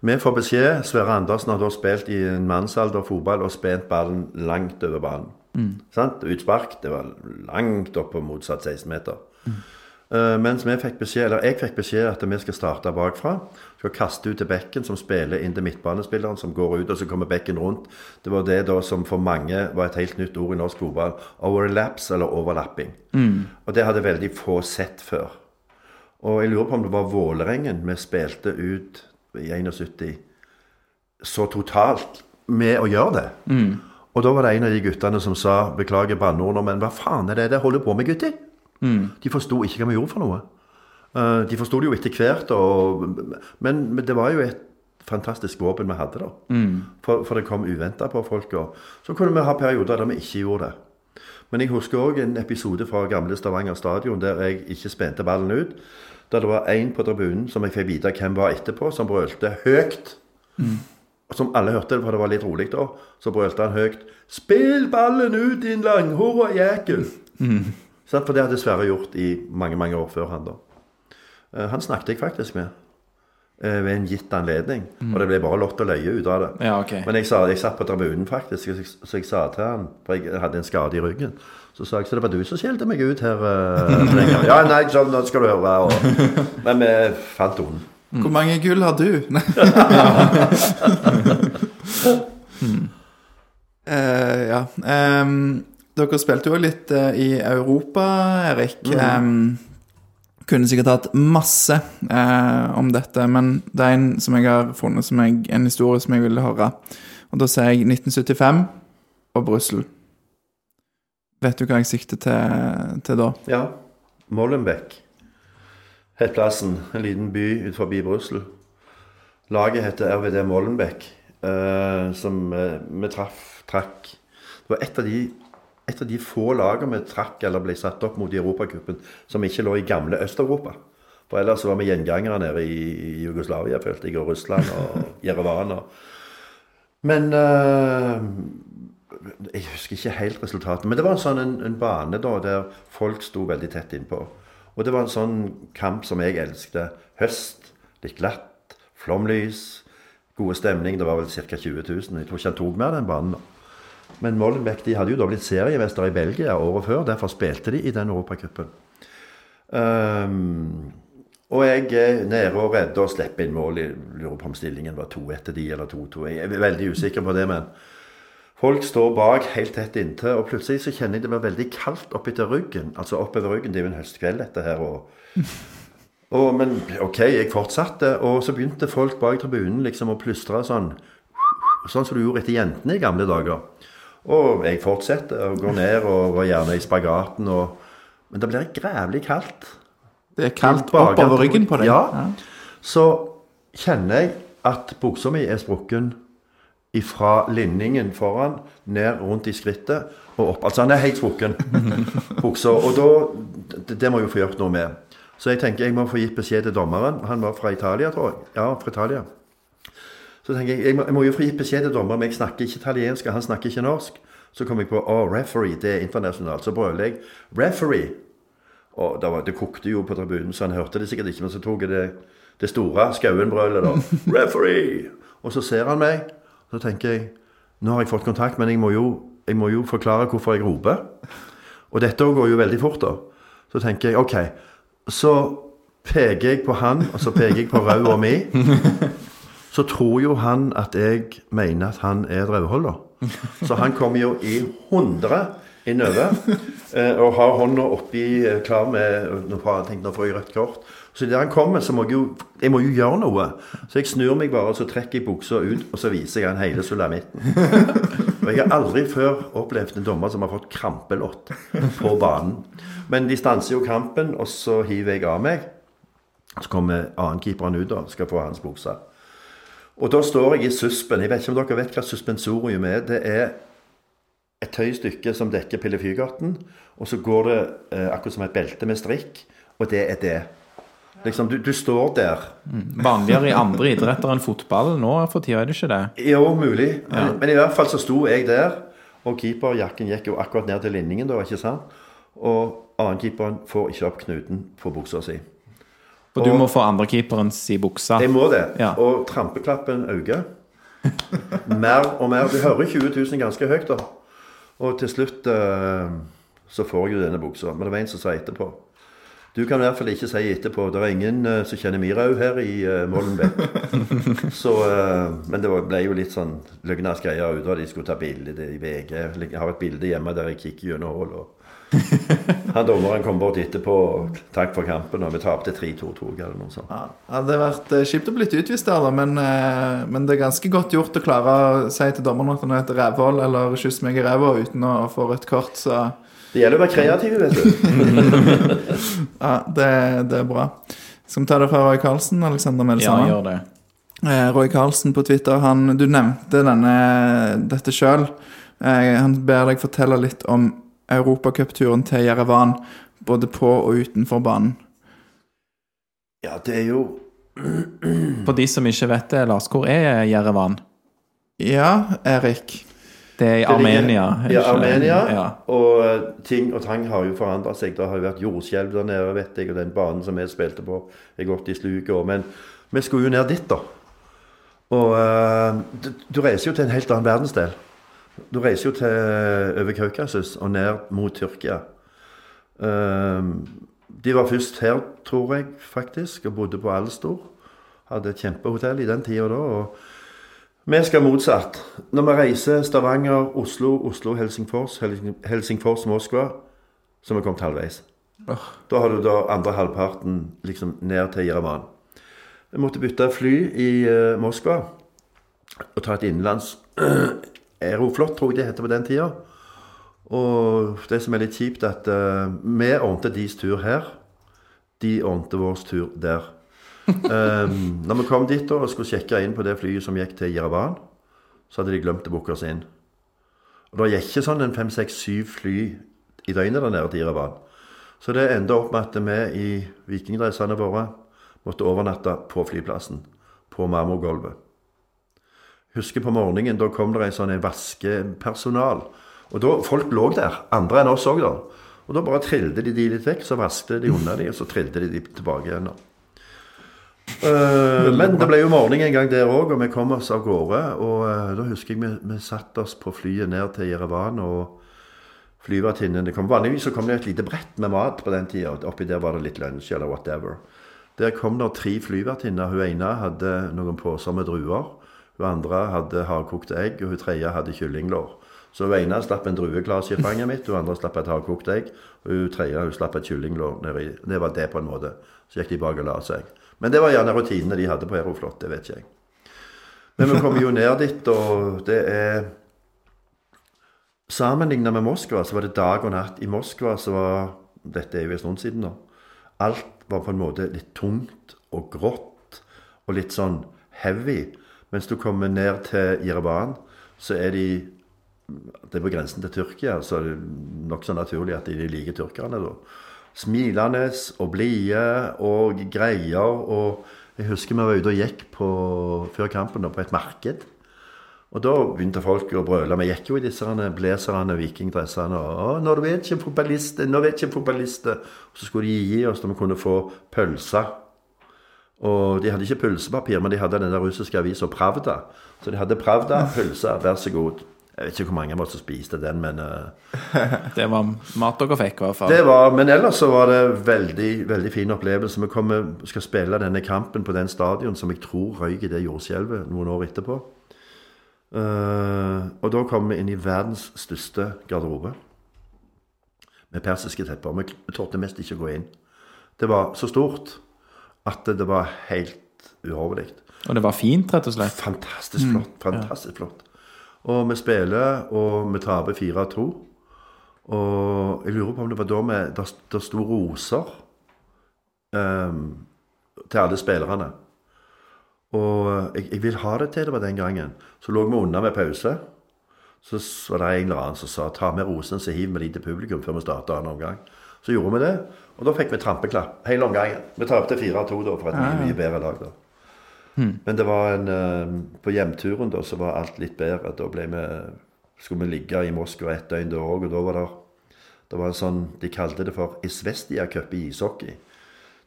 Vi får beskjed Sverre Andersen har da spilt i en mannsalder fotball og spent ballen langt over banen. Sant? Utspark. Det var langt opp på motsatt 16-meter. Eh, mens vi fikk beskjed, eller jeg fikk beskjed at vi skal starte bakfra. Skal kaste ut til bekken, som spiller inn til midtbanespilleren, som går ut, og så kommer bekken rundt. Det var det da som for mange var et helt nytt ord i norsk fotball. Overlaps, eller overlapping. Og det hadde veldig få sett før. Og jeg lurer på om det var Vålerengen vi spilte ut i 71 så totalt med å gjøre det. Og da var det en av de guttene som sa beklager banneordene, men hva faen er det dere holder på med, gutter? De forsto ikke hva vi gjorde for noe. Eh, De forsto det jo etter hvert, og, men, men det var jo et fantastisk våpen vi hadde, da. For, for det kom uventa på folk. Og så kunne vi ha perioder der vi ikke gjorde det. Men jeg husker òg en episode fra gamle Stavanger stadion der jeg ikke spente ballen ut. Der det var én på tribunen som jeg fikk vite hvem var etterpå, som brølte høyt. Som alle hørte, for det var litt rolig da. Så brølte han høyt 'Spill ballen ut, din langhåra jækel!' Sant? For det hadde Sverre gjort i mange mange år før han da. Eh, Han snakket jeg faktisk med eh, ved en gitt anledning. Og det ble bare lott og løye ut av det. Ja, okay. Men jeg, sa, jeg satt på tribunen faktisk, så jeg, så jeg sa til han For jeg hadde en skade i ryggen. Så sa jeg så det var du som skjelte meg ut her. Uh, ja, nei, sånn, nå skal du høre. Og, men vi fant tonen. Hvor mange gull har du? Eh, ja. Ehm, dere spilte jo litt eh, i Europa, Erik. Em, kunne sikkert hatt masse uh, om dette, men det er en som jeg har funnet som jeg, en historie som jeg ville høre. Og da sier jeg 1975 og Brussel. Vet du hva jeg sikter til, til da? Ja. Molenbeek het plassen. En liten by ut forbi Brussel. Laget heter RVD Molenbeek, uh, som uh, vi traff, trakk Det var et av de et av de få lagene vi trakk eller ble satt opp mot i Europacupen som ikke lå i gamle Øst-Europa. For ellers var vi gjengangere nede i, Jugoslavia, følte jeg, og Russland og Jerevan. Men eh, Jeg husker ikke helt resultatet. Men det var en sånn en, en bane da, der folk sto veldig tett innpå. Og det var en sånn kamp som jeg elsket. Høst, litt glatt, flomlys, gode stemning. Det var vel ca. 20 000. Jeg tror ikke han tok mer den banen. da. Men Molenbeek de hadde jo da blitt seriemester i Belgia året før. Derfor spilte de i den europacupen. Um, og jeg er nede og redder og slipper inn mål. Jeg lurer på om stillingen var 2-1 til de eller 2-2. Jeg er veldig usikker på det, men folk står bak helt tett inntil. Og plutselig så kjenner jeg det blir veldig kaldt oppetter ryggen. Altså oppover ryggen. Det er jo en høstkveld, dette her. og og, men OK, jeg fortsatte, og så begynte folk bak tribunen liksom å plystre sånn. Sånn som du gjorde etter jentene i gamle dager. Og jeg fortsetter og går ned og var gjerne i spagaten. Og, men det blir grævlig kaldt. Det er kaldt oppover ryggen på deg. Ja. Så kjenner jeg at buksa mi er sprukken ifra linningen foran, ned rundt i skrittet og opp. Altså, han er helt sprukken, buksa. Og da det, det må jeg jo få gjort noe med. Så jeg tenker jeg må få gitt beskjed til dommeren. Han var fra Italia, tror jeg. Ja, fra Italia. Så tenker jeg, jeg må, jeg må jo få gitt beskjed til dommeren, men jeg snakker ikke italiensk, og han snakker ikke norsk. Så kom jeg på å, referee, det er internasjonalt. Så brøler jeg 'referee'. Og det, var, det kokte jo på tribunen, så han hørte det sikkert ikke. Men så tok jeg det, det store Skauen-brølet, da. 'Referee!' Og så ser han meg. Så tenker jeg Nå har jeg fått kontakt, men jeg må jo, jeg må jo forklare hvorfor jeg roper. Og dette går jo veldig fort, da. Så tenker jeg OK. Så peker jeg på han, og så peker jeg på ræva mi. Så tror jo han at jeg mener at han er drauholder. Så han kommer jo i 100 innover eh, og har hånda oppi eh, klar med Nå får jeg rødt kort. Så idet han kommer, så må jeg jo jeg må jo gjøre noe. Så jeg snur meg bare, så trekker jeg buksa ut, og så viser jeg han hele sulamitten. Og jeg har aldri før opplevd en dommer som har fått krampelott på banen. Men de stanser jo kampen, og så hiver jeg av meg. Så kommer annenkeeperen ut og skal få hans bukse. Og da står jeg i suspen. Jeg vet ikke om dere vet hva suspensorium er. Det er et tøystykke som dekker Pillefygarten, og så går det eh, akkurat som et belte med strikk, og det er det. Liksom, du, du står der. Vanligere i andre idretter enn fotball nå for tida, er det ikke det? Jo, mulig. Men, men i hvert fall så sto jeg der, og keeperjakken gikk jo akkurat ned til linningen, da, ikke sant? Og annenkeeperen får ikke opp knuten på buksa si. For du må få andrekeeperen si buksa. Jeg må det. Ja. Og trampeklappen øker. Mer og mer. Du hører 20 000 ganske høyt, da. Og til slutt uh, så får jeg jo denne buksa. Men det var en som sa etterpå. Du kan i hvert fall ikke si etterpå. Det er ingen uh, som kjenner Mirau her i uh, Mollenbeck. så, uh, men det ble jo litt sånn løgnas greier ut av de skulle ta bilde i VG. Jeg har et bilde hjemme der jeg kikker gjennom hull. han dommeren kom bort etterpå og takk for kampen, og vi tapte 3-2, tror jeg. eller noe sånt. Ja, det hadde vært eh, kjipt å bli utvist der, da, men, eh, men det er ganske godt gjort å klare å si til dommeren at han er et rævhold eller 'kyss meg i ræva' uten å få rødt kort. Så Det gjelder å være kreativ, vet du. ja, det, det er bra. Skal vi ta det fra Roy Karlsen, Alexander Ja, gjør det. Eh, Roy Karlsen på Twitter, han, du nevnte denne, dette sjøl. Eh, han ber deg fortelle litt om europacupturen til Jerevan, både på og utenfor banen. Ja, det er jo For de som ikke vet det, Lars, hvor er Jerevan? Ja, Erik. Det er i Armenia. er Ja. Armenia. Ja. Og eh, ting og tang har jo forandra seg. Det har jo vært jordskjelv der nede, vet jeg, og den banen som vi spilte på, er gått i sluket òg. Men vi skulle jo ned dit, da. Og eh, du, du reiser jo til en helt annen verdensdel. Du reiser jo til over Kaukasus og ned mot Tyrkia. Eh, de var først her, tror jeg, faktisk, og bodde på Alstor. Hadde et kjempehotell i den tida da. og Vi skal motsatt. Når vi reiser Stavanger, Oslo, Oslo, Helsingfors, Helsingfors, Moskva, så har vi kommet halvveis. Da har du da andre halvparten liksom ned til Jerevan. Vi måtte bytte fly i eh, Moskva og ta et innenlands Aeroflot, tror jeg det heter på den tida. Og det som er litt kjipt, at uh, vi ordnet deres tur her. De ordnet vår tur der. Um, når vi kom dit da, og skulle sjekke inn på det flyet som gikk til Jerevan, så hadde de glemt å booke oss inn. Og det gikk ikke sånn en fem, seks, syv fly i døgnet der nede til Jerevan. Så det enda opp med at vi i vikingdressene våre måtte overnatte på flyplassen. På marmorgulvet. Husker på morgenen, da kom det en sånn vaskepersonal. Og da, folk lå der, andre enn oss òg, da. Og da bare trillte de de litt vekk, så vasket de unna de, og så trillte de de tilbake igjen. da. Eh, men det ble jo morgen en gang der òg, og vi kom oss av gårde. Og uh, da husker jeg vi, vi satte oss på flyet ned til Jerevan, og flyvertinnen det kom, Vanligvis så kom det et lite brett med mat på den tida. Oppi der var det litt lunsj eller whatever. Der kom det tre flyvertinner. Hun ene hadde noen poser med druer. Hun andre hadde hardkokte egg, og hun tredje hadde kyllinglår. Så hun ene slapp en drueglass i fanget mitt, hun andre slapp et hardkokt egg, og hun tredje hun slapp et kyllinglår nedi. Det var det på en måte. Så gikk de bak og la seg. Men det var gjerne rutinene de hadde på Aeroflot, det vet ikke jeg. Men vi kommer jo ned dit, og det er Sammenlignet med Moskva så var det dag og natt. I Moskva så var Dette er jo en stund siden nå. Alt var på en måte litt tungt og grått og litt sånn heavy. Mens du kommer ned til Jerevan, så er de Det er på grensen til Tyrkia, så er det nokså naturlig at de liker tyrkerne, da. Smilende og blide og greier. Og jeg husker vi var ute og gikk på, før kampen da, på et marked. Og da begynte folk å brøle. Vi gikk jo i disse blazerne, vikingdressene. Og vet ikke fotballister.' Og så skulle de gi oss når vi kunne få pølser. Og de hadde ikke pølsepapir, men de hadde den der russiske avisa Pravda. Så de hadde Pravda, pølser, vær så god. Jeg vet ikke hvor mange av oss som spiste den, men eh, Det var mat dere fikk, i hvert fall. det var, Men ellers så var det veldig veldig fin opplevelse. Vi kommer, skal spille denne kampen på den stadion som jeg tror røyk i det jordskjelvet noen år etterpå. Uh, og da kom vi inn i verdens største garderobe. Med persiske tepper. Vi torde mest ikke gå inn. Det var så stort at det var helt uhorvelig. Og det var fint, rett og slett. Fantastisk flott. Fantastisk flott. Og vi spiller, og vi taper 4-2. Og jeg lurer på om det var da vi Det der sto roser um, til alle spillerne. Og jeg, jeg vil ha det til det var den gangen. Så lå vi unna med pause. Så var det en eller annen som sa ta med rosene så hiver vi de til publikum før vi starter annen omgang. Så gjorde vi det, og da fikk vi trampeklapp hele omgangen. Vi tapte 4-2 da for et mye, mye bedre lag. da. Men det var en eh, På hjemturen da så var alt litt bedre. Da ble vi, skulle vi ligge i Moskva et døgn da òg, og da var det det var en sånn, De kalte det for Isvestia Cup i ishockey.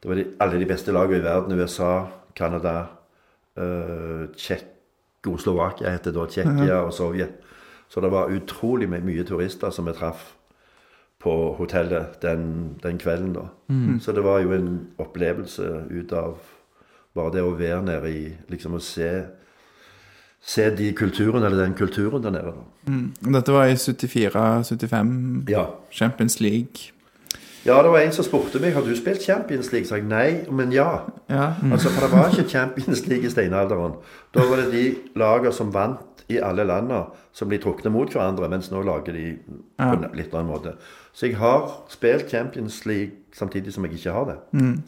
Det var de, alle de beste lagene i verden. USA, Canada, uh, Tsjekkoslovakia heter det da. Tsjekkia og Sovjet. Så det var utrolig mye turister som vi traff på hotellet den, den kvelden. da. Så det var jo en opplevelse ut av bare det å være nede i Liksom å se, se de kulturen, eller den kulturen der nede. da. Dette var i 74-75 Ja. Champions League. Ja, det var en som spurte meg har du spilt Champions League. Så jeg nei, men ja. Ja. Altså, For det var ikke Champions League i steinalderen. Da var det de lagene som vant i alle landene, som blir trukne mot hverandre, mens nå lager de på en litt annen måte. Så jeg har spilt Champions League samtidig som jeg ikke har det.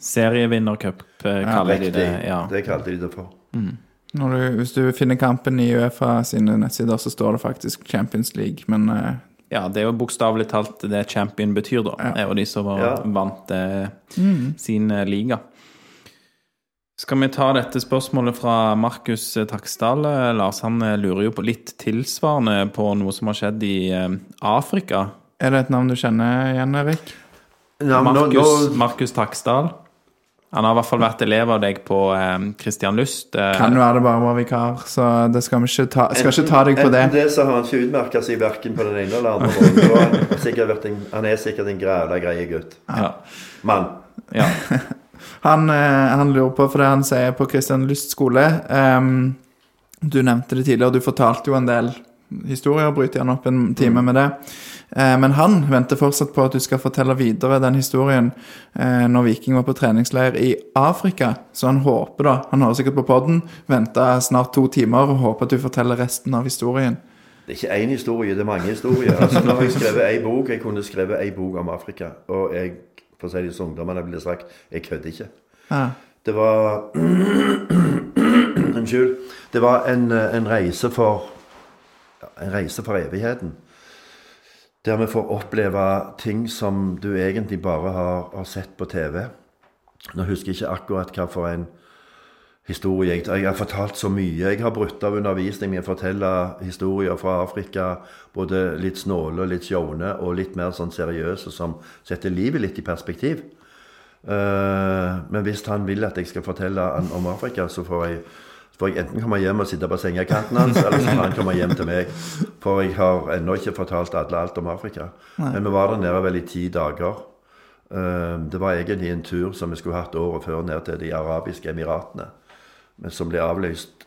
Serievinnercup eh, kaller de det. Ja. Det kalte de det for. Når du, hvis du finner kampen i Uefa sine nettsider, så står det faktisk Champions League, men uh... ja, det er jo bokstavelig talt det champion betyr, da. Er jo de som var, Ja. vant eh, sin eh, liga. Skal vi ta dette spørsmålet fra Markus Taksdal? Lars han lurer jo på litt tilsvarende på noe som har skjedd i eh, Afrika. er det et navn du kjenner igjen, Erik? Ja, Markus, nå, Taksdal. Han har i hvert fall vært elev av deg på eh, Lust. Lyst. Eh, Kan være det bare var vikar, så det skal vi ikke ta, skal ikke ta deg på det. Enten det så har han ikke utmerka seg verken på den ene eller andre måten. Da Han, han er sikkert en grævla greie gutt. ja, Mann. ja. Han, eh, han lurer på, for det han sier på Kristian Lyst skole um, Du nevnte det tidligere, du fortalte jo en del historier. Bryter gjerne opp en time med det. Uh, men han venter fortsatt på at du skal fortelle videre den historien uh, når Viking var på treningsleir i Afrika. Så han håper, da Han hører sikkert på poden, venter snart to timer og håper at du forteller resten av historien. Det er ikke én historie, det er mange historier. Altså, nå har jeg skrevet ei bok. Jeg kunne skrevet ei bok om Afrika. Og jeg, for å si det som ungdommene ville sagt, jeg kødder ikke. Ja. Det var Unnskyld. Det var en, en reise for En reise for evigheten. Der vi får oppleve ting som du egentlig bare har, har sett på TV. Nå husker jeg ikke akkurat hva for en historie. Jeg, har fortalt så mye. Jeg har brutt av undervisning med å fortelle historier fra Afrika. Både litt snåle og litt sjåne, og litt mer sånn seriøse, som setter livet litt i perspektiv. Eh, men hvis han vil at jeg skal fortelle om Afrika, så får jeg, så får jeg enten komme hjem og sitte på sengekanten hans, eller så får han komme hjem til meg. For jeg har ennå ikke fortalt alle alt om Afrika. Men vi var der nede vel i ti dager. Eh, Det var egentlig en tur som vi skulle hatt året før ned til De arabiske emiratene. Men som ble avlyst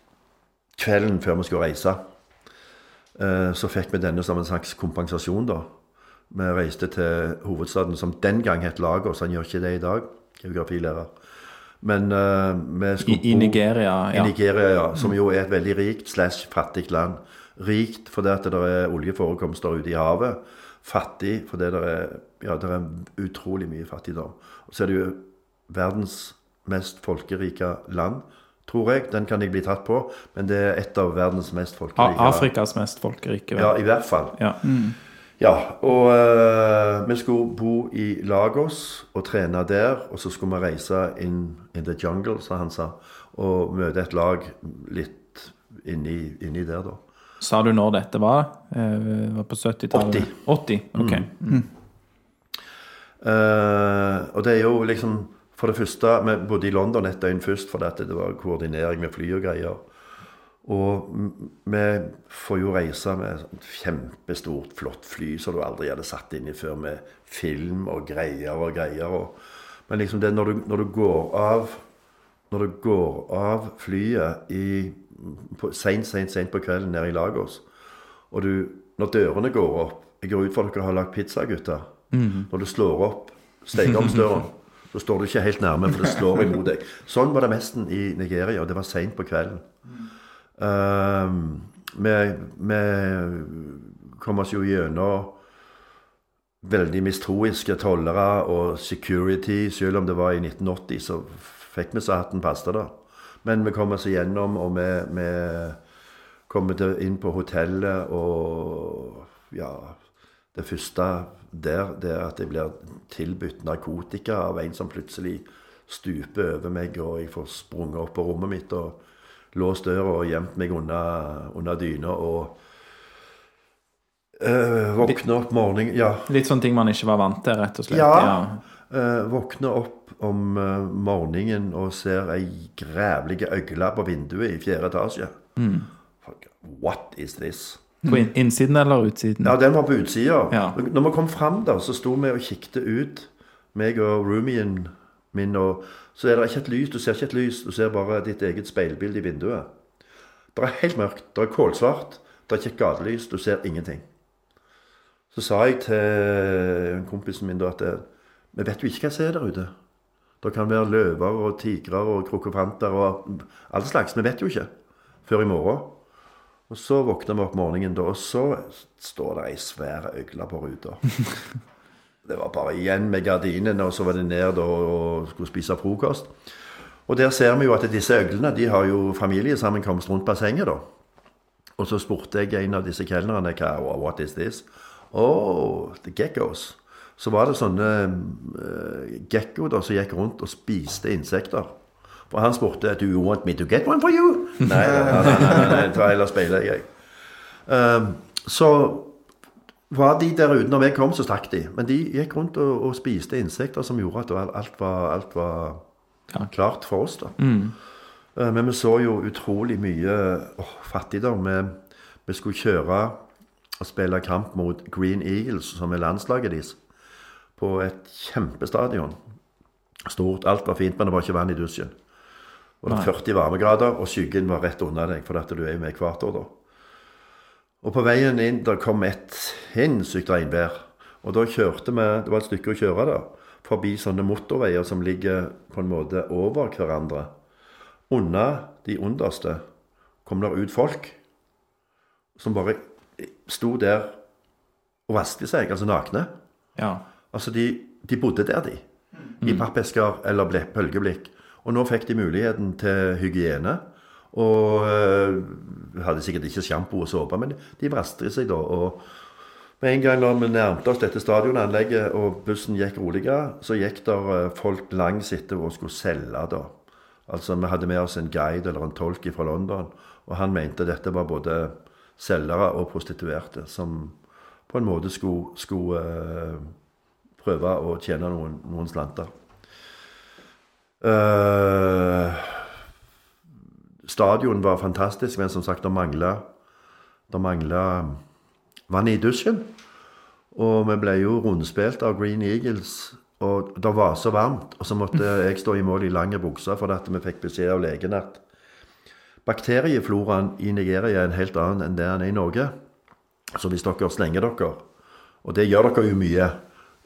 kvelden før vi skulle reise. Eh, Så fikk vi denne som en slags kompensasjon, da. Vi reiste til hovedstaden som den gang het Lagos. Han gjør ikke det i dag, geografilærer. Men eh, vi skulle I I Nigeria, ja. i Nigeria, ja, som jo er et veldig rikt slash fattig land. Rikt fordi at det er oljeforekomster ute i havet. Fattig fordi det er, ja, det er utrolig mye fattigdom. Og så er det jo verdens mest folkerike land, tror jeg. Den kan jeg bli tatt på, men det er et av verdens mest folkerike Afrikas mest folkerike. vel? Ja, i hvert fall. Ja. Ja, og uh, vi skulle bo i Lagos og trene der. Og så skulle vi reise inn in the jungle, som han sa, og møte et lag litt inni, inni der, da. Sa du når dette var? Uh, var på 70-tallet? 80. 80. ok. Eh, og det er jo liksom For det første, vi bodde i London et døgn først fordi det var koordinering med fly og greier. Og vi får jo reise med et kjempestort, flott fly som du aldri hadde satt inn i før, med film og greier og greier. Og, men liksom det når du, når du går av Når du går av flyet i seint, seint, seint på kvelden nede i Lagos, og du, når dørene går opp Jeg går ut for at dere har lagd pizza, gutter. Når du slår opp stekeovnsdøren, så står du ikke helt nærme, for det slår imot deg. Sånn var det mesten i Nigeria, og det var seint på kvelden. Um, vi, vi kom oss jo gjennom veldig mistroiske tollere og security. Selv om det var i 1980, så fikk vi så hatten pasta, da. Men vi kom oss igjennom, og vi, vi kom inn på hotellet, og ja Det første der det er at jeg blir tilbudt narkotika av en som plutselig stuper over meg, og jeg får sprunget opp på rommet mitt og låst døra og gjemt meg under, under dyna og øh, våkne opp morgenen Ja. Litt sånne ting man ikke var vant til, rett og slett. Ja. Eh, våkner opp om eh, morgenen og ser ei grævlig øgle på vinduet i fjerde etasje. Mm. What is this? På innsiden eller utsiden? Ja, den var på utsida. Ja. Når vi kom fram, da, så sto vi og kikket ut, meg og roomien min, og så er det ikke et lys. Du ser ikke et lys, du ser bare ditt eget speilbilde i vinduet. Det er helt mørkt. Det er kålsvart. Det er ikke et gatelys. Du ser ingenting. Så sa jeg til kompisen min da at vi vet jo ikke hva som er der ute. Det kan være løver og tigrer og krokopanter og all slags. Vi vet jo ikke før i morgen. Og så våkner vi opp morgenen, da, og så står det ei svær øgle på ruta. Det var bare igjen med gardinene, og så var det ned og skulle spise frokost. Og der ser vi jo at disse øglene de har jo familiesammenkomst rundt bassenget. da. Og så spurte jeg en av disse kelnerne hva What is this? Oh, the geckos. Så var det sånne uh, da, som gikk rundt og spiste insekter. For han spurte Do you want me to get one for you? Nei, nei, nei, nei, nei, ta heller speilet, jeg. Um, så var de der ute. Når vi kom, så stakk de. Men de gikk rundt og, og spiste insekter som gjorde at alt var, alt var Ja. klart for oss. da. Eh, Men vi så jo utrolig mye oh, fattigdom. Vi, vi skulle kjøre og spille kamp mot Green Eagles, som er landslaget deres, på et kjempestadion. Stort. Alt var fint, men det var ikke vann i dusjen. Og det er 40 varmegrader, og skyggen var rett under deg, for at du er jo med ekvator da. Og på veien inn, der kom et sinnssykt regnvær. Og da kjørte vi, det var et stykke å kjøre da, forbi sånne motorveier som ligger på en måte over hverandre. Under de underste kom der ut folk som bare sto der og vasket seg, altså nakne. Ja. Altså, de, de bodde der, de. I pappesker eller bølgeblikk. Og nå fikk de muligheten til hygiene. Og uh, hadde sikkert ikke sjampo og såpe, men de vrastet seg da. Og med en gang når vi nærmte oss dette stadionanlegget, og bussen gikk roligere, så gikk der øh, folk langs etter og skulle selge, da. Altså, vi hadde med oss en guide eller en tolk fra London, og han mente dette var både selgere og prostituerte som på en måte skulle, skulle øh, prøve å tjene noen, noen slanter. Eh, stadion var fantastisk, men som sagt, det mangla det mangla vann i dusjen. Og vi ble jo rundspilt av Green Eagles, og det var så varmt. Og så måtte jeg stå i mål i lange bukser for at vi fikk beskjed av legen at bakteriefloraen i Nigeria er en helt annen enn det den er i Norge. Så hvis dere slenger dere, og det gjør dere jo mye, eh,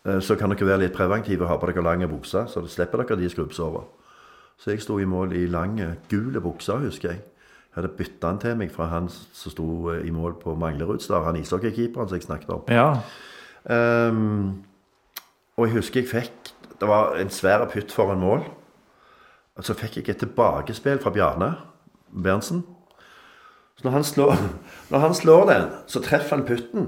så kan dere være litt preventive og ha på dere lange bukser, så slipper dere de skrubbsårene. Så jeg sto i mål i lange, gule bukser, husker jeg. Jeg hadde bytta den til meg fra han som sto eh, i mål på Manglerudstad, han ishockeykeeperen som jeg snakket om. ja. Um, og jeg husker jeg fikk Det var en svær pytt foran mål. Og så fikk jeg et tilbakespill fra Bjarne Berntsen. Så når han, slår, når han slår den, så treffer han putten.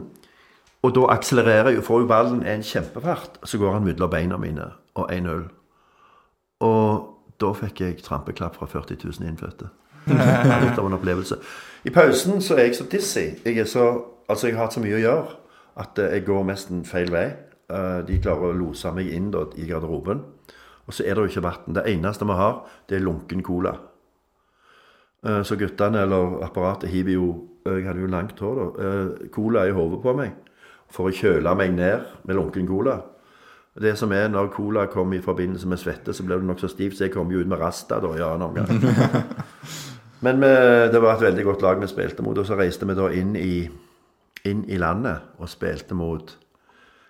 Og da akselererer jeg, får jo ballen en kjempefart. Så går han mellom beina mine og 1-0. Og da fikk jeg trampeklapp fra 40 000 innfødte. Litt av en opplevelse. I pausen så er jeg så dizzy. Jeg, så, altså jeg har hatt så mye å gjøre at eh, jeg går nesten feil vei. Eh, De klarer å lose meg inn da, i garderoben. Og så er det jo ikke vann. Det eneste vi har, det er lunken cola. Eh, Så guttene eller apparatet hiver jo Jeg hadde jo langt hår, da. Cola i hodet på meg for å kjøle meg ned med lunken cola. Det som er når cola kommer i forbindelse med svette, så blir du nokså stiv, så jeg kom jo ut med rasta da i annen omgang. Men vi, det var et veldig godt lag vi spilte mot, og så reiste vi da inn i, inn i landet og spilte mot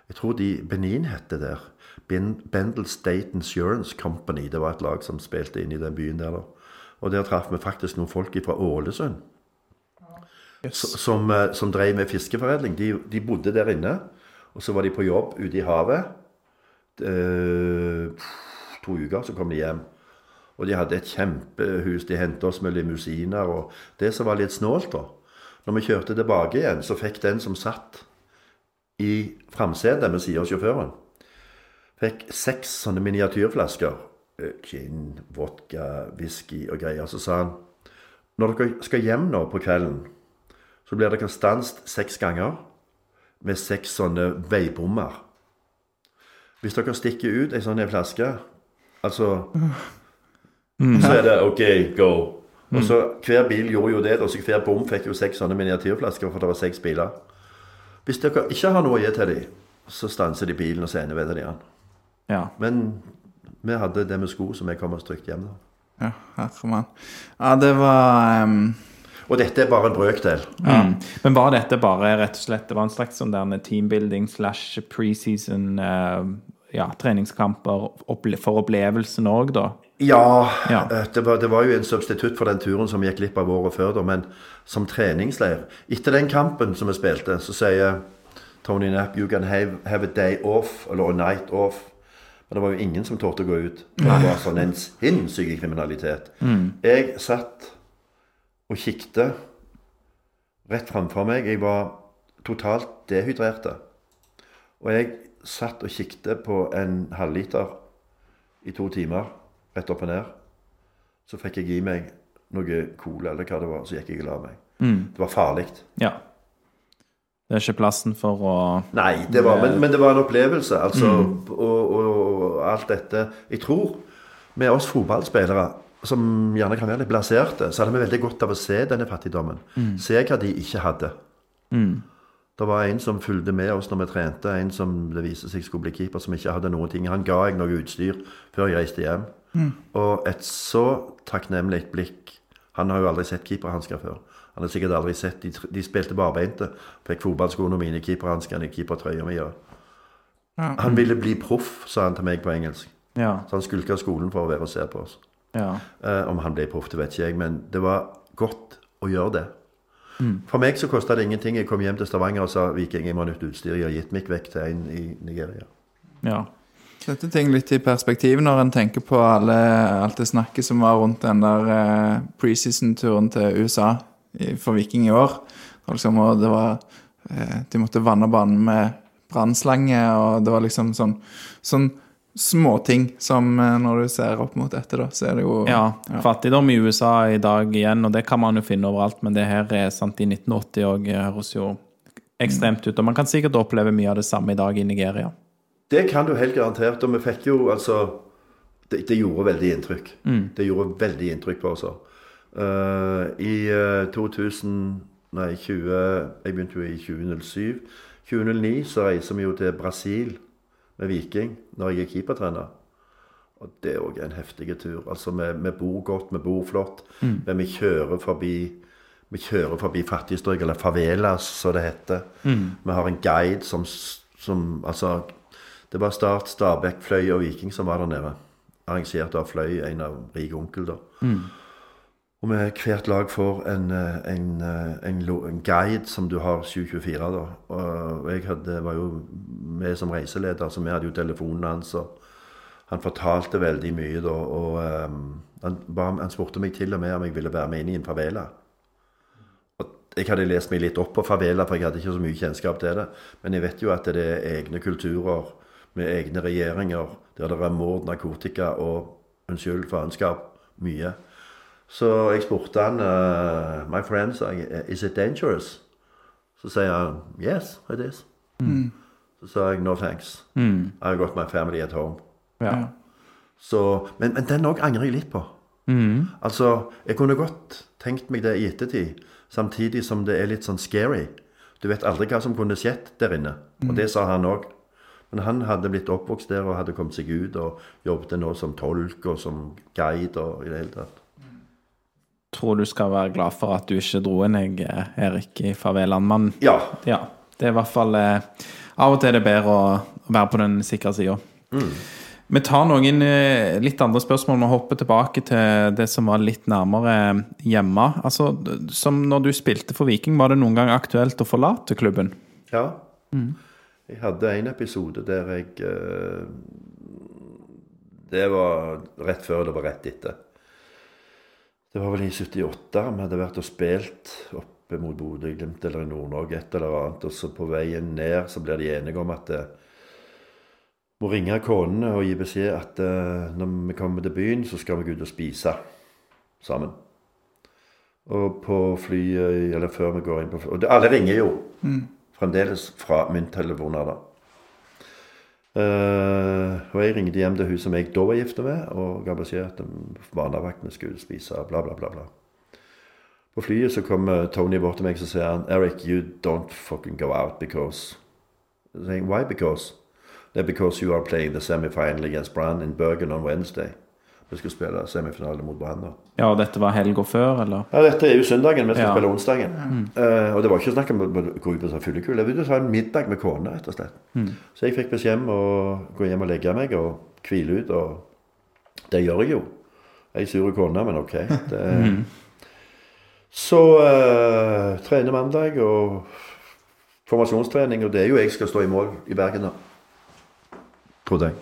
Jeg tror de Benin het det der. Bendel State Insurance Company. Det var et lag som spilte inn i den byen der, da. Og der traff vi faktisk noen folk fra Ålesund s- som, eh, som drev med fiskeforedling. De, de bodde der inne, og så var de på jobb ute i havet. Eh, to uker, så kom de hjem. Og de hadde et kjempehus. De hentet oss med limousiner. Og det som var litt snålt, da Når vi kjørte tilbake igjen, så fikk den som satt i framsetet ved siden av sjåføren, fikk seks sånne miniatyrflasker. eh, Gin, vodka, whisky og greier. Så sa han når dere skal hjem nå på kvelden, så blir dere stanset seks ganger med seks sånne veibommer. Hvis dere stikker ut ei sånn flaske, altså Så er det OK, go. Og så Hver bil gjorde jo det. og så Hver bom fikk jo seks sånne miniatyrflasker, for det var seks biler. Hvis dere ikke har noe å gi til dem, så stanser de bilen og så endevender de den. ja. Men vi hadde det med sko, så vi kom oss trygt hjem. da. Ja, herremann. Ja, det var ehm, Og dette er bare en brøkdel. Mm. Men var dette bare rett og slett Det var en slags sånn der teambuilding slash preseason eh, ja, treningskamper for opplevelsen òg, da? Ja, Ja. eh, Det, var, det var jo en substitutt for den turen som gikk glipp av året før, da, men som treningsleir. Etter den kampen som vi spilte, så sier Tony Knapp you can have, have a day off, eller a night off. Men det var jo ingen som torde å gå ut. Det var sånn en sinnssyk kriminalitet. Jeg satt og kikte rett framfor meg. Jeg var totalt dehydrerte. Og jeg satt og kikte på en halvliter i to timer, rett opp og ned. Så fikk jeg i meg noe cola eller hva det var, så gikk jeg og la meg. Det var farlig. Ja. Det er ikke plassen for å Nei, det var, men, men det var en opplevelse, altså. Og, og, og alt dette. Jeg tror med oss fotballspillere, som gjerne kan være litt blaserte, så hadde vi veldig godt av å se denne fattigdommen. Se hva de ikke hadde. Det var en som fulgte med oss når vi trente, en som det viste seg skulle bli keeper, som ikke hadde noen ting. Han ga jeg noe utstyr før jeg reiste hjem. Og et så takknemlig blikk Han har jo aldri sett keeperhansker før. Han har sikkert aldri sett De, de spilte barbeinte. Fikk fotballskoene mine, keeperhanskene, keepertrøya mi. Han ville bli proff, sa han til meg på engelsk. Ja. Så han skulka skolen for å være og se på oss. Ja. Uh, om han ble proff, det vet ikke jeg, men det var godt å gjøre det. For meg så kosta det ingenting. Jeg kom hjem til Stavanger og sa Viking, jeg må ha nytt utstyr. Jeg har gitt meg vekk til en i Nigeria. ja. Sette ting litt i perspektiv når en tenker på alle, alt det snakket som var rundt den der eh, preseason-turen til USA i, for Viking i år. Og liksom, og det var, eh, de måtte vanne banen med brannslange, og det var liksom sånn, sånn småting som eh, når du ser opp mot dette, da, så er det jo Ja, fattigdom i USA i dag igjen, og det kan man jo finne overalt, men det her er sant i 1980 og høres jo ekstremt ut. Og man kan sikkert oppleve mye av det samme i dag i Nigeria. Det kan du helt garantert. Og vi fikk jo altså Det, det gjorde veldig inntrykk. Det gjorde veldig inntrykk på oss. Uh, I eh, 2000 Nei, 20, jeg begynte jo i 2007. 2009 så reiser vi jo til Brasil med Viking når jeg er keepertrener. Og det er òg en heftig tur. Altså, vi, vi bor godt, vi bor flott, men vi kjører forbi vi kjører forbi fattigstrøk, eller favelas, som det heter. Vi har en guide som, som Altså, det var Start, Stabæk, Fløy og Viking som var der nede. Arrangert av Fløy, en av rik onkel, da. Og med hvert lag får en, eh, en, eh, en, en guide som du har 724, da. Og jeg hadde, var jo med som reiseleder, så vi hadde jo telefonen hans. og han fortalte veldig mye da, og um, han, han spurte meg til og med om jeg ville være med inn i en favela. Og jeg hadde lest meg litt opp på favela, for jeg hadde ikke så mye kjennskap til det. Men jeg vet jo at det er egne kulturer med egne regjeringer, der det er mord, narkotika og unnskyld, faenskap. Mye. Så jeg spurte han uh, My friend, sa jeg, is it dangerous? Så sier han yes, it is. Så sa jeg no thanks. I've got my family at home. Ja. Så, men, men den òg angrer jeg litt på. Altså, Jeg kunne godt tenkt meg det i ettertid, samtidig som det er litt sånn scary. Du vet aldri hva som kunne skjedd der inne. Og det sa han òg. Men han hadde blitt oppvokst der og hadde kommet seg ut og jobbet nå som tolk og som guide og i det hele tatt. Tror du skal være glad for at du ikke dro inn jeg, eh, Erik, i favelaen. Men Ja. ja, det er i hvert fall eh, Av og til er det bedre å, være på den sikre sida. Vi tar noen eh, litt andre spørsmål og hopper tilbake til det som var litt nærmere hjemme. Altså, som når du spilte for Viking, var det noen gang aktuelt å forlate klubben? Ja. Jeg hadde en episode der jeg eh, Det var rett før, det var rett etter. Det var vel i 78 vi hadde vært og spilt oppe mot Bodø-Glimt eller i Nord-Norge, et eller annet. Og så på veien ned så blir de enige om at det, må ringe konene og gi beskjed at uh, når vi kommer til byen, så skal vi ut og spise sammen. Og på flyet, eller før vi går inn på flyet Og det, alle ringer jo fremdeles fra mynttelefoner, da. Eh, og jeg ringte hjem til hun som jeg da var gift med, og ga beskjed at barnevaktene skulle spise, bla, bla, bla. bla. På flyet så kommer Tony bort til meg og sier han, Eric, you don't fucking go out because saying, Why because? That's because you are playing the semi-final against Brann in Bergen on Wednesday. Vi skal spille semifinale mot Brann. Ja, og dette var helga før, eller? Ja, dette er jo søndagen. Vi skal Ja. spille onsdagen. Eh, og det var ikke snakk om å gå ut på sånn fyllekull. Jeg ville ta en middag med kona, rett og slett. Så jeg fikk beskjed om å gå hjem og legge meg og hvile ut, og det gjør jeg jo. Ei sur kone, men ok. Det, Så uh, trener mandag og formasjonstrening, og det er jo jeg skal stå i mål i Bergen, da. Trodde jeg.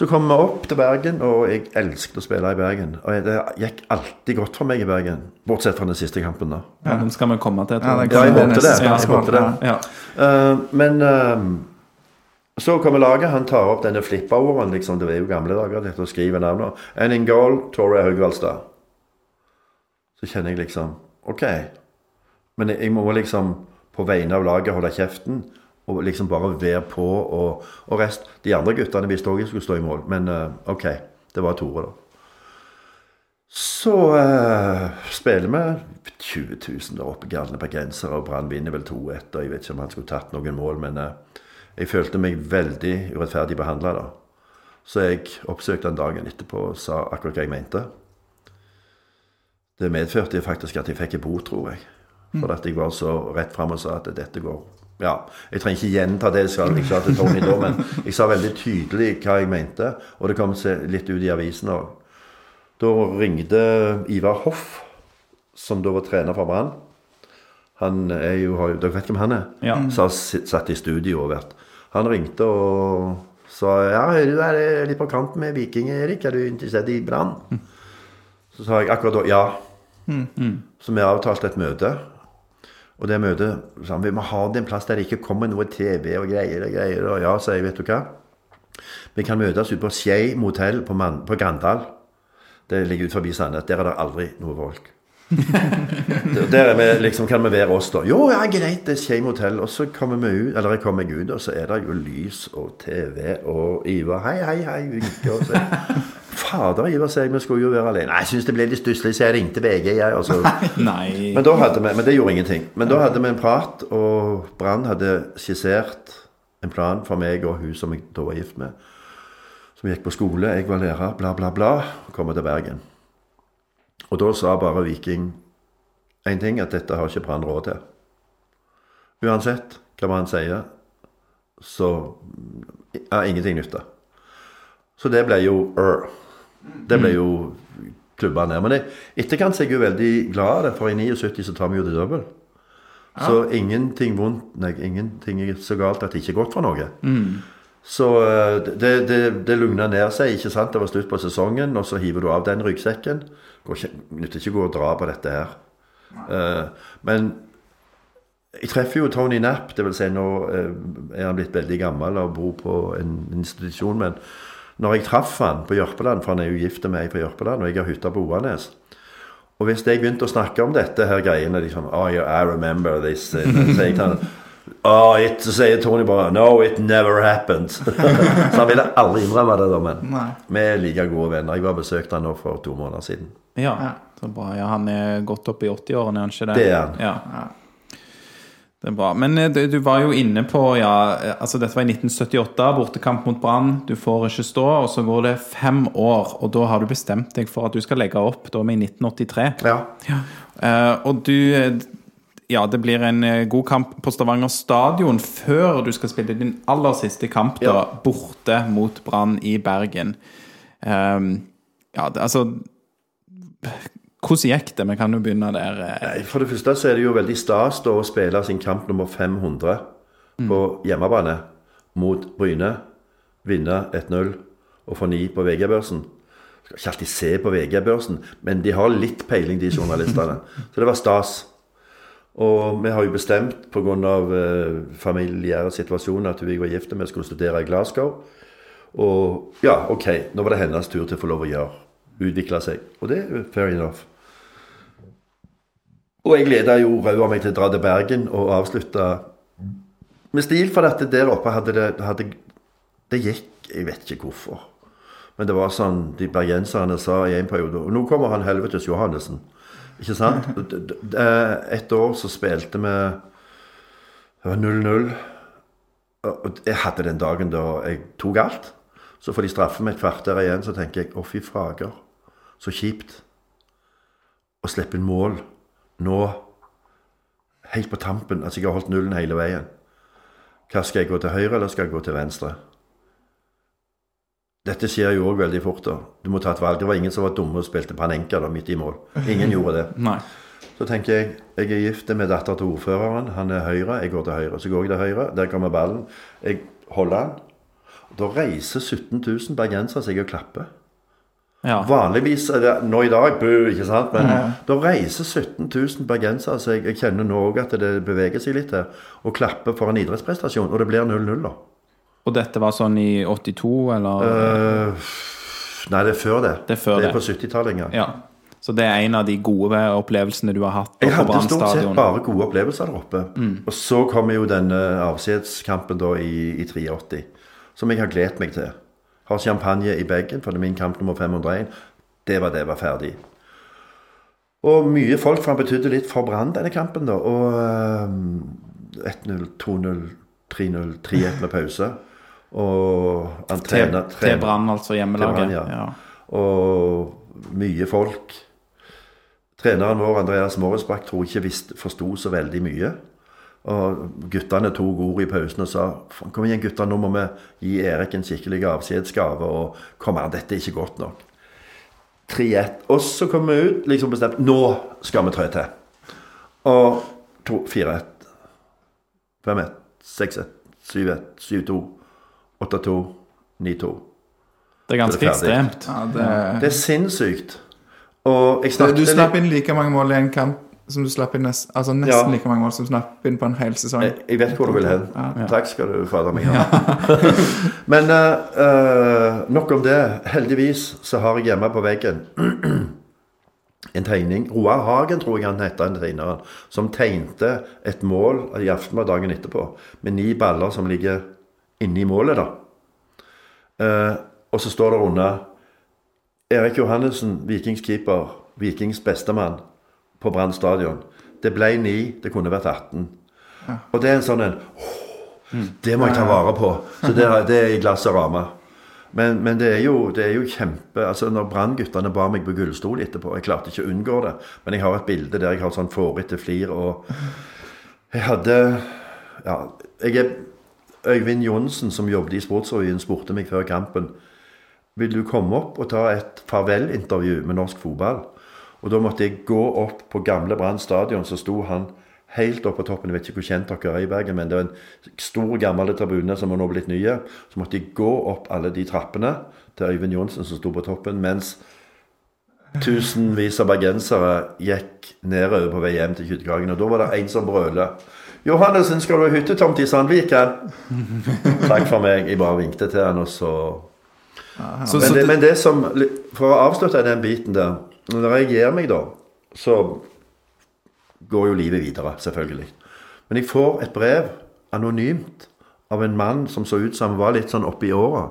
Så kom vi opp til Bergen, og jeg elsket å spille i Bergen. Og det gikk alltid godt for meg i Bergen, bortsett fra den siste kampen, da. Ja, Den skal vi komme til. Ja, jeg. Ja, jeg neste det. Jeg håpte det. Ja. Uh, men uh, så kommer laget. Han tar opp denne flippa-orderen. Liksom, det er jo gamle dager. dette å skrive navnet. And in goal, Tore Haugvaldstad. Så kjenner jeg liksom OK. Men jeg må liksom på vegne av laget holde kjeften og liksom bare være på. Og, og rest De andre guttene visste òg jeg skulle stå i mål, men eh, OK. Det var Tore, da. Så uh, spiller vi 20 000 der oppe, galne bergensere, og Brann vinner vel 2-1. Og jeg vet ikke om han skulle tatt noen mål, men uh, jeg følte meg veldig urettferdig behandla da. Så jeg oppsøkte han dagen etterpå og sa akkurat hva jeg mente. Det medførte faktisk at jeg fikk en bot, tror jeg. For at jeg var så rett fram og sa at dette går Ja, jeg trenger ikke gjenta det jeg sa, jeg sa til Tony da, men jeg sa veldig tydelig hva jeg mente, og det kom litt ut i avisen òg. Da ringte Ivar Hoff, som da var trener for Brann. Han er jo, Dere vet hvem han er? Ja. Så han satt i studio og vært. Han ringte og sa ja, du er litt på kant med Viking, Erik. Er du interessert i Brann? Så sa jeg akkurat da ja. Så vi avtalte et møte. Og det møtet sa han vi må ha det en plass der det ikke kommer noe TV og greier. og greier. Og ja, sa jeg, vet du hva. Vi kan møtes ute på Skei motell på, Man på Grandal. Det ligger ut forbi Sandnes. Der er det aldri noe folk. Der er vi, liksom, kan vi være oss, da. Jo, ja, greit, det er Skei motell. Og så kommer vi ut, eller jeg kommer meg ut, og så er det jo lys og TV og Ivar. Hei, hei, hei. vinker og så. Fader, i hvert fall, vi skulle jo være alene. Nei, jeg syns det ble litt stusslig, så jeg ringte VG, jeg. Altså. Nei. men, vi, men det gjorde ingenting. Men da hadde vi en prat, og Brann hadde skissert en plan for meg og hun som jeg da var gift med. Som gikk på skole, jeg var lærer, bla, bla, bla. Og kom til Bergen. Og da sa bare Viking én ting, at dette har ikke Brann råd til. Uansett hva Brann sier, så er ingenting nytta. Så det ble jo øh. Det ble jo klubba ned. Men i etterkant er jeg jo veldig glad av det, for i 79 så tar vi jo det dobbelt. Så ingenting vondt Nei, ingenting er så galt at det ikke er godt for noe. Så eh, det, det, det lugna ned seg. ikke sant? Det var slutt på sesongen, og så hiver du av den ryggsekken. Ikke, nytter ikke å gå og dra på dette her. Uh, men jeg treffer jo Tony Knapp, det vil si nå eh, er han blitt veldig gammel og bor på en institusjon, men når jeg traff han på Jørpeland, for han er jo gift med meg på Jørpeland, og jeg har hytta på Oanes Og hvis jeg begynte å snakke om dette her greiene liksom, oh, yeah, I remember this eh, Så sier jeg til han Oh, it, så sier Tony bare No, it never happened. så han ville aldri innrømme det, da, men Nei. vi er like gode venner. Jeg var besøkt han nå for to måneder siden. Ja, så bra. Ja, han er godt opp i 80-årene, er han ikke det? Det er han. Ja. Det er bra. Men eh, du, var jo inne på ja, eh, altså Dette var i 1978, bortekamp mot Brann. Du får ikke stå, og så går det fem år, og da har du bestemt deg for at du skal legge opp da med 1983. Ja. Eh, og du Ja, det blir en god kamp på Stavanger stadion før du skal spille din aller siste kamp, da, Ja. borte mot Brann i Bergen. Ehm, ja, det, altså Hvordan gikk det? Vi kan jo begynne der. eh. Nei, For det første så er det jo veldig stas da å spille sin kamp nummer 500 på hjemmebane mot Bryne. Vinne 1-0 og få 9 på VG-børsen. Skal ikke alltid se på VG-børsen, men de har litt peiling, de journalistene. Så det var stas. Og vi har jo bestemt pga. Eh, familiære situasjoner at vi var gift vi skulle studere i Glasgow. Og ja, OK, nå var det hennes tur til å få lov å gjøre. Utvikle seg. Og det er fair enough. Og jeg gleda jo av meg til å dra til Bergen og avslutte med stil, for dette der oppe hadde det hadde, Det gikk Jeg vet ikke hvorfor. Men det var sånn de bergenserne sa i en periode Og nå kommer han helvetes Johannessen. Ikke sant? Et år så spilte vi Det var 0-0. Og jeg hadde den dagen da jeg tok alt. Så får de straffe meg et kvarter igjen, så tenker jeg å, fy fager. Så kjipt å slippe inn mål nå helt på tampen. Altså, jeg har holdt nullen hele veien. Hva Skal jeg gå til høyre, eller skal jeg gå til venstre? Dette skjer jo òg veldig fort. da. Du må ta et valg. Det var ingen som var dumme og spilte panenka da, midt i mål. Ingen gjorde det. Nei. Så tenker jeg jeg er gift med datter til ordføreren. Han er høyre, jeg går til høyre. Så går jeg til høyre, der kommer ballen. Jeg holder den. Da reiser 17 000 bergensere seg og klapper. Ja. Vanligvis er det nå i dag, bu, ikke sant? Men da reiser 17 000 bergensere seg. Jeg kjenner nå òg at det beveger seg litt her. Og klapper for en idrettsprestasjon. Og det blir 0-0, da. Og dette var sånn i 82, eller? Uh, nei, det er før det. Det er før det er på 70-tallet en gang. Ja. Så det er en av de gode opplevelsene du har hatt Jeg hadde stort sett bare gode opplevelser der oppe. Og så kommer jo denne avskjedskampen da i, i 83, som jeg har gledet meg til. Har champagne i bagen, for det er min kamp nummer 501. Det var det, var ferdig. Og mye folk, for han betydde litt for Brann denne kampen, da. Og eh, 1-0, 2-0, 3-0, 3-1 med pause. Og han trener, til Brann, altså hjemmelaget. Ja. ja. og mye folk. Treneren vår, Andreas Morrisbakk, tror ikke forsto så veldig mye. Og guttene tok ord i pausen og sa kom igjen gutter, nå må vi gi Erik en skikkelig avskjedsgave. Og kom an, dette er ikke godt nok. 3-1. Og så kom vi ut liksom bestemt nå skal vi trø til. Og 4-1. 5-1. 6-1. 7-1. 7-2. 8-2. 9-2. Det er ganske ekstremt. Ja, det, Det er sinnssykt. Og jeg snakket du slapp inn like mange mål i en kamp som du slapp inn nest, altså nesten Ja. like mange mål som du slapp inn på en hel sesong. Jeg, jeg vet hvor du vil hen. Ja. Takk skal du fader meg ha. Men eh, eh, nok om det. Heldigvis så har jeg hjemme på veggen en tegning. Roar Hagen, tror jeg han heter, den tegneren, som tegnte et mål i Aftenblad dagen etterpå, med ni baller som ligger inni målet, da. Uh, og så står det under Erik Johannessen, Vikings keeper, Vikings bestemann på Brann stadion. Det ble ni, det kunne vært 18. Og det er en sånn en Det må jeg ta vare på. Så det, det er i glass og ramme. Men, men det, er jo, det er jo kjempe altså Når Brann-guttene bar meg på gullstol etterpå Jeg klarte ikke å unngå det. Men jeg har et bilde der jeg har sånn fårete flir. Og jeg hadde Ja, jeg er Øyvind Johnsen, som jobbet i Sportsrevyen, spurte meg før kampen vil du komme opp og ta et farvelintervju med norsk fotball. Og da måtte jeg gå opp på gamle Brann stadion, så sto han helt oppe på toppen. Jeg vet ikke hvor kjent dere er i Bergen, men det var en stor, gammel tribune som har nå blitt nye. Så måtte jeg gå opp alle de trappene til Øyvind Johnsen som sto på toppen, mens tusenvis av bergensere gikk nedover på vei hjem til Kytterkagen. Og da var det en som brøla. 'Johannessen, skal du ha hyttetomt i Sandviken?' Takk for meg. Jeg bare vinkte til han, og så Så, men så det, det, men det som For å avslutte den biten der Når jeg gir meg, da, så går jo livet videre, selvfølgelig. Men jeg får et brev anonymt av en mann som så ut som han var litt sånn oppe i åra.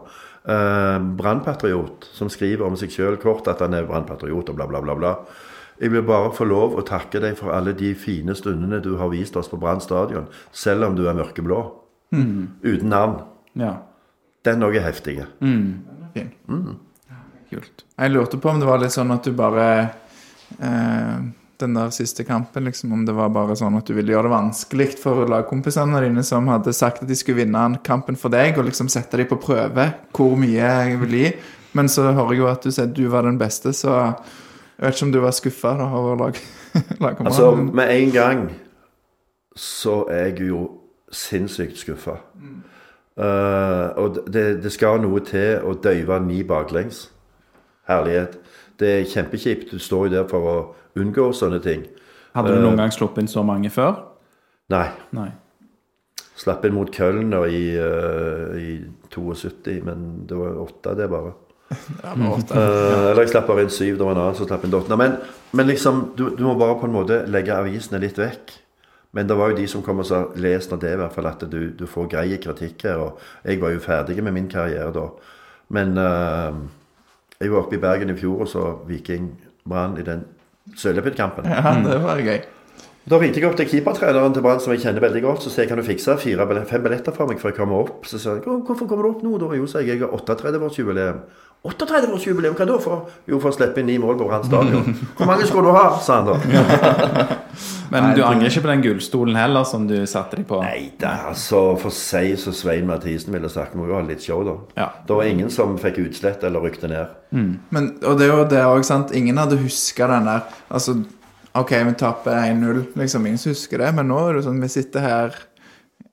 Eh, Brannpatriot, som skriver om seg sjøl kort at han er brannpatriot og bla, bla, bla. bla. Jeg vil bare få lov å takke deg for alle de fine stundene du har vist oss på Brann stadion, selv om du er mørkeblå. Uten navn. ja. Den òg er heftig. Fin. Kult. Jeg lurte på om det var litt sånn at du bare eh, Den der siste kampen, liksom, om det var bare sånn at du ville gjøre det vanskelig for lagkompisene dine som hadde sagt at de skulle vinne kampen for deg, og liksom sette dem på prøve hvor mye jeg vil gi. Men så hører jeg jo at du sier at du var den beste, så jeg vet ikke om du var skuffa over lag, lagkameraten Altså, med en gang så er jeg jo sinnssykt skuffa. Eh, og det, det skal noe til å døyve ni baklengs. Herlighet. Det er kjempekjipt. Du står jo der for å unngå sånne ting. Hadde du noen gang sluppet inn så mange før? Nei. Nei. Slapp inn mot Köln i, uh, i 72, men det var åtte, det bare. Ja, men åtte. Eh, eller jeg slapp bare inn syv, det var en annen som slapp inn åtte. Men, men liksom, du, du må bare på en måte legge avisene litt vekk. Men det var jo de som kom og sa les nå det, i hvert fall at du, du får greie kritikk her. Og jeg var jo ferdig med min karriere da. Men eh, jeg var oppe i Bergen i fjor og så Viking Brann i den Søljepitt-kampen. Ja, det var gøy. Da ringte jeg opp til keepertreneren til Brann, som jeg kjenner veldig godt. Så sier jeg kan du fikse fire, fem billetter for meg før jeg kommer opp. Så sa jeg hvorfor kommer du opp nå? Da jo, sa jeg, jeg har 38-årsjubileum. 38-årsjubileum, hva da for? Jo, for å slippe inn ni mål på Brann stadion. Hvor mange skulle du ha? sa han da. Men du angrer ikke på den gullstolen heller, som du satte deg på? Nei da, altså for seg så Svein Mathisen ville sagt, må jo ha litt show, da. Ja. Det var ingen som fikk utslett eller rykte ned. Men, og det er jo det òg, sant. Ingen hadde huska den der Altså, OK, vi taper 1-0, liksom. Ingen husker det. Men nå er det sånn, vi sitter her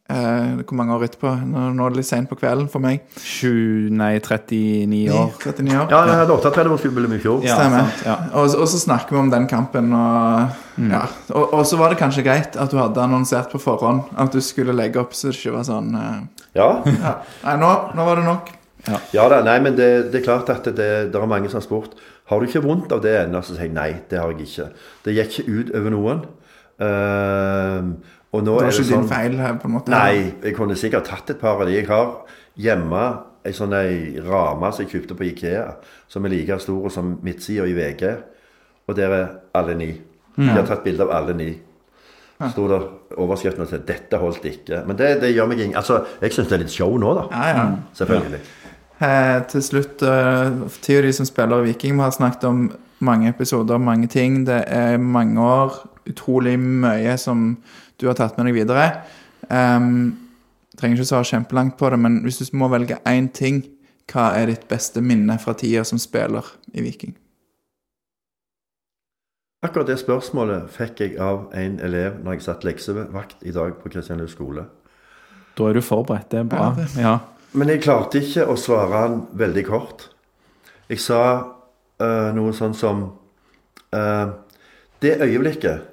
eh, Hvor mange år etterpå? Nå, nå er det litt seint på kvelden for meg. Sju, nei, 39 år. 39 år. Ja, jeg hadde 38-årsjubileum i fjor. Ja, Stemmer. sant, ja. Og, og så snakker vi om den kampen, og ja. Og, og så var det kanskje greit at du hadde annonsert på forhånd at du skulle legge opp, så det ikke var sånn eh, Ja, ja. Nei, nå, nå var det nok. ja da, nei, men det, det er klart at det, det er mange som har spurt Har du ikke vondt av det ennå? Så sier jeg nei, det har jeg ikke. Det gikk ikke ut over noen. Ehm, og nå Det var er det ikke din sånn feil her, på en måte. Nei, jeg kunne sikkert tatt et par av de. Jeg har hjemme ei sånn ei rame som jeg kjøpte på Ikea, som er like stor som midtsida i VG. Og der er alle ni. Jeg har tatt bilde av alle ni. sto det overskriften sa 'Dette holdt ikke'. Men det, det gjør meg ingen Altså, jeg syns det er litt show nå, da. Ja, ja. Selvfølgelig. Eh, til slutt, uh, ti av de som spiller Viking, vi har snakket om mange episoder, mange ting. Det er mange år, utrolig mye som du har tatt med deg videre. Um, trenger ikke svare kjempelangt på det, men hvis du må velge én ting, hva er ditt beste minne fra tida som spiller i Viking? Akkurat det spørsmålet fikk jeg av en elev når jeg satt leksevakt i dag på Kristianlund skole. Da er du forberedt. Det er bra. Ja. Men jeg klarte ikke å svare han veldig kort. Jeg sa eh, noe sånn som eh, Det øyeblikket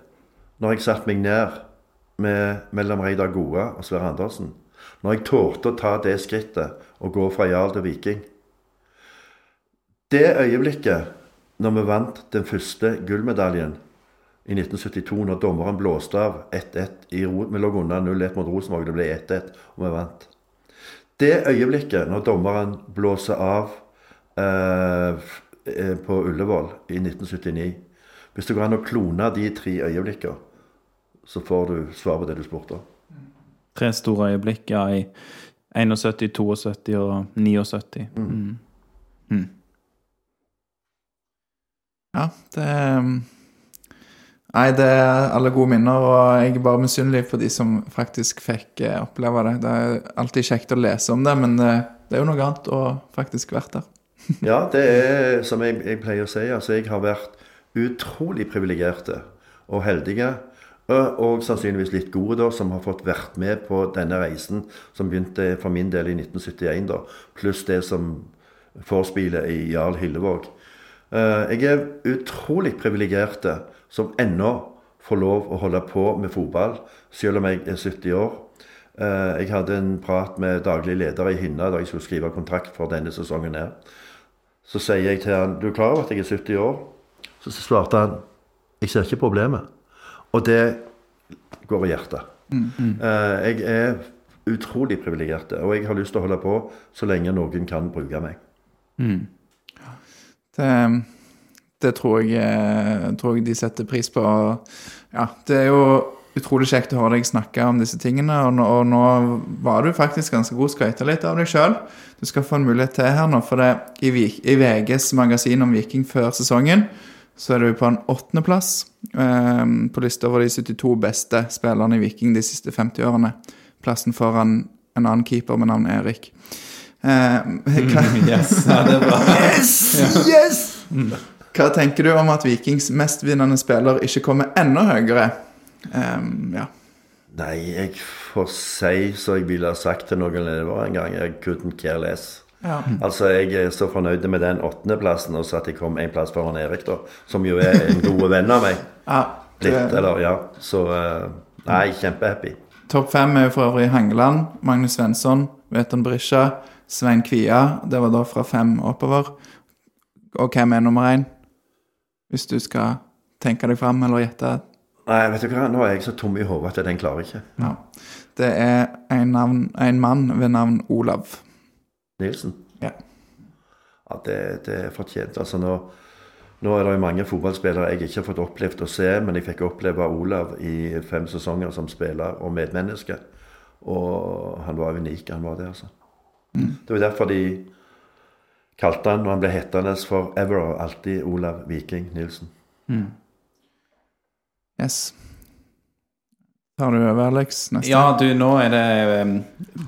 når jeg satte meg ned med, mellom Reidar Goa og Sverre Andersen, når jeg torde å ta det skrittet og gå fra Jarl til Viking. Det øyeblikket når vi vant den første gullmedaljen i 1972, når dommeren blåste av 1-1 i Ro- Vi lå unna 0-1 mot Rosenborg, det ble 1-1, og vi vant. Det øyeblikket når dommeren blåser av eh, eh, på Ullevål i 1979 Hvis det går an å klone de tre øyeblikkene, så får du svar på det du spurte. Tre store øyeblikk ja, i 71, 72 og 79. Mm. Ja, det um, Nei, det er alle gode minner, og jeg er bare misunnelig på de som faktisk fikk eh, oppleve det. Det er alltid kjekt å lese om det, men det, det er jo noe annet å faktisk vært der. Ja, det er som jeg, jeg pleier å si. Altså, jeg har vært utrolig privilegerte og heldige. Og, sannsynligvis litt gode, da, som har fått vært med på denne reisen som begynte for min del i 1971, da. Pluss det som forspeilet i Jarl Hillevåg. Eh, Jeg er utrolig privilegerte som ennå får lov å holde på med fotball, selv om jeg er 70 år. Eh, Jeg hadde en prat med daglig leder i Hinna da jeg skulle skrive kontrakt for denne sesongen her. Så sier jeg til han, du er klar over at jeg er 70 år? Så svarte han, jeg ser ikke problemet. Og det går i hjertet. Eh, Jeg er utrolig privilegert, og jeg har lyst til å holde på så lenge noen kan bruke meg. Det, det tror, jeg, eh, tror jeg de setter pris på. Ja, det er jo utrolig kjekt å høre deg snakke om disse tingene, og nå, og nå var du faktisk ganske god skryte litt av deg sjøl. Du skal få en mulighet til her nå, for det, i, i VGs magasin om Viking før sesongen så er du på en åttendeplass eh, på lista over de 72 beste spillerne i Viking de siste 50 årene. Plassen foran en annen keeper med navn Erik. Eh, hva, Yes, ja, det er bra. Yes! Yes! Hva tenker du om at Vikings mestvinnende spiller ikke kommer enda høyere? Eh, ja. Nei, jeg får si som jeg ville ha sagt til noen elever en gang. Jeg couldn't care less. Ja. Altså, Jeg er så fornøyd med den åttendeplassen, og så at jeg kom en plass foran Erik, da. Som jo er en god venn av meg. ja Blitt, det- eller ja. Så eh, Nei, kjempehappy. Topp fem er jo for øvrig Hangeland, Magnus Svensson, Veton Brisja, Svein Kvia. Det var da fra fem oppover. Og hvem er nummer én? Hvis du skal tenke deg fram eller gjette. Nei, vet du hva, nå er jeg så tom i hodet at den klarer jeg ikke. Ja. Det er en, navn, en mann ved navn Olav. Nilsen. Ja. Ja, det, det er fortjent. Altså nå, nå er det jo mange fotballspillere jeg ikke har fått opplevd å se, men jeg fikk oppleve Olav i fem sesonger som spiller og medmenneske. Og han var unik, han var det, altså. Det var derfor de kalte han, når han ble hettende for ever, alltid Olav Viking Nilsen. Yes. Tar du over, Alex? Neste? Ja, du, nå er det um,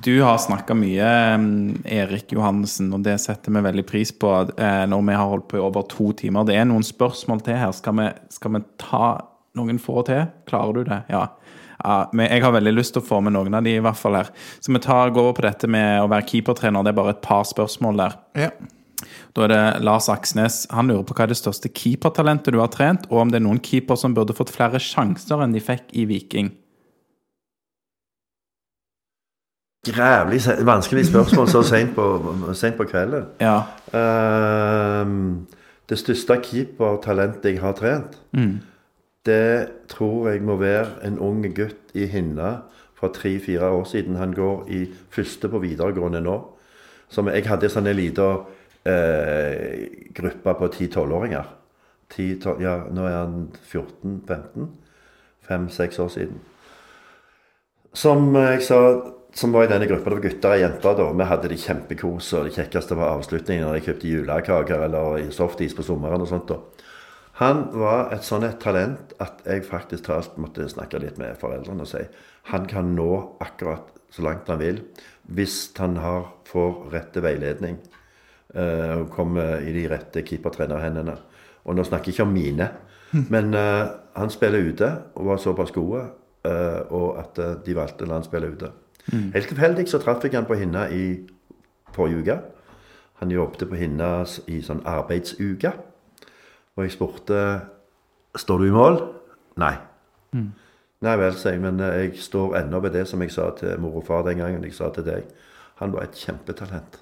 Du har snakka mye, um, Erik Johannessen, og det setter vi veldig pris på eh, når vi har holdt på i over to timer. Det er noen spørsmål til her. Skal vi, skal vi ta noen få til? Klarer du det? Ja. ja men jeg har veldig lyst til å få med noen av de i hvert fall her. Så vi tar, går over på dette med å være keepertrener. Det er bare et par spørsmål der. Ja. Da er det Lars Aksnes. Han lurer på hva er det største keepertalentet du har trent, og om det er noen keeper som burde fått flere sjanser enn de fikk i Viking. Grævlig vanskelig spørsmål så sent på, sent på kvelden. Ja. Ehm, det største keepertalentet jeg har trent, det tror jeg må være en ung gutt i Hinna fra tre-fire år siden. Han går i første på videregående nå. Som jeg hadde en sånn liten eh, gruppe på 10-12-åringer. 10, 12 ja, nå er han 14-15. fem-seks år siden. Som jeg sa, som var i denne gruppa, det var gutter og jenter da. Vi hadde det kjempekos, og det kjekkeste var avslutningen når jeg kjøpte julekaker eller softis på sommeren og sånt. da. Han var et sånn et talent at jeg faktisk talt måtte snakke litt med foreldrene og si han kan nå akkurat så langt han vil hvis han har, får rette veiledning uh, og kommer i de rette keepertrenerhendene. Og nå snakker jeg ikke om mine, men uh, han spiller ute og var såpass gode uh, og at de valgte å la han spille ute. Helt tilfeldig så traff jeg han på Hinna i forrige uke. Han jobbet på Hinna i sånn arbeidsuke. Og jeg spurte Står du i mål? Nei. Nei vel, sier jeg, men eh, jeg står ennå ved det som jeg sa til mor og far den gangen. Jeg sa til deg. Han var et kjempetalent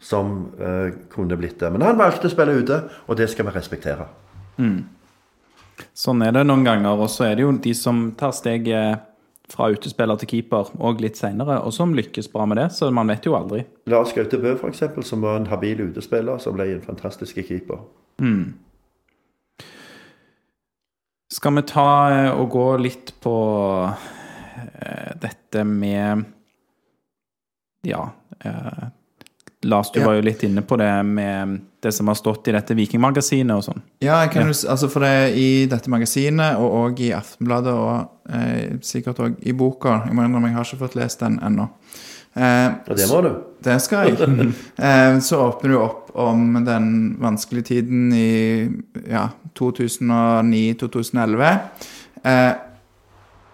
som uh, kunne blitt det. Men han valgte å spille ute, og det skal vi respektere. Sånn er det noen ganger. Og så er det jo de som tar steget fra utespiller til keeper og litt seinere, og som lykkes bra med det. Så man vet jo aldri. Lars Gaute Bø, f.eks., som var en habil utespiller, som ble en fantastisk keeper. Skal vi ta eh, og gå litt på eh, dette med Ja. Eh, Lars, du Ja. var jo litt inne på det med det som har stått i dette Vikingmagasinet og sånn. Ja, jeg kan jo, s- altså for det i dette magasinet, og òg i Aftenbladet, og eh, sikkert òg i boka Jeg må innrømme, jeg har ikke fått lest den ennå. Eh, Og det må du. det skal jeg. Eh, så åpner du opp om den vanskelige tiden i ja, 2009-2011. Eh,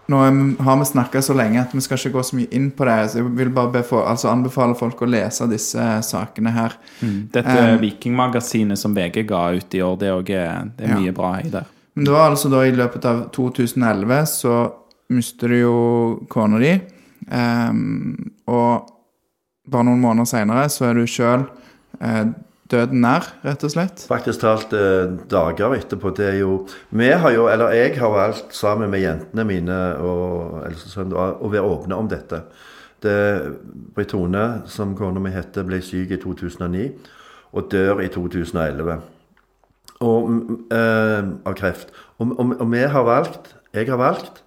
nå har vi snakka så lenge at vi skal ikke gå så mye inn på det. Så jeg vil bare befo- altså anbefale folk å lese disse sakene her. Dette Um, Vikingmagasinet som VG ga ut i år, det også, det er Ja. mye bra i det. Men det var altså da i løpet av 2011 så mister du jo kona di. Um, og bare noen måneder seinere så er du sjøl eh, døden nær, rett og slett. Faktisk talt eh, dager etterpå. Det er jo Vi har jo, eller jeg har valgt sammen med jentene mine og eldste å være åpne om dette. Det, Britt Tone, som kona mi heter, ble syk i 2009 og dør i 2011 og, mm, eh, av kreft. Og, og, og vi har valgt, jeg har valgt,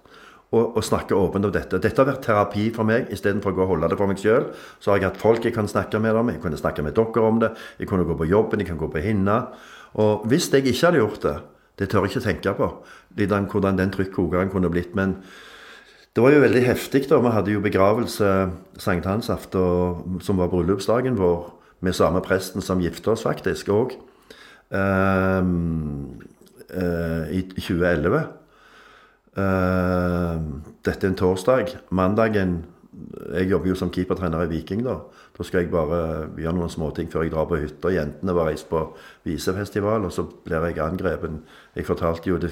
å, og, snakke åpent om dette. Dette har vært terapi for meg istedenfor å gå og holde det for meg sjøl. Så har jeg hatt folk jeg kan snakke med om. Jeg kunne snakke med dere om det. Jeg kunne gå på jobben, jeg kan gå på hinna. Og hvis jeg ikke hadde gjort det, det tør jeg ikke tenke på, hvordan, den trykkokeren kunne blitt. Men det var jo veldig heftig. da. Vi hadde jo begravelse sankthansaften, som var bryllupsdagen vår, med samme presten som gifta oss faktisk òg, i 2011. Eh, dette er en torsdag. Mandagen Jeg jobber jo som keepertrener i Viking, da. Da skal jeg bare gjøre noen småting før jeg drar på hytta. Jentene var reist på visefestival, og så blir jeg angrepet. Jeg fortalte jo det,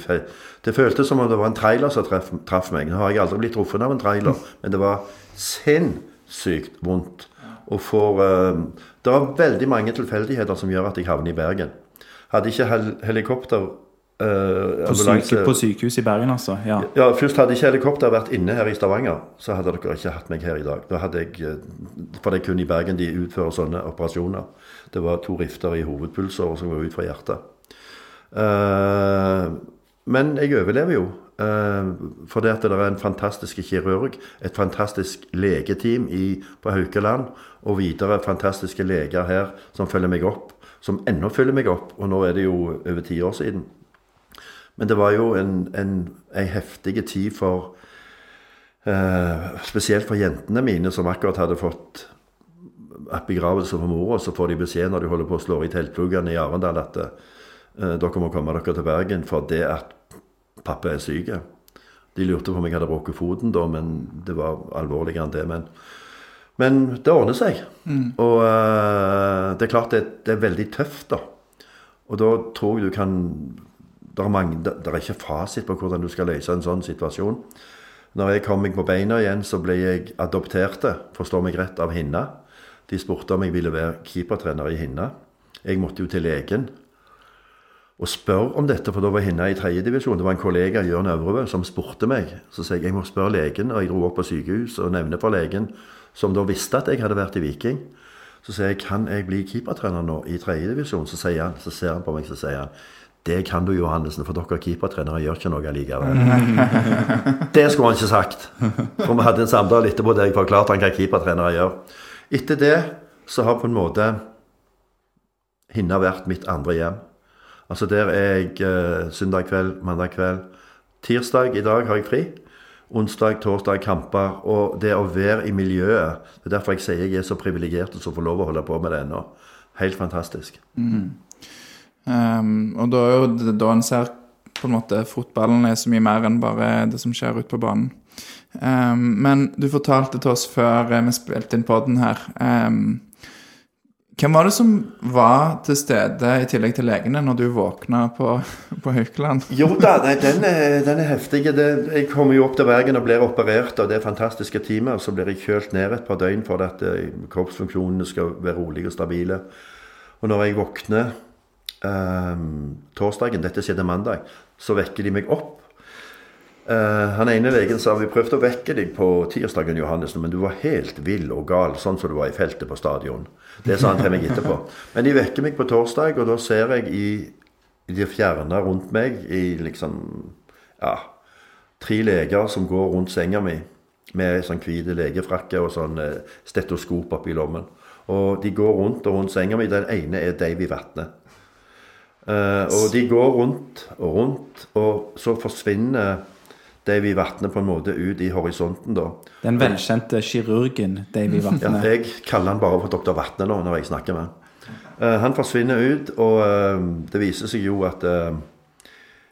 det føltes som om det var en trailer som traff meg. Nå har jeg aldri blitt truffet av en trailer, men det var sinnssykt vondt. Og for, uh, det var veldig mange tilfeldigheter som gjør at jeg havner i Bergen. Hadde ikke hel helikopter eh, På, syke, på sykehus i Bergen, altså. Ja. ja, Først hadde ikke helikopter vært inne her i Stavanger, så hadde dere ikke hatt meg her i dag. Da hadde jeg, eh, For det er kun i Bergen de utfører sånne operasjoner. Det var to rifter i hovedpulsåret som går ut fra hjertet. Uh, men jeg overlever jo. Uh, for det at det er en fantastisk kirurg, et fantastisk legeteam i, på Haukeland, og videre fantastiske leger her som følger meg opp. Som ennå følger meg opp, og nå er det jo over ti år siden. Men det var jo en, en, en heftig tid for eh, Spesielt for jentene mine, som akkurat hadde fått begravelse for mora. Så får de beskjed når de holder på å slå i teltplugene i Arendal at eh, dere må komme dere til Bergen for det at pappa er syk. De lurte på om jeg hadde brukket foten da, men det var alvorligere enn det. Men, men det ordner seg. Og eh, det er klart det, det er veldig tøft, da. Og da tror jeg du kan det er, mange, det, er ikke fasit på hvordan du skal løse en sånn situasjon. Når jeg kom meg på beina igjen, så ble jeg adopterte, forstår meg rett, av Hinna. De spurte om jeg ville være keepertrener i Hinna. Jeg måtte jo til legen og spørre om dette, for da var Hinna i tredjedivisjon. Det var en kollega, Jørn Øvreve, som spurte meg. Så sa jeg jeg må spørre legen, og jeg dro opp på sykehus og nevnte for legen, som da visste at jeg hadde vært i Viking. Så sier jeg kan jeg bli keepertrener nå i tredjedivisjon? Så, så ser han på meg så sier han Det kan du, Johannessen, for dere keepertrenere gjør ikke noe likevel. det skulle han ikke sagt. For vi hadde en samtale etterpå der jeg forklarte han hva keepertrenere gjør. Etter det så har på en måte Hinna vært mitt andre hjem. Altså Der er jeg eh, søndag kveld, mandag kveld. Tirsdag i dag har jeg fri. Onsdag, torsdag kamper. Og det å være i miljøet Det er derfor jeg sier jeg er så privilegert som får lov å holde på med det ennå. Helt fantastisk. Um, og da da en ser på en måte fotballen er så mye mer enn bare det som skjer ute på banen. Um, men du fortalte til oss før eh, vi spilte inn poden her um, Hvem var det som var til stede i tillegg til legene når du våkna på, på Haukeland? Jo da, nei, den, er, den er heftig. Det, jeg kommer jo opp til Bergen og blir operert av det fantastiske teamet. Og så blir jeg kjølt ned et par døgn for at eh, kroppsfunksjonene skal være rolige og stabile. Og når jeg våkner ehm, torsdagen, dette skjedde mandag, så vekker de meg opp. Eh, han ene legen sa vi prøvde å vekke deg på tirsdagen, Johannessen, men du var helt vill og gal, sånn som du var i feltet på stadion. Det sa han til meg etterpå. Men de vekker meg på torsdag, og da ser jeg i, de fjerne rundt meg i liksom ja, tre leger som går rundt senga mi med sånn hvite legefrakke og sånn eh, stetoskop oppi lommen. Og de går rundt og rundt senga mi. Den ene er Davy Vatne. Eh, og de går rundt og rundt, og så forsvinner Davy Vatne på en måte ut i horisonten, da. Den velkjente kirurgen Davy Ja, Vatne. jeg kaller han bare for doktor Vatne nå når jeg snakker med han. Uh, han forsvinner ut, og uh, det viser seg jo at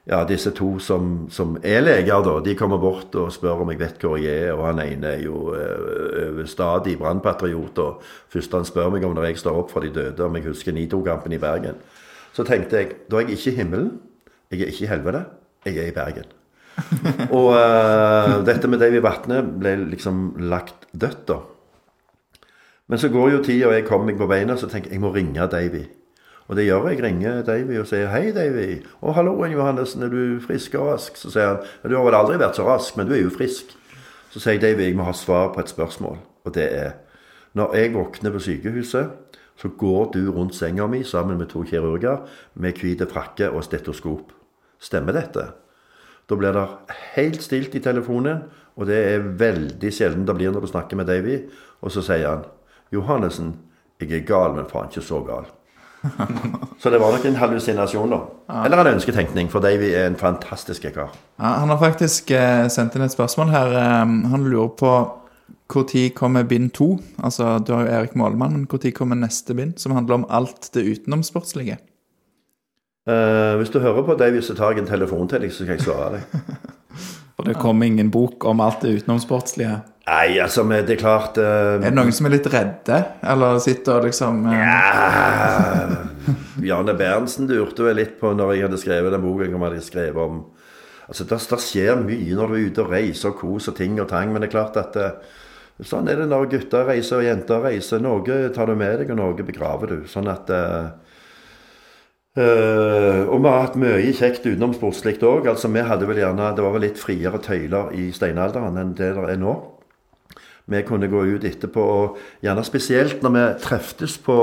ja, disse to som, som er leger, da, de kommer bort og spør om jeg vet hvor jeg er. Og han ene er jo eh, stadig brannpatriot. Og først han spør meg om når jeg står opp for de døde, om jeg husker Nito-kampen i Bergen. Så tenkte jeg da er jeg ikke i himmelen, jeg er ikke i helvete, jeg er i Bergen. og uh, dette med Davy Vatne ble liksom lagt dødt, da. Men så går jo tida, og jeg kommer meg på beina, så tenker jeg jeg må ringe Davy. Og det gjør jeg. Jeg ringer Davy og sier 'Hei, Davy'. 'Å, hallo, Johannessen. Er du frisk og rask?' Så sier han 'Du har vel aldri vært så rask, men du er jo frisk'. Så sier Davy 'Jeg må ha svar på et spørsmål'. Og det er Når jeg våkner på sykehuset, så går du rundt senga mi sammen med to kirurger med hvite frakke og stetoskop. Stemmer dette? Da blir det helt stilt i telefonen, og det er veldig sjelden det blir når du snakker med Davy. Og så sier han 'Johannessen, jeg er gal, men faen ikke så gal'. så det var nok en hallusinasjon, da. Eller en ønsketenkning, for Davy er en fantastisk kar. Ja, han har faktisk eh, sendt inn et spørsmål her. Eh, han lurer på når kommer bind to? Altså, du har jo Erik Målmann, men når kommer neste bind, som handler om alt det utenomsportslige? Uh, hvis du hører på Davy, så tar jeg en telefon til deg, så skal jeg svare deg. For det kommer ingen bok om alt det utenomsportslige. Nei, altså, men det er klart uh, Er det noen som er litt redde, eller sitter og liksom uh... Ja, Bjarne Berntsen lurte vel litt på når jeg hadde skrevet den boken, jeg hadde skrevet om Altså, det, skjer mye når du er ute og reiser og koser ting og tang, men det er klart at eh, sånn er det når gutter reiser og jenter reiser. Noe tar du med deg, og noe begraver du. Sånn at Uh, Og vi har hatt mye kjekt utenomsportslig òg. Altså, vi hadde vel gjerne Det var vel litt friere tøyler i steinalderen enn det det er nå. Vi kunne gå ut etterpå, og gjerne spesielt når vi treftes på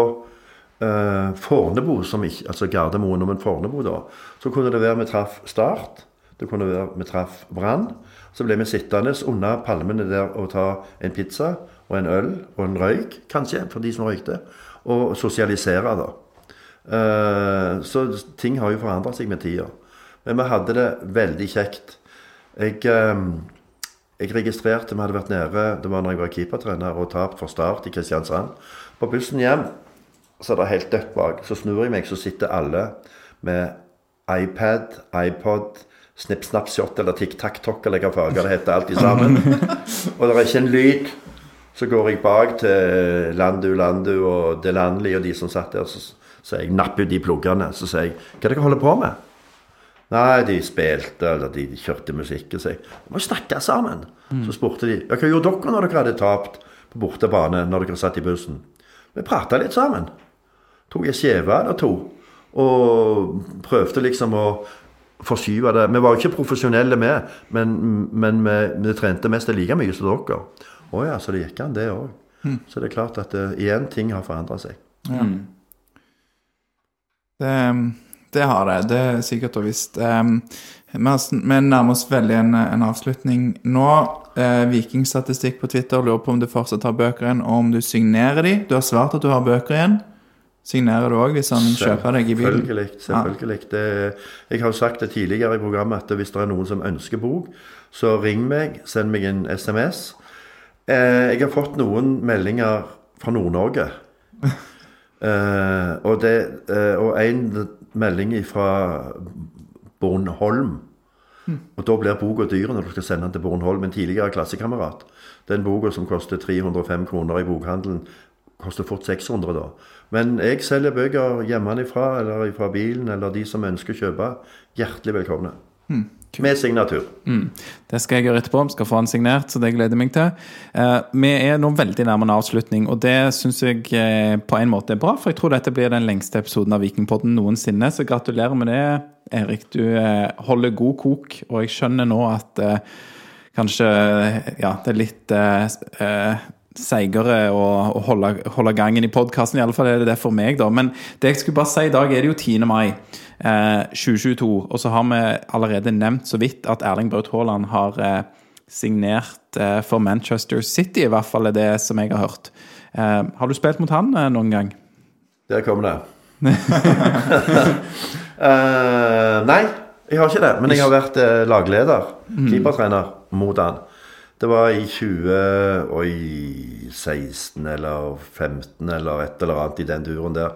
uh, Fornebu, ikke, altså Gardermoen, men Fornebu, da. Så kunne det være vi traff Start. Det kunne være vi traff Brann. Så ble vi sittende under palmene der og ta en pizza og en øl og en røyk, kanskje, for de som røykte. Og sosialisere, da. Eh, så ting har jo forandret seg med tida. Men vi hadde det veldig kjekt. Jeg, eh, jeg registrerte vi hadde vært nede det var når jeg var keepertrener og tapt for Start i Kristiansand. På bussen hjem så er det helt dødt bak. Så snur jeg meg, så sitter alle med iPad, iPod, Snipp Snapp Shot eller tikk, takk, tokk eller hva farger det heter, alt i sammen. Og det er ikke en lyd. Så går jeg bak til Landu Landu og Delanli og de som satt der, så, sier jeg napper ut de pluggene. Så sier jeg Hva er det dere holder på med? Nei, de spilte, eller de kjørte musikk. Så jeg Vi må snakke sammen. Så spurte de hva gjorde dere når dere hadde tapt på bortebane når dere satt i bussen. Vi prata litt sammen. Tok en skjeve eller to. Og prøvde liksom å forskyve det. Vi var jo ikke profesjonelle med, men, men vi, vi trente mest like mye som dere. Å ja, så det gikk an, det òg. Så det er klart at eh, igjen, ting har forandra seg. Det, Det har det. Det er sikkert og visst. Um, vi nærmer oss veldig en, en avslutning nå. Eh, Vikingstatistikk på Twitter lurer på om du fortsatt har bøker igjen, og om du signerer de. Du har svart at du har bøker igjen. Signerer du òg hvis han kjøper deg i bilen? Selvfølgelig. selvfølgelig. Det, jeg har jo sagt det tidligere i programmet at hvis det er noen som ønsker bok, så ring meg, send meg en SMS. Eh, jeg har fått noen meldinger fra Nord-Norge. Eh, og, det, eh, og en melding fra Bornholm. Og da blir boka dyr når du skal sende den til Bornholm. En tidligere klassekamerat. Den boka som koster 305 kroner i bokhandelen, koster fort 600 da. Men jeg selger bøker hjemmefra eller fra bilen, eller de som ønsker å kjøpe. Hjertelig velkomne. Med signatur. Det skal jeg gjøre etterpå. Vi skal få han signert, så det gleder jeg meg til. Eh, vi er nå veldig nærme en avslutning, og det syns jeg eh, på en måte er bra. For jeg tror dette blir den lengste episoden av Vikingpodden noensinne. Så gratulerer med det, Erik. Du eh, holder god kok, og jeg skjønner nå at eh, kanskje ja, det er litt eh, eh, seigere å, og holde, holde gangen i podkasten. Iallfall er det det for meg, da. Men det jeg skulle bare si i dag, er det jo 10. mai eh, 2022. Og så har vi allerede nevnt så vidt at Erling Braut Haaland har eh, signert eh, for Manchester City, i hvert fall er det som jeg har hørt. Eh, har du spilt mot han eh, noen gang? Der kommer det. Eh, nei, jeg har ikke det. Men jeg har vært lagleder, keepertrener, mot han. Det var i 2016 eller 15 eller et eller annet i den duren der.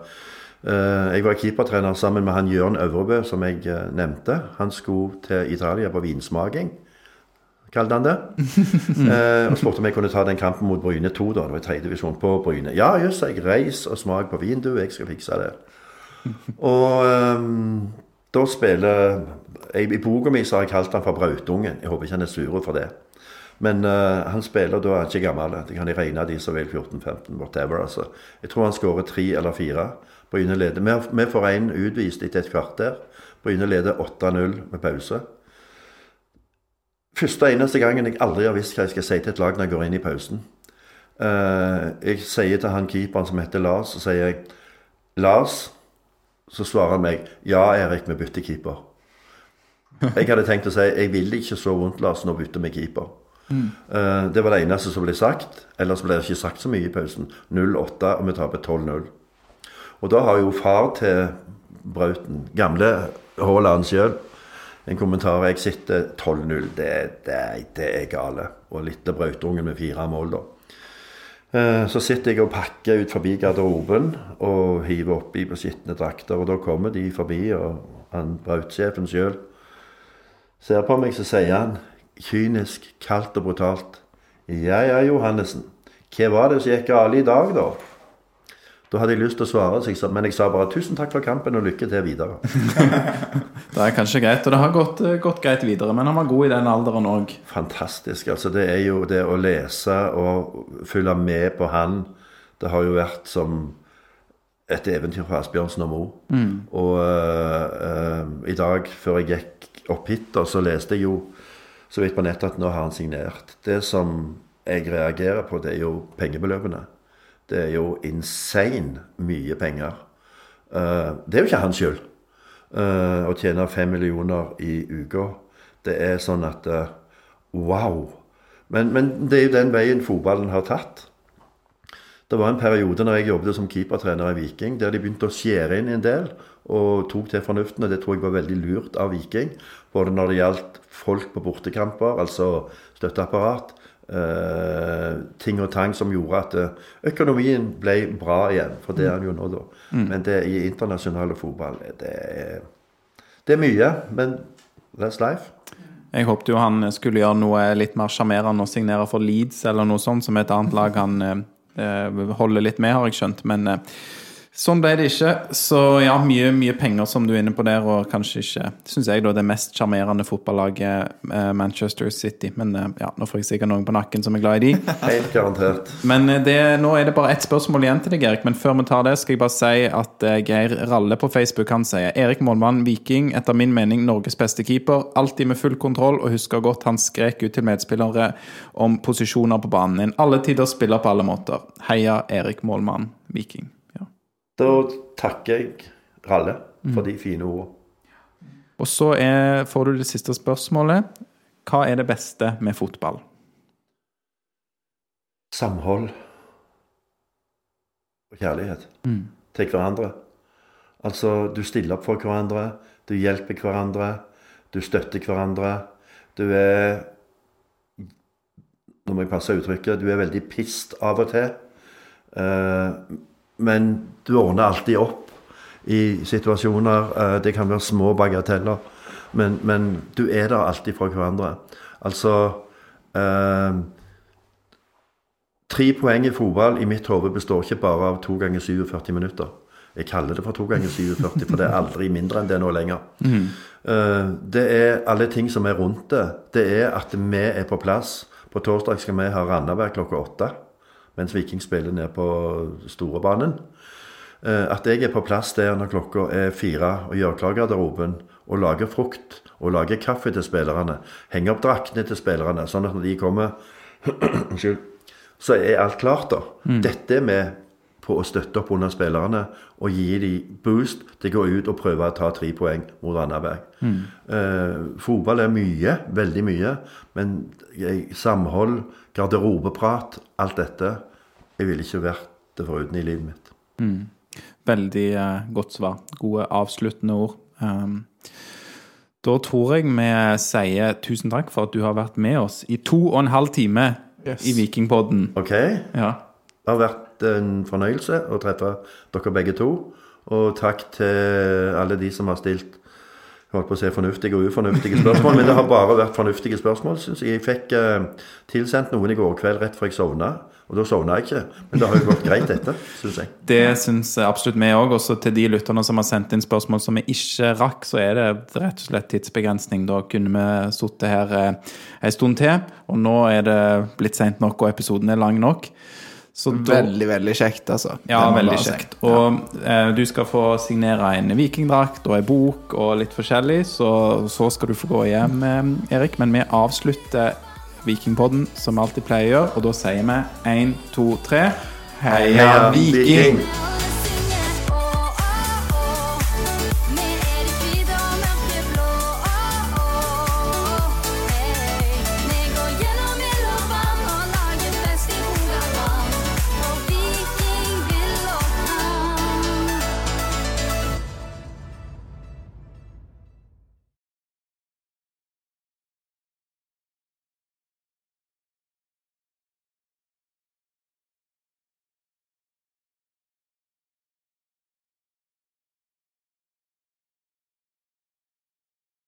Eh, jeg var keepertrener sammen med han Jørn Øvrebø, som jeg eh, nevnte. Han skulle til Italia på vinsmaking, kalte han det. Eh, og spurte om jeg kunne ta den kampen mot Bryne 2, da. Det var tredje divisjon på Bryne. Ja, jøss, jeg reis og smak på vin, du. Jeg skal fikse det. Og um, da spiller jeg, I boka mi har jeg kalt han for Brautungen. Jeg håper ikke han er sur for det. Men uh, han spiller da er han ikke gammel. Det kan jeg regne de som vil 14-15, whatever. altså. Jeg tror han skårer tre eller fire. Bryne leder. Vi, vi får én utvist etter et kvarter. Bryne leder 8-0 med pause. Første eneste gangen jeg aldri har visst hva jeg skal si til et lag når jeg går inn i pausen. Uh, jeg sier til han keeperen som heter Lars, så sier jeg Lars, så svarer han meg Ja, Erik, vi bytter keeper. Jeg hadde tenkt å si jeg vil ikke så vondt, Lars, nå bytter vi keeper. Eh, det var det eneste som ble sagt. Ellers ble det ikke sagt så mye i pausen. 0-8, og vi taper 12-0. Og da har jo far til Brauten, gamle Haaland sjøl, en kommentar jeg sitter 12-0. Det, det, det er gale. Og litt av Brautungen med fire mål, da. Eh, Så sitter jeg og pakker ut forbi garderoben og hiver oppi på skitne drakter. Og da kommer de forbi, og han Braut-sjefen sjøl ser på meg, så sier han kynisk, kaldt og brutalt Ja ja, Johannessen. Hva var det som gikk galt i dag, da? Da hadde jeg lyst til å svare, jeg sa, men jeg sa bare tusen takk for kampen og lykke til videre. Det er kanskje greit, og det har gått, eh, gått greit videre. Men han var god i den alderen òg. Fantastisk. altså Det er jo det å lese og følge med på han. Det har jo vært som et eventyr fra Asbjørnsen og Moe. Og uh, uh, i dag, før jeg gikk opp hit, da, så leste jeg jo så vidt på nettet at nå har han signert. Det som jeg reagerer på, det er jo pengebeløpene. Det er jo insane mye penger. Eh, det er jo ikke hans skyld eh, å tjene fem millioner i uka. Det er sånn at eh, Wow! Men, men det er jo den veien fotballen har tatt. Det var en periode når jeg jobbet som keepertrener i Viking, der de begynte å skjære inn en del og tok til fornuften. og Det tror jeg var veldig lurt av Viking. Både når det gjaldt folk på bortekamper, altså støtteapparat, eh, ting og tang som gjorde at eh, økonomien ble bra igjen. For det er den jo nå, da. Men det i internasjonale fotball det er, det er mye. Men that's life. Jeg håpte jo han skulle gjøre noe litt mer sjarmerende og signere for Leeds eller noe sånt, som et annet lag han eh, eh, holder litt med, har jeg skjønt. Men eh, sånn ble det ikke. Så ja, mye, mye penger som du er inne på der, og kanskje ikke, syns jeg, da det mest sjarmerende fotballaget, eh, Manchester City. Men eh, ja, nå får jeg sikkert noen på nakken som er glad i de. Helt garantert. Men eh, det, nå er det bare ett spørsmål igjen til deg, Erik. Men før vi tar det, skal jeg bare si at Geir Ralle på Facebook han sier Erik Målmann, Viking, etter min mening Norges beste keeper. Alltid med full kontroll, og husker godt han skrek ut til medspillere om posisjoner på banen. En alle tider spiller på alle måter. Heia Erik Målmann, Viking. Da takker jeg Ralle. for de fine ordene. Og så er, får du det siste spørsmålet. Hva er det beste med fotball? Samhold og kjærlighet til hverandre. Altså, du stiller opp for hverandre, du hjelper hverandre, du støtter hverandre. Du er Nå må jeg passe uttrykket. Du er veldig pissed av og til. Eh, men du ordner alltid opp i situasjoner. Eh, det kan være små bagateller. Men, men du er der alltid for hverandre. Altså eh, Tre poeng i fotball i mitt hode består ikke bare av to ganger 47 minutter. Jeg kaller det for to ganger 47, for det er aldri mindre enn det nå lenger. Eh, Det er alle ting som er rundt det. Det er at vi er på plass. På torsdag skal vi ha Randaberg klokka åtte, mens Viking spiller ned på Storebanen. Eh, At jeg er på plass der når klokka er fire og gjør klar garderoben og lager frukt og lager kaffe til spillerne. Henger opp draktene til spillerne, sånn at når de kommer. Så er alt klart, da. Dette er med på å støtte opp under spillerne og gi dem boost til å gå ut og prøve å ta tre poeng mot Randaberg. Eh, fotball er mye, veldig mye, men samhold, garderobeprat, alt dette Jeg ville ikke vært det foruten i livet mitt. Veldig eh, godt svar. Gode avsluttende ord. Um, da tror jeg vi sier tusen takk for at du har vært med oss i to og en halv time Yes. i Vikingpodden. Ok? Ja. Det har vært en fornøyelse å treffe dere begge to. Og takk til alle de som har stilt holdt på å si fornuftige og ufornuftige spørsmål. Men det har bare vært fornuftige spørsmål, syns jeg. Jeg fikk eh, tilsendt noen i går kveld rett før jeg sovna. Og da sovna jeg ikke. Men det har jo gått greit, etter, syns jeg. Det syns absolutt vi òg. Også til de lytterne som har sendt inn spørsmål som vi ikke rakk, så er det rett og slett tidsbegrensning. Da kunne vi sittet her eh, en stund til, og nå er det blitt seint nok, og episoden er lang nok. Så da, Veldig, veldig kjekt, altså. ja, veldig kjekt. Og eh, du skal få signere en vikingdrakt og en bok og litt forskjellig, så, så skal du få gå hjem, eh, Erik. Men vi avslutter Vikingpodden som vi alltid pleier å gjøre, og da sier vi én, to, tre. Heia! Viking!